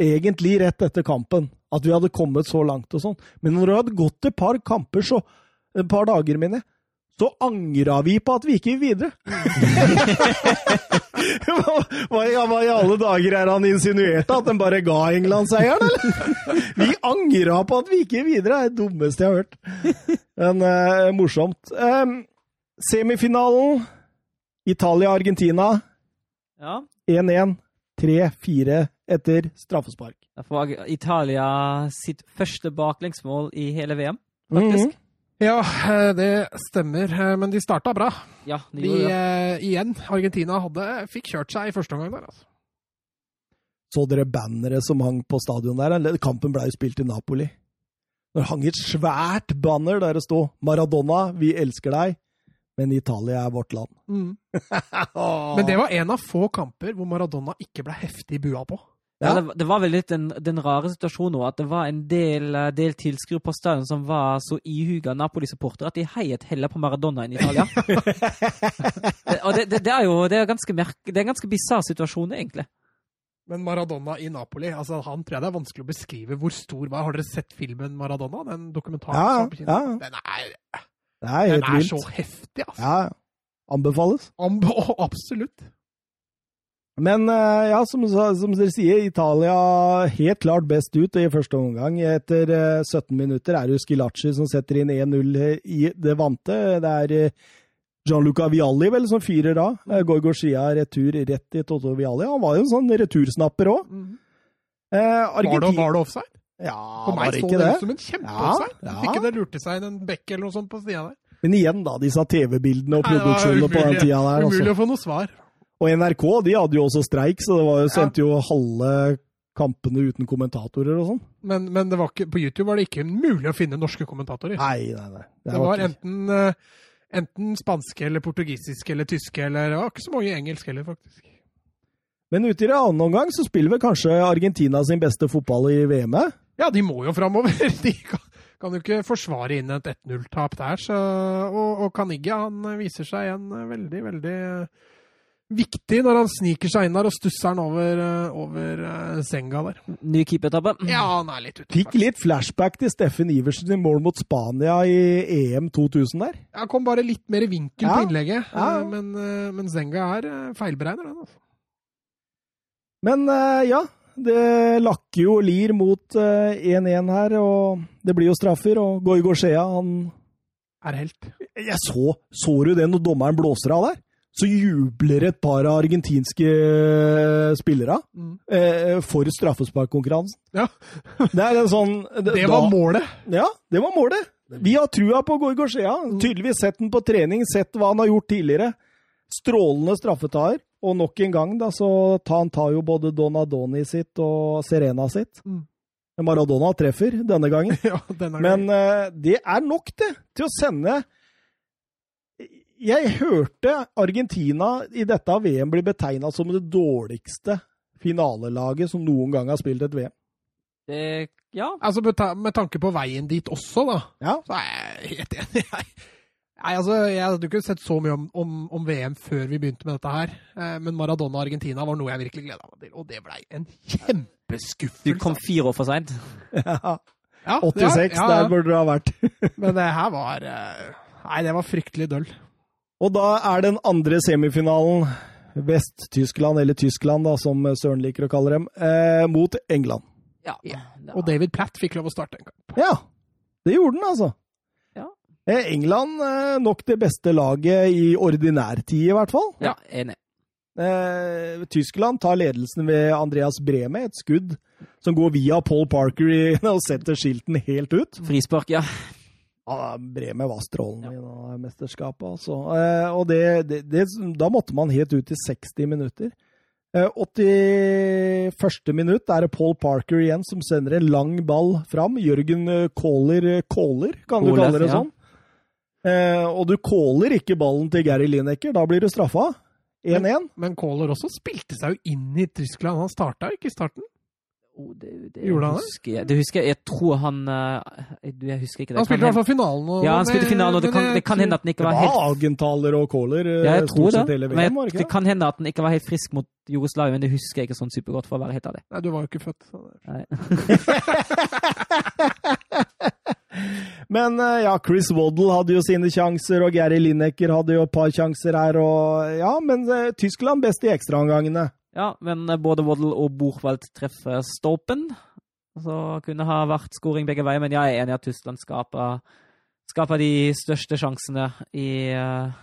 egentlig rett etter kampen. At vi hadde kommet så langt og sånn. Men når det hadde gått et par kamper, så Et par dager, mener jeg. Så angra vi på at vi ikke gikk videre. [LAUGHS] hva, hva, i- alle dager er han insinuerte? At den bare ga England seieren, eller? [LAUGHS] Vi angra på at vi ikke gikk videre. Det er det dummeste jeg har hørt. Men eh, morsomt. Em, semifinalen. Italia-Argentina. Ja. 1-1. 3-4 etter straffespark. Da var Italia sitt første baklengsmål i hele VM, faktisk. Mhm. Ja, eh, det stemmer, men de starta bra. Ja, de De, gjorde det. eh, igjen, Argentina hadde, fikk kjørt seg i første omgang der. altså. Så dere banneret som hang på stadion der? eller? Kampen ble jo spilt i Napoli. Det hang et svært banner der det sto 'Maradona, vi elsker deg', men Italia er vårt land. [LAUGHS] Men det var en av få kamper hvor Maradona ikke ble heftig bua på. Ja, Ja. det, det var vel litt den, den rare situasjonen òg, at det var en del, eh, del tilskuere på stadion som var så ihuga Napoli-supportere at de heiet heller på Maradona enn Italia. [LAUGHS] og det, det, det er jo det er ganske, merke, det er en ganske bisarr situasjon, egentlig. Men Maradona i Napoli, altså han tror jeg det er vanskelig å beskrive hvor stor var. Har dere sett filmen Maradona? Den dokumentaren? Ja, ja. Den er, Det er den er er så heftig, altså. Ja, anbefales. Amb [LAUGHS] absolutt. Men eh, ja, som, som dere sier, Italia helt klart best ut i første omgang. Etter eh, 17 minutter er det Skilacci som setter inn 1-0 i det vante. Det er eh, Gianluca Vialli vel som fyrer da. Eh, Gorgo Scia retur rett i Toto Vialli. Han var jo en sånn retursnapper òg. Eh, Var, det, var det offside? Ja, For meg var det så det det? ut som en kjempeoffside. Ja, ja. Ikke det lurte seg en bekk eller noe sånt på sida der. Men igjen, da, disse TV-bildene og det var produksjonene på den tida der. Umulig også. å få noe svar. Og NRK de hadde jo også streik, så det var jo, sendte jo halve kampene uten kommentatorer og sånn. Men, men det var ikke, på YouTube var det ikke mulig å finne norske kommentatorer. Nei, nei, nei. det var ikke- enten, eh, enten spanske eller portugisiske eller tyske, eller det var ikke så mange engelsk heller, faktisk. Men ute i det andre omgang så spiller vel kanskje Argentina sin beste fotball i VM? -et? Ja, de må jo framover. [LAUGHS] De kan, Kan jo ikke forsvare inn et 1-0-tap der. Så, og, og Kanigge han viser seg igjen veldig, veldig viktig når han sniker seg inn der og stusser han over, eh, over eh, senga der. Ny keepertabbe. Ja, han er litt ute. Fikk litt flashback til Steffen Iversen i mål mot Spania i EM 2000 der. Han kom bare litt mer i vinkel Ja. på innlegget, Ja. eh, men, eh, men Senga er eh, feilberegner, den. Altså. Men eh, ja, det lakker jo lir mot eh, 1-1 her, og det blir jo straffer. Og Goigo Shea, han Er helt. Jeg så Så du det når dommeren blåser av der? Så jubler et par av argentinske eh, spillere Mm. eh, for straffesparkkonkurransen. Ja. det er en sånn [LAUGHS] Det var målet! Ja, det var målet. Vi har trua på Goigo Shea. Tydeligvis sett den på trening, sett hva han har gjort tidligere. Strålende straffetaer. Og nok en gang, da, så tar han tar jo både Donadoni sitt og Serena sitt. Mm. Maradona treffer denne gangen. [LAUGHS] ja, denne er Men uh, det er nok, det, til å sende Jeg hørte Argentina i dette VM bli betegna som det dårligste finalelaget som noen gang har spilt et VM. Det, ja. Altså, med, ta med tanke på veien dit også, da, Ja. så er jeg helt enig. Nei, altså, Jeg hadde ikke sett så mye om, om, om VM før vi begynte med dette her, eh, men Maradona og Argentina var noe jeg virkelig gleda meg til, og det blei en kjempeskuffelse. Du kom fire år for seint. [LAUGHS] Ja, Ja, 86, ja, ja, der burde du ha vært. [LAUGHS] Men det her var eh, Nei, det var fryktelig døll. Og da er den andre semifinalen, Vest-Tyskland, eller Tyskland, da, som Søren liker å kalle dem, eh, mot England. Ja. Ja. Og David Platt fikk lov å starte en kamp. Ja, det gjorde den, altså. Ja. Eh, England nok det beste laget i ordinær tid, i hvert fall. Ja, enig. Eh, Tyskland tar ledelsen ved Andreas Breme, et skudd som går via Paul Parker i, [LAUGHS] og setter skilten helt ut. Frispark, ja. Ja, Bremer var strålende i det mesterskapet, altså. Eh, og det, det, det, da måtte man helt ut i 60 minutter. Eh, 81. minutt er det Paul Parker igjen som sender en lang ball fram. Jørgen Kohler, Kåler kan Kåler, du kalle det ja. Eh, og du kåler ikke ballen til Gary Lineker, da blir du straffa. 1-1. Men kåler også spilte seg jo inn i Tyskland. Han starta ikke i starten. Oh, det, det Gjorde han det? husker jeg. Det husker jeg. Jeg tror han eh, Jeg, husker ikke det. Han spilte i hvert fall finalen. og- Ja, han spilte finalen, og det kan, det kan hende at den ikke var var helt Agenthaler og Kåler eh, ja, jeg tror stort det. sett hele Men VM, var jeg, det det kan hende at den ikke var helt frisk mot Jugoslavia, men det husker jeg ikke sånn supergodt, for å være helt ærlig. Nei, du var jo ikke født. så det- Nei. [LAUGHS] [LAUGHS] Men eh, ja, Chris Waddle hadde jo sine sjanser, og Gary Lineker hadde jo et par sjanser her, og ja, men eh, Tyskland best i ekstraomgangene. Ja, men eh, både Waddle og Buchwald treffer stolpen. Så kunne ha vært scoring begge veier, men jeg er enig i at Tyskland skaper, skaper de største sjansene i eh,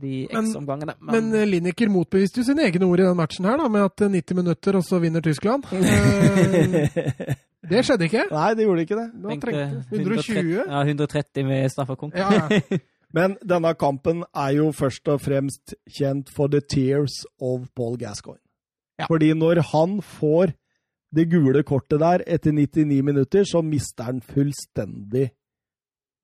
de X-omgangene. Men men Lineker motbeviste jo sine egne ord i den matchen her, da, med at eh, 90 minutter, og så vinner Tyskland. [LAUGHS] Det skjedde ikke. Nei, det gjorde ikke det. Da trengte trengtes 130 120. Ja, 130 med straffekonk. Ja, ja. [LAUGHS] Men denne kampen er jo først og fremst kjent for the tears of Paul Gascoigne. Ja. Fordi når han får det gule kortet der etter 99 minutter, så mister han fullstendig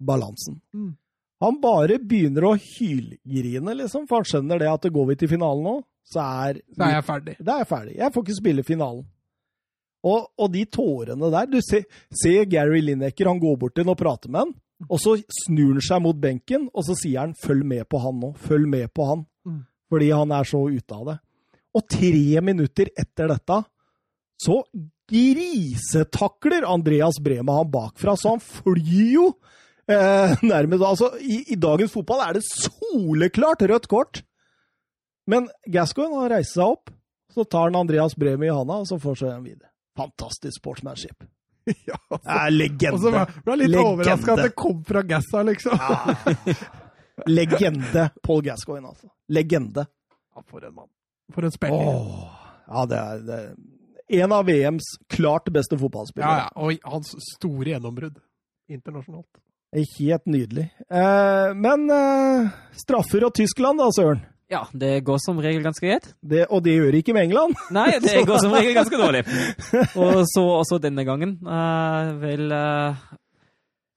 balansen. Mm. Han bare begynner å hylgrine, liksom, for han skjønner det at går vi til finalen nå, så er Da er jeg ferdig. da er jeg ferdig. Jeg får ikke spille finalen. Og, og de tårene der Du ser, ser Gary Lineker, han går bort til den og prater med han. Og så snur han seg mot benken, og så sier han 'følg med på han nå'. Følg med på han. Mm. Fordi han er så ute av det. Og tre minutter etter dette så grisetakler Andreas Brema han bakfra, så han flyr jo eh, nærmest Altså, i, i dagens fotball er det soleklart rødt kort. Men Gascoigne reist seg opp, så tar han Andreas Brema i handa, og så fortsetter han videre. Fantastisk sportsmanship. [LAUGHS] Ja, Det er legende. Og så ble jeg litt overraska at det kom fra Gassa, liksom. [LAUGHS] Legende Paul Gascoigne, altså. Legende. Ja, for en mann. For en spiller. Åh, ja, det er, det er en av VMs klart beste Ja, fotballspillere. ja. Og hans store gjennombrudd internasjonalt. Helt nydelig. Eh, men eh, straffer og Tyskland, da, Søren? Ja, det går som regel ganske greit. Det, og det gjør ikke med England. [LAUGHS] Nei, det går som regel ganske [LAUGHS] dårlig. Og så også denne gangen. Uh, vel uh,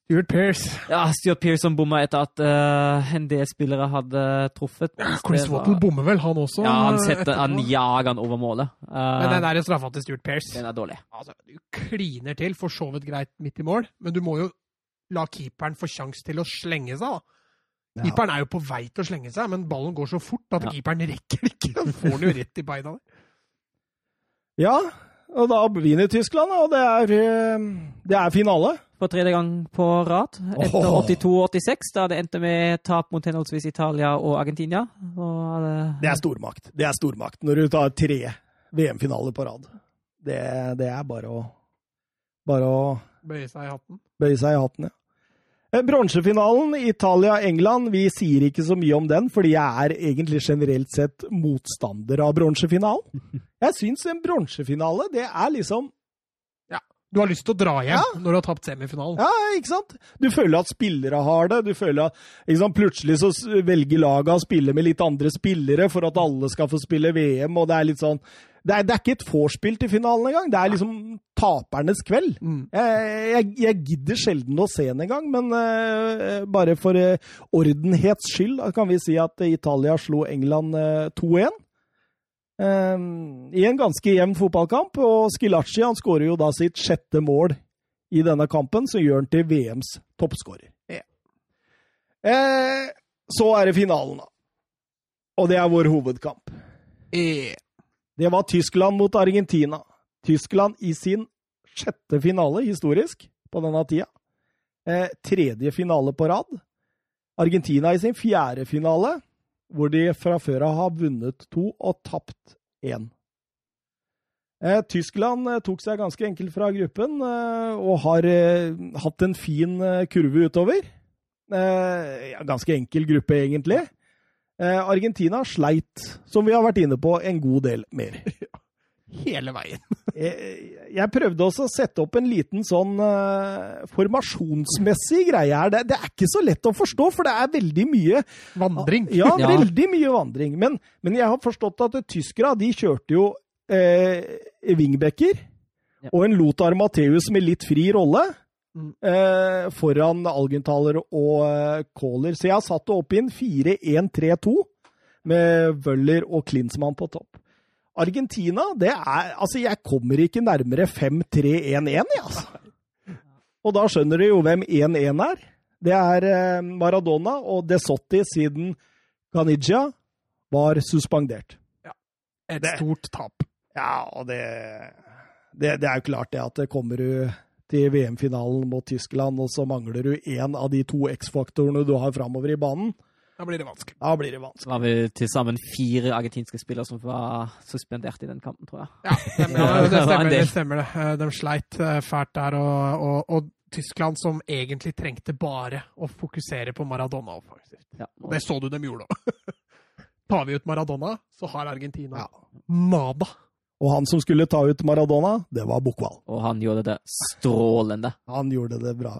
Stuart Pearce. Ja, Stuart Pearce som bomma etter at uh, en del spillere hadde truffet. Chris Det var- Wattle bommer vel, han også? Ja, han, setter, han jager han over målet. Eh, Men den der straffa til Stuart Pearce den er dårlig. altså, Du kliner til, for så vidt greit midt i mål, men du må jo la keeperen få sjanse til å slenge seg. da. Ja. Keeperen er jo på vei til å slenge seg, men ballen går så fort at Ja. keeperen rekker ikke. [LAUGHS] Den får den jo rett i beina. der. Ja, og da vinner Tyskland, og det er, eh, det er finale. For tredje gang på rad. Etter 82-86, da det endte med tap mot henholdsvis Italia og Argentina. Og det, Det er stormakt. Det er stormakt når du tar tre VM-finaler på rad. Det, det er bare å, bare å Bøye seg i hatten. bøye seg i hatten, ja. Eh, Bronsefinalen, Italia-England, vi sier ikke så mye om den, fordi jeg er egentlig generelt sett motstander av bronsefinalen. Jeg syns en bronsefinale, det er liksom Du har lyst til å dra hjem når du har tapt semifinalen. Ja, ikke sant? Du føler at spillere har det. Du føler at sant? Plutselig så velger laget å spille med litt andre spillere for at alle skal få spille VM, og det er litt sånn Det er, det er ikke et vorspiel til finalen engang. Det er liksom tapernes kveld. Mm. Jeg, jeg, jeg gidder sjelden å se den engang, men uh, bare for uh, ordenhets skyld kan vi si at Italia slo England uh, 2-1. Eh, I en ganske jevn fotballkamp, og Skilacci han skårer jo da sitt sjette mål i denne kampen, som gjør han til VMs toppskårer. Yeah. Eh, så er det finalen, da. Og det er vår hovedkamp. Eh, Det var Tyskland mot Argentina. Tyskland i sin sjette finale historisk på denne tida. Eh, tredje finale på rad. Argentina i sin fjerde finale, hvor de fra før av har vunnet to og tapt én. Eh, Tyskland eh, tok seg ganske enkelt fra gruppen eh, og har eh, hatt en fin eh, kurve utover. Ganske enkel gruppe, egentlig. Eh, Argentina sleit, som vi har vært inne på, en god del mer. [LAUGHS] hele veien. Jeg, [LAUGHS] jeg prøvde også å sette opp en liten sånn eh, formasjonsmessig greie her. Det, det er ikke så lett å forstå, for det er veldig mye Vandring. Ja, [LAUGHS] Ja. veldig mye vandring. Men, men jeg har forstått at tyskere de kjørte jo eh, wingbacker Ja. og en Lothar Matheus med litt fri rolle. Mm. Eh, foran Algenthaler og eh, Så jeg har satt det opp i en 4-1-3-2 med Wøller og Klinsmann på topp. Argentina, det er Altså, jeg kommer ikke nærmere 5-3-1-1, jeg, altså. Og da skjønner du jo hvem 1-1 er. Det er eh, Maradona og De Sotti siden Caniggia var suspendert. Et Det- stort tap. Ja, og det, det, det er jo klart det at det kommer du til VM-finalen mot Tyskland, og så mangler du én av de to X-faktorene du har framover i banen. Da blir det vanskelig. Da blir det Det vanskelig. var vel til sammen fire argentinske spillere som var suspendert i den kampen, tror jeg. Ja, det, Ja, det, det stemmer, det stemmer det. Eh, De sleit eh, fælt der, og, og, og Tyskland som egentlig trengte bare å fokusere på Maradona offensivt. Ja, Og det så du dem gjorde òg. [LAUGHS] Tar vi ut Maradona, så har Argentina Ja. nada. Og han som skulle ta ut Maradona, det var Buchwald. og han gjorde det strålende. Han gjorde det bra.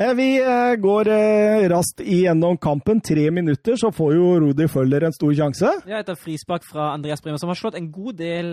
Eh, Vi eh, går eh, raskt igjennom kampen. Tre minutter, så får jo Rudi Føller en stor sjanse. Ja, etter frispark fra Andreas Bremer, som har slått en god del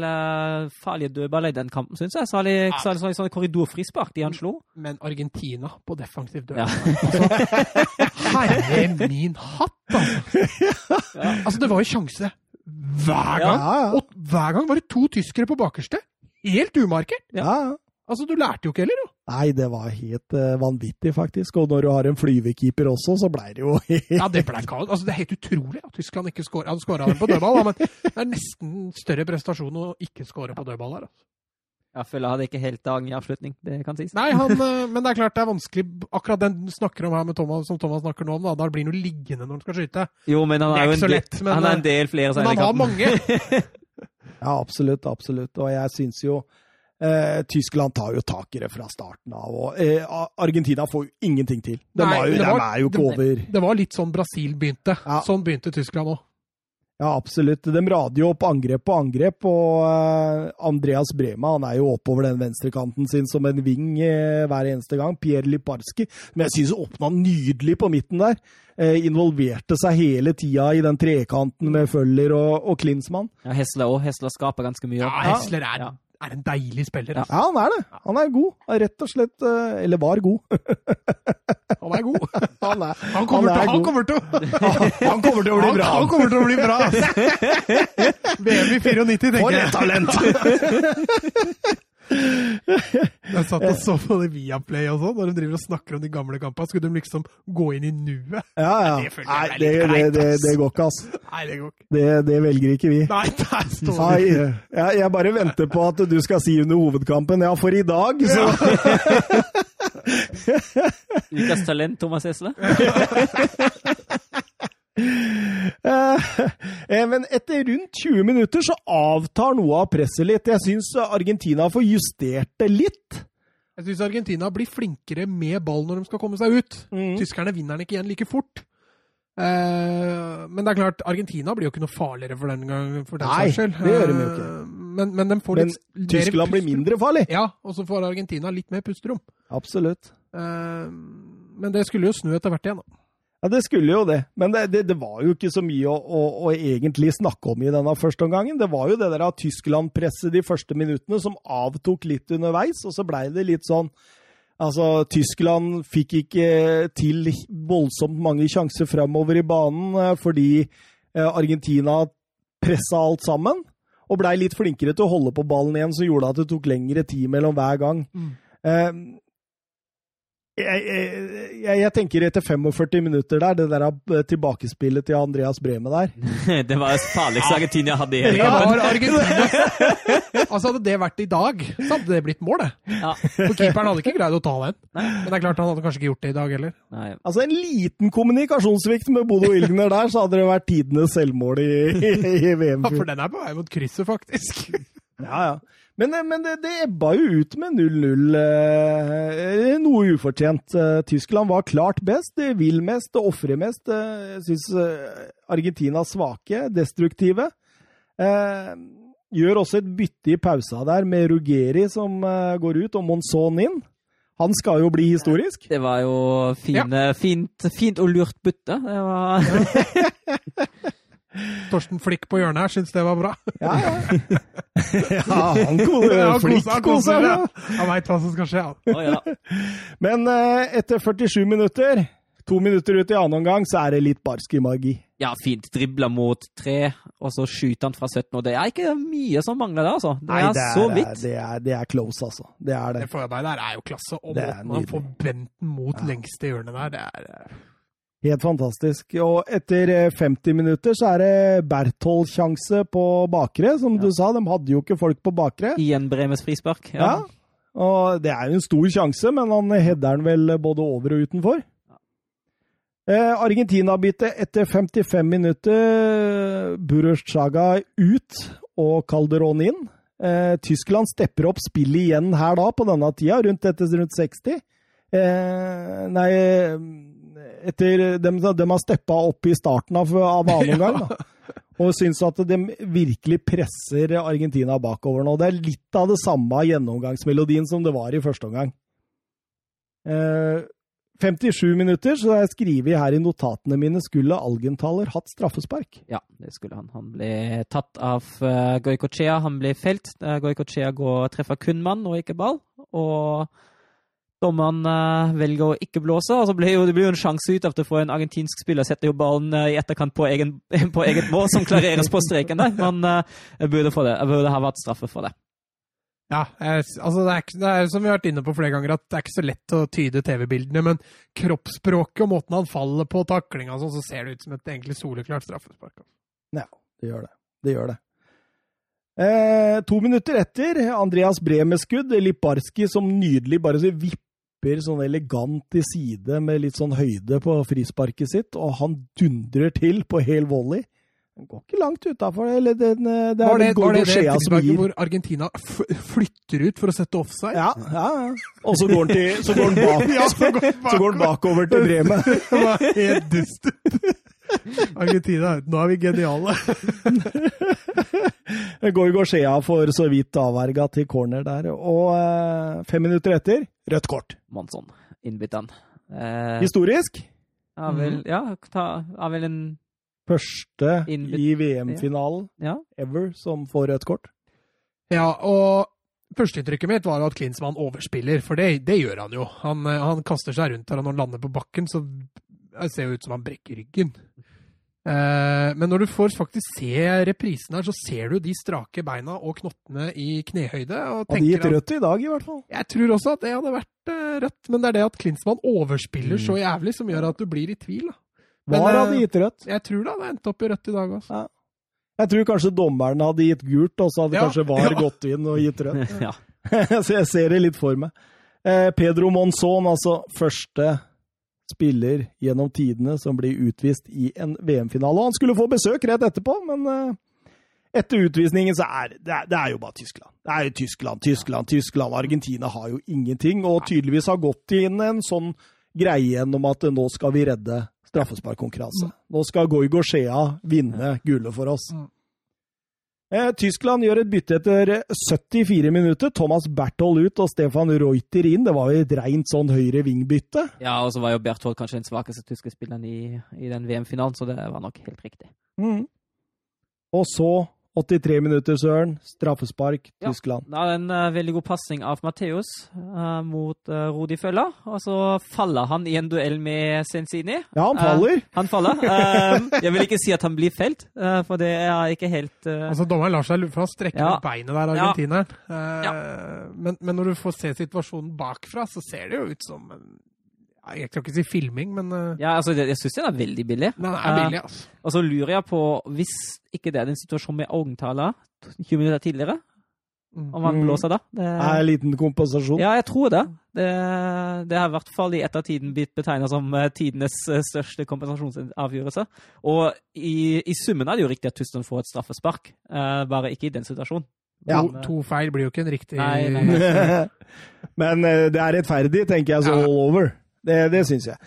farlige dødballer i den kampen, syns jeg. Særlig, særlig sånne, sånne korridorfrispark de han slo. Men Argentina på defensiv død. Ja. [LAUGHS] Herre min hatt, altså! [LAUGHS] Altså, det var jo sjanse hver gang. Ja, ja. Og hver gang var det to tyskere på bakerste. Helt umarkert. ja. ja. Altså, du lærte jo ikke heller, jo. Nei, det var helt uh, vanvittig, faktisk. Og når du har en flyvekeeper også, så blei det jo [LAUGHS] helt Ja, det blei kaos. Altså, det er helt utrolig at Tyskland ikke skåra. Han skåra på dødball. da, Men det er nesten større prestasjon å ikke skåre på dødball her. Altså. Jeg føler han hadde ikke helt dagen i avslutning, det kan sies. Nei, han, eh, men det er klart det er vanskelig Akkurat den du snakker om her med Thomas, som Thomas snakker nå om, da, da blir han jo liggende når han skal skyte. Jo, men han er er jo en, del- lett, men, han er eh, en del flere Men han har mange. [LAUGHS] Ja, absolutt, absolutt. Og jeg syns jo eh, Tyskland tar jo tak i det fra starten av. Og eh, Argentina får jo ingenting til. De, Nei, var jo, det de var- er jo ikke det- over. Det var litt sånn Brasil begynte. Ja. Sånn begynte Tyskland òg. Ja, absolutt. De rader jo opp angrep på angrep, og eh, Andreas Brema han er jo oppover den venstrekanten sin som en wing eh, hver eneste gang. Pierre Liparski, som jeg syns åpna nydelig på midten der. Eh, involverte seg hele tida i den trekanten med Føller og, og Klinsmann. Ja, Hesler òg. Hesler skaper ganske mye. Ja, Hesler er, Ja. Er en deilig spiller. Ja. altså. Ja, han er det. Han er god. Rett og slett eh, Eller var god. [LAUGHS] Han er god. [LAUGHS] Han er, Han kommer, Han er til, han god. kommer til [LAUGHS] han kommer til å bli bra! han kommer til å bli bra! altså. VM i 94, tenker For et talent! Jeg satt og så på det Viaplay og sånn, når de driver og snakker om de gamle kampene. Skulle de liksom gå inn i nuet? Ja, ja. Det Nei, det, litt det, det, det går ikke, altså. Nei, det går ikke. Det, det velger ikke vi. Nei, der står Nei, jeg, jeg bare venter på at du skal si under hovedkampen. Ja, for i dag, så [LAUGHS] Ukas talent, Thomas Esle. [LAUGHS] Eh, Men etter rundt 20 minutter så avtar noe av presset litt. Jeg syns Argentina får justert det litt. Jeg syns Argentina blir flinkere med ball når de skal komme seg ut. Mm. Tyskerne vinner den ikke igjen like fort. Eh, men det er klart, Argentina blir jo ikke noe farligere for den gang. For den Nei, selv. det gjør de jo ikke. Eh, Men, men de får Men litt mer Tyskland blir mindre farlig. Ja, og så får Argentina litt mer pusterom. Absolutt. Eh, men det skulle jo snu etter hvert igjen, da. Ja, det skulle jo det. Men det, det, det var jo ikke så mye å, å, å egentlig snakke om i denne første omgangen. Det var jo det der av Tyskland-presset de første minuttene som avtok litt underveis, og så blei det litt sånn Altså, Tyskland fikk ikke til voldsomt mange sjanser framover i banen eh, fordi eh, Argentina pressa alt sammen. Og blei litt flinkere til å holde på ballen igjen, som gjorde at det tok lengre tid mellom hver gang. Mm. Jeg, jeg, jeg tenker etter 45 minutter der, det der eh, tilbakespillet til Andreas Breme der [LAUGHS] Det var farligste Argentina hadde i hele kampen. [LAUGHS] altså Hadde det vært i dag, så hadde det blitt mål, det. Ja. For keeperen hadde ikke greid å ta den. Men det er klart han hadde kanskje ikke gjort det i dag heller. Nei. Altså En liten kommunikasjonssvikt med Bodo Ilgner der, så hadde det vært tidenes selvmål i, i, i VM. [LAUGHS] Ja, For den er på vei mot krysset, faktisk. Ja, ja. Men, eh, men det, det ebba jo ut med 0-0. Eh, noe ufortjent. Eh, Tyskland var klart best. De vil mest og ofrer mest. Eh, Jeg syns eh, Argentina er svake, destruktive. Eh, gjør også et bytte i pausa der med Ruggeri som eh, går ut, og Monzon inn. Han skal jo bli historisk. Det var jo fine, fint, fint og lurt bytte. Det var [LAUGHS] [LAUGHS] Torsten Flikk på hjørnet her syns det var bra. Ja, ja. [LAUGHS] ja han flink koser- ja. Han veit hva som skal skje. han. Oh, ja. Men eh, etter 47 minutter, to minutter ut i annen omgang, så er det litt barsk i magi. ja, fint. Dribla mot tre, og så skyter han fra 17. Og det er ikke mye som mangler der, altså. Det er, så vidt. Det er, det er close, altså. Det er det. Det forarbeidet der er jo klasse. Og Det er måten han får Benten mot ja. lengste hjørnet der, det er eh, Helt fantastisk. Og etter eh, 50 minutter så er det Berthold-sjanse på bakre. Som du sa, de hadde jo ikke folk på bakre. Igjen Bremes frispark. Ja. Og det er jo en stor sjanse, men han header den vel både over og utenfor. Eh, Argentina-bytte etter 55 minutter. Burushaga ut og Calderón inn. Eh, Tyskland stepper opp spillet igjen her da, på denne tida, rundt etter rundt 60. Eh, nei, etter dem, dem har steppa opp i starten av, av [LAUGHS] annen omgang. da. Og syns at de virkelig presser Argentina bakover nå. Det er litt av det samme gjennomgangsmelodien som det var i første omgang. Eh, 57 minutter, så jeg skriver her i notatene mine skulle Algenthaler hatt straffespark. Ja, det skulle han. Han ble tatt av uh, Goycochea. Han ble felt. Uh, Goycochea går og treffer kun mann og ikke ball. Og dommeren uh, velger å ikke blåse. og så blir jo, Det blir jo en sjanse ut av det for en argentinsk spiller. Setter jo ballen uh, i etterkant på, egen, [LAUGHS] på eget mål, som klareres på streken der. Men uh, jeg burde, få det. jeg burde ha vært straffe for det. Ja, jeg, altså det er, det er som vi har vært inne på flere ganger, at det er ikke så lett å tyde TV-bildene, men kroppsspråket og måten han faller på taklinga og sånn, så ser det ut som et egentlig soleklart straffespark. altså. Ja, det gjør det. Det gjør det. Eh, to minutter etter, Andreas Bremes-skudd, Liparski som nydelig bare så vipper sånn elegant til side med litt sånn høyde på frisparket sitt, og han dundrer til på hel volley. Den går ikke langt utafor, eller den, eh, det er Var det var det, det Goicoechea som gir. hvor Argentina f flytter ut for å sette offside? Ja, ja, ja. Og så går han, til, så går han, [LAUGHS] bak, Ja, så går bakover til Bremen. [LAUGHS] Det var helt dust. [LAUGHS] Argentina, nå er vi geniale. [LAUGHS] Goicoechea får så vidt avverga til corner der. Og eh, fem minutter etter, rødt kort. Monsson, innbytteren. Eh, Historisk. har vel, ja, ta, har vel en Første i VM-finalen Ja. ever som får rødt kort. Ja, og førsteinntrykket mitt var jo at Klinsmann overspiller, for det, det gjør han jo. Han, eh, han kaster seg rundt her, og når han lander på bakken, så det ser jo ut som han brekker ryggen. Eh, men når du får faktisk se reprisen her, så ser du de strake beina og knottene i knehøyde. Og Hadde gitt rødt i dag, i hvert fall. jeg tror også at det hadde vært eh, rødt, men det er det at Klinsmann overspiller så jævlig som gjør at du blir i tvil. Da. Men, Var eh, hadde gitt rødt. Jeg tror det hadde endt opp i rødt i dag også. Jeg tror kanskje dommeren hadde gitt gult, og så hadde Ja, kanskje VAR ja. gått inn og gitt rødt. [LAUGHS] [LAUGHS] så jeg ser det litt for meg. Eh, Pedro Monzon, altså første spiller gjennom tidene som blir utvist i en VM-finale. Og Han skulle få besøk rett etterpå, men eh, etter utvisningen så er det, er det er jo bare Tyskland. Det er jo Tyskland, Tyskland, Tyskland. Argentina har jo ingenting, og tydeligvis har gått inn en sånn greie om at nå skal vi redde straffesparkkonkurranse. Nå skal Goigo Shea vinne gullet for oss. Eh, Tyskland gjør et bytte etter 74 minutter. Thomas Berthold ut og Stefan Reuter inn. Det var jo et rent sånn høyre vingbytte. ja, og så var jo Berthold kanskje den svakeste tyske spilleren i, i den VM-finalen, så det var nok helt riktig. Mm. Og så 83 minutter, Søren. Straffespark, Ja. Tyskland. Er det en uh, veldig god pasning av Matheus uh, mot uh, Rudi Føller, og så faller han i en duell med Sensini. Ja, han faller. Han faller. Eh, jeg vil ikke si at han blir felt, eh, for det er ikke helt eh, Altså, Dommeren lar seg lure, for han strekker Ja. beinet der, Ja. argentineren. Ja. men, men når du får se situasjonen bakfra, så ser det jo ut som en ja, Jeg kan ikke si filming, men uh, Ja, altså, jeg syns den er veldig billig. den er billig, altså. Og så lurer jeg på, hvis ikke det er den situasjonen med Augenthaler 20 minutter tidligere, om han Mm. blåser da det, Er en liten kompensasjon. Ja, jeg tror det. Det, det har i hvert fall i ettertiden blitt betegnet som eh, tidenes eh, største kompensasjonsavgjørelse. Og i, i summen er det jo riktig at Tyskland får et straffespark, uh, bare ikke i den situasjonen. Ja. To, to feil blir jo ikke en riktig Nei, nei, nei. [LAUGHS] Men eh, det er rettferdig, tenker jeg, så Ja. all over. Det, det syns jeg.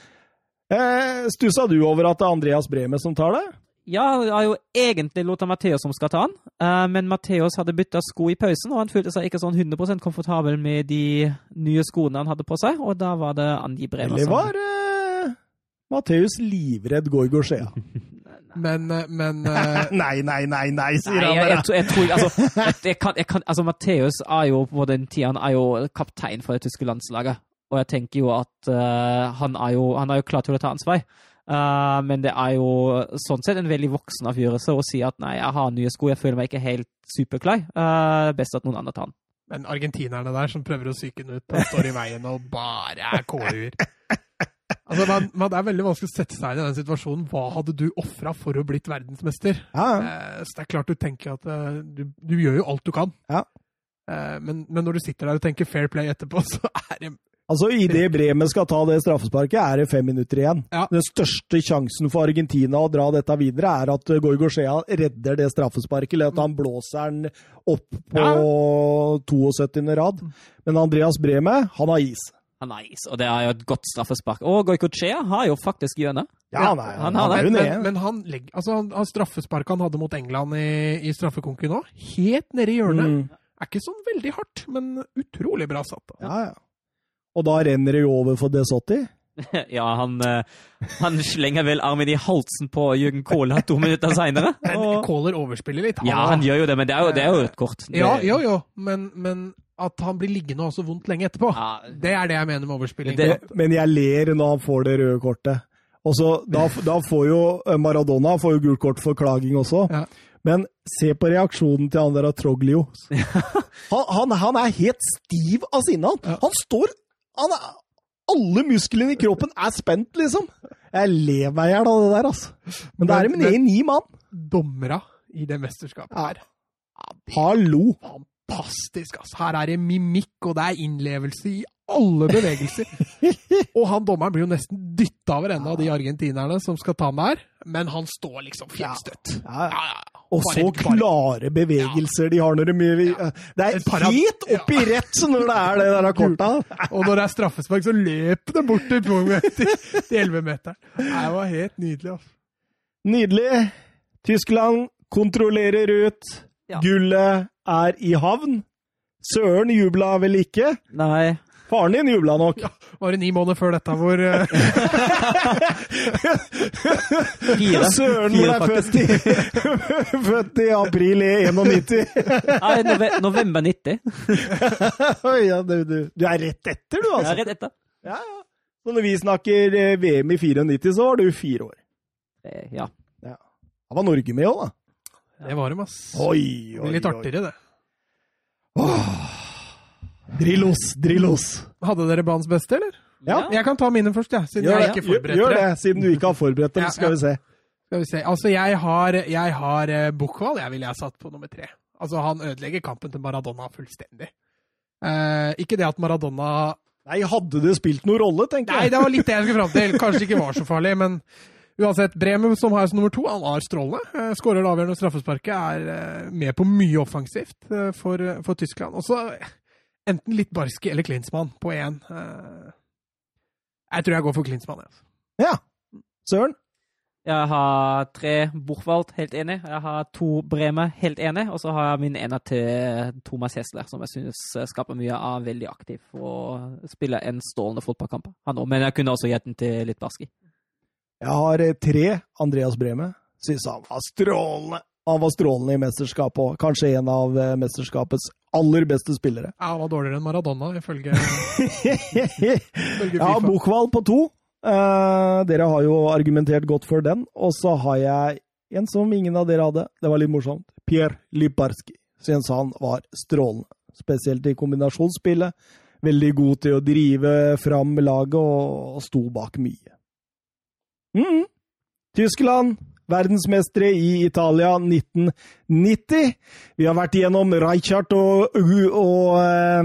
Eh, Stussa du over at det er Andreas Bremer som tar det? Ja, det er jo egentlig Lothar Matheos som skal ta han, eh, men Matheos hadde bytta sko i pausen, og han følte seg ikke sånn 100% komfortabel med de nye skoene han hadde på seg, og da var det Andi Bremer Eller som var eh, Matheus livredd Goigo Skjea? [LAUGHS] Men, eh, men eh, [LAUGHS] nei, nei, nei, nei, sier Nei, han jeg, jeg, bare. jeg tror altså, [LAUGHS] jeg, jeg kan, jeg kan, altså Matheus er jo på den tida han er jo kaptein for det tyske landslaget. Og jeg tenker jo at uh, han, er jo, han er jo klar til å ta ansvar. Uh, men det er jo sånn sett en veldig voksen avgjørelse å si at nei, jeg har nye sko, jeg føler meg ikke helt superklar. Uh, best at noen andre tar den. Men argentinerne der som prøver å psyke den ut, han står i veien og bare er kåluer. Altså, man, man, det er veldig vanskelig å sette seg inn i den situasjonen. Hva hadde du ofra for å blitt verdensmester? Ja, ja. Eh, så det er klart du tenker at eh, du, du gjør jo alt du kan. Ja. Eh, men, men når du sitter der og tenker fair play etterpå, [LAUGHS] så er det Altså, Idet Bremen skal ta det straffesparket, er det fem minutter igjen. Ja. Den største sjansen for Argentina å dra dette videre, er at Goigo Skjea redder det straffesparket, eller at han blåser den opp på 72. rad. Men Andreas Breme, han har is. Han har is, og det er jo et godt straffespark. Og Goikochea har jo faktisk hjørne. Ja, han er, han han har er jo men, nede. men han Altså, han, han straffesparket han hadde mot England i, i straffekonken nå, helt nede i hjørnet. Mm. Er ikke sånn veldig hardt, men utrolig bra satt. da. Ja, ja. Og da renner det jo over for Desotti. [LAUGHS] ja, han, eh, han slenger vel armen i halsen på Jürgen Kohler to minutter seinere. [LAUGHS] Men Kohler overspiller litt. Ja, han gjør jo det, men det er jo, det er jo et kort. Det, Ja, jo, jo, men, men at han blir liggende og har så vondt lenge etterpå, Ja, det er det jeg mener med overspilling. Det- Men jeg ler når han får det røde kortet. Og så, da, da får jo eh, Maradona får jo gult kort for klaging også. Ja. Men se på reaksjonen til han der Troglio. [LAUGHS] Han, han, han er helt stiv av sinne. Han, Ja. han står han er, Alle musklene i kroppen er spent, liksom. Jeg ler meg i hjel av det der, altså. Men da er det Men- med ni mann. Dommera i det mesterskapet her. Ja, Hallo! fantastisk, altså. Her er det mimikk, og det er innlevelse i alle bevegelser. [LAUGHS] og han dommeren blir jo nesten dytta over ende av de argentinerne som skal ta den der, men han står liksom fjellstøtt. Ja, ja. Ja, ja, ja. Og Bare- så bare- klare bevegelser de har når de Det er helt oppi rett når det er det der korta. [LAUGHS] Og når det er straffespark, så løper det bort til, til, til 11-meteren. Det var helt nydelig. Altså. Nydelig. Tyskland kontrollerer ut. Ja. Gullet er i havn. Søren jubla vel ikke? Nei. Faren din jubla nok. Var det ni måneder før dette hvor uh... [LAUGHS] Fire. Søren Fire, er født i, [LAUGHS] født i april i 91. [LAUGHS] Nei, nove november 90. Ja, du, du, du er rett etter, du, altså. Jeg er rett etter. Ja, ja. Så når vi snakker eh, VM i 94, så var du fire år. Eh, Ja. Da var Norge med òg, da. Det var dem, ass. Oi, oi, oi, blir litt artigere, det. Åh. Drillos, Drillos. Hadde dere banens beste, eller? Ja. Jeg kan ta mine først, ja, Siden Gjør jeg det, ikke gjør, forberedte gjør det. det, siden du ikke har forberedt dem. Ja, Skal vi se. Skal vi se. Altså, jeg har, jeg har eh, Buchwald, jeg ville jeg satt på nummer tre. Altså, han ødelegger kampen til Maradona fullstendig. Eh, ikke det at Maradona Nei, hadde det spilt noen rolle, tenker jeg. Nei, det var litt det jeg skulle fram til. Kanskje ikke var så farlig, men uansett. Bremer, som har som nummer to, han var strålende. Eh, Skårer det avgjørende straffesparket, er eh, med på mye offensivt for, for Tyskland. Og så eh, enten litt barske eller Klinsmann på én. Eh, jeg tror jeg går for Klinsmann. Altså. Ja. Søren? Jeg har tre Buchwald, helt enig. Jeg har to Bremer, helt enig. Og så har jeg min ene til Thomas Hesler, som jeg synes skaper mye av veldig aktiv og spiller en stålende fotballkamp. Men jeg kunne også gitt den til litt Barski. Jeg har tre Andreas Breme. Syns han var strålende. Han var strålende i mesterskapet òg. Kanskje en av eh, mesterskapets aller beste spillere. Ja, han var dårligere enn Maradona, ifølge, ifølge [LAUGHS] Ja, Buchwald på to. Eh, dere har jo argumentert godt for den. Og så har jeg en som ingen av dere hadde. Det var litt morsomt. Pierre Liparski. Syns han var strålende. Spesielt i kombinasjonsspillet. Veldig god til å drive fram laget og sto bak mye. Mm. Tyskland, verdensmestere i Italia 1990. Vi har vært igjennom Reichardt og, og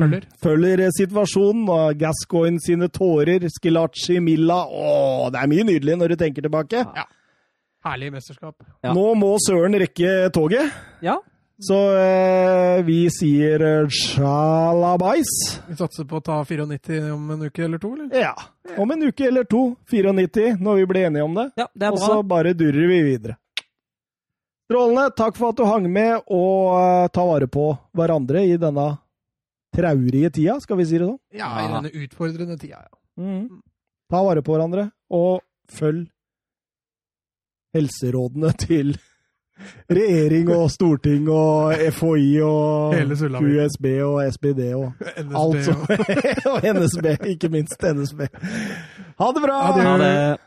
Føller. Føller-situasjonen. og Gascoigne sine tårer, Skilacci, Milla Å, det er mye nydelig når du tenker tilbake. Herlig mesterskap. Ja. Nå må Søren rekke toget, Ja, så eh, vi sier eh, sjalabais. Vi satser på å ta 94 om en uke eller to, eller? Ja. Om en uke eller to, 94, når vi blir enige om det. ja det er Og bra. så bare durrer vi videre. Strålende. Takk for at du hang med og uh, ta vare på hverandre i denne traurige tida, skal vi si det sånn? Ja, i denne utfordrende tida, ja. Mm. Ta vare på hverandre, og følg helserådene til regjering og storting og FHI og USB. Og SBD og NSB alt som og- [LAUGHS] NSB, ikke minst NSB. Ha det bra! Ha det.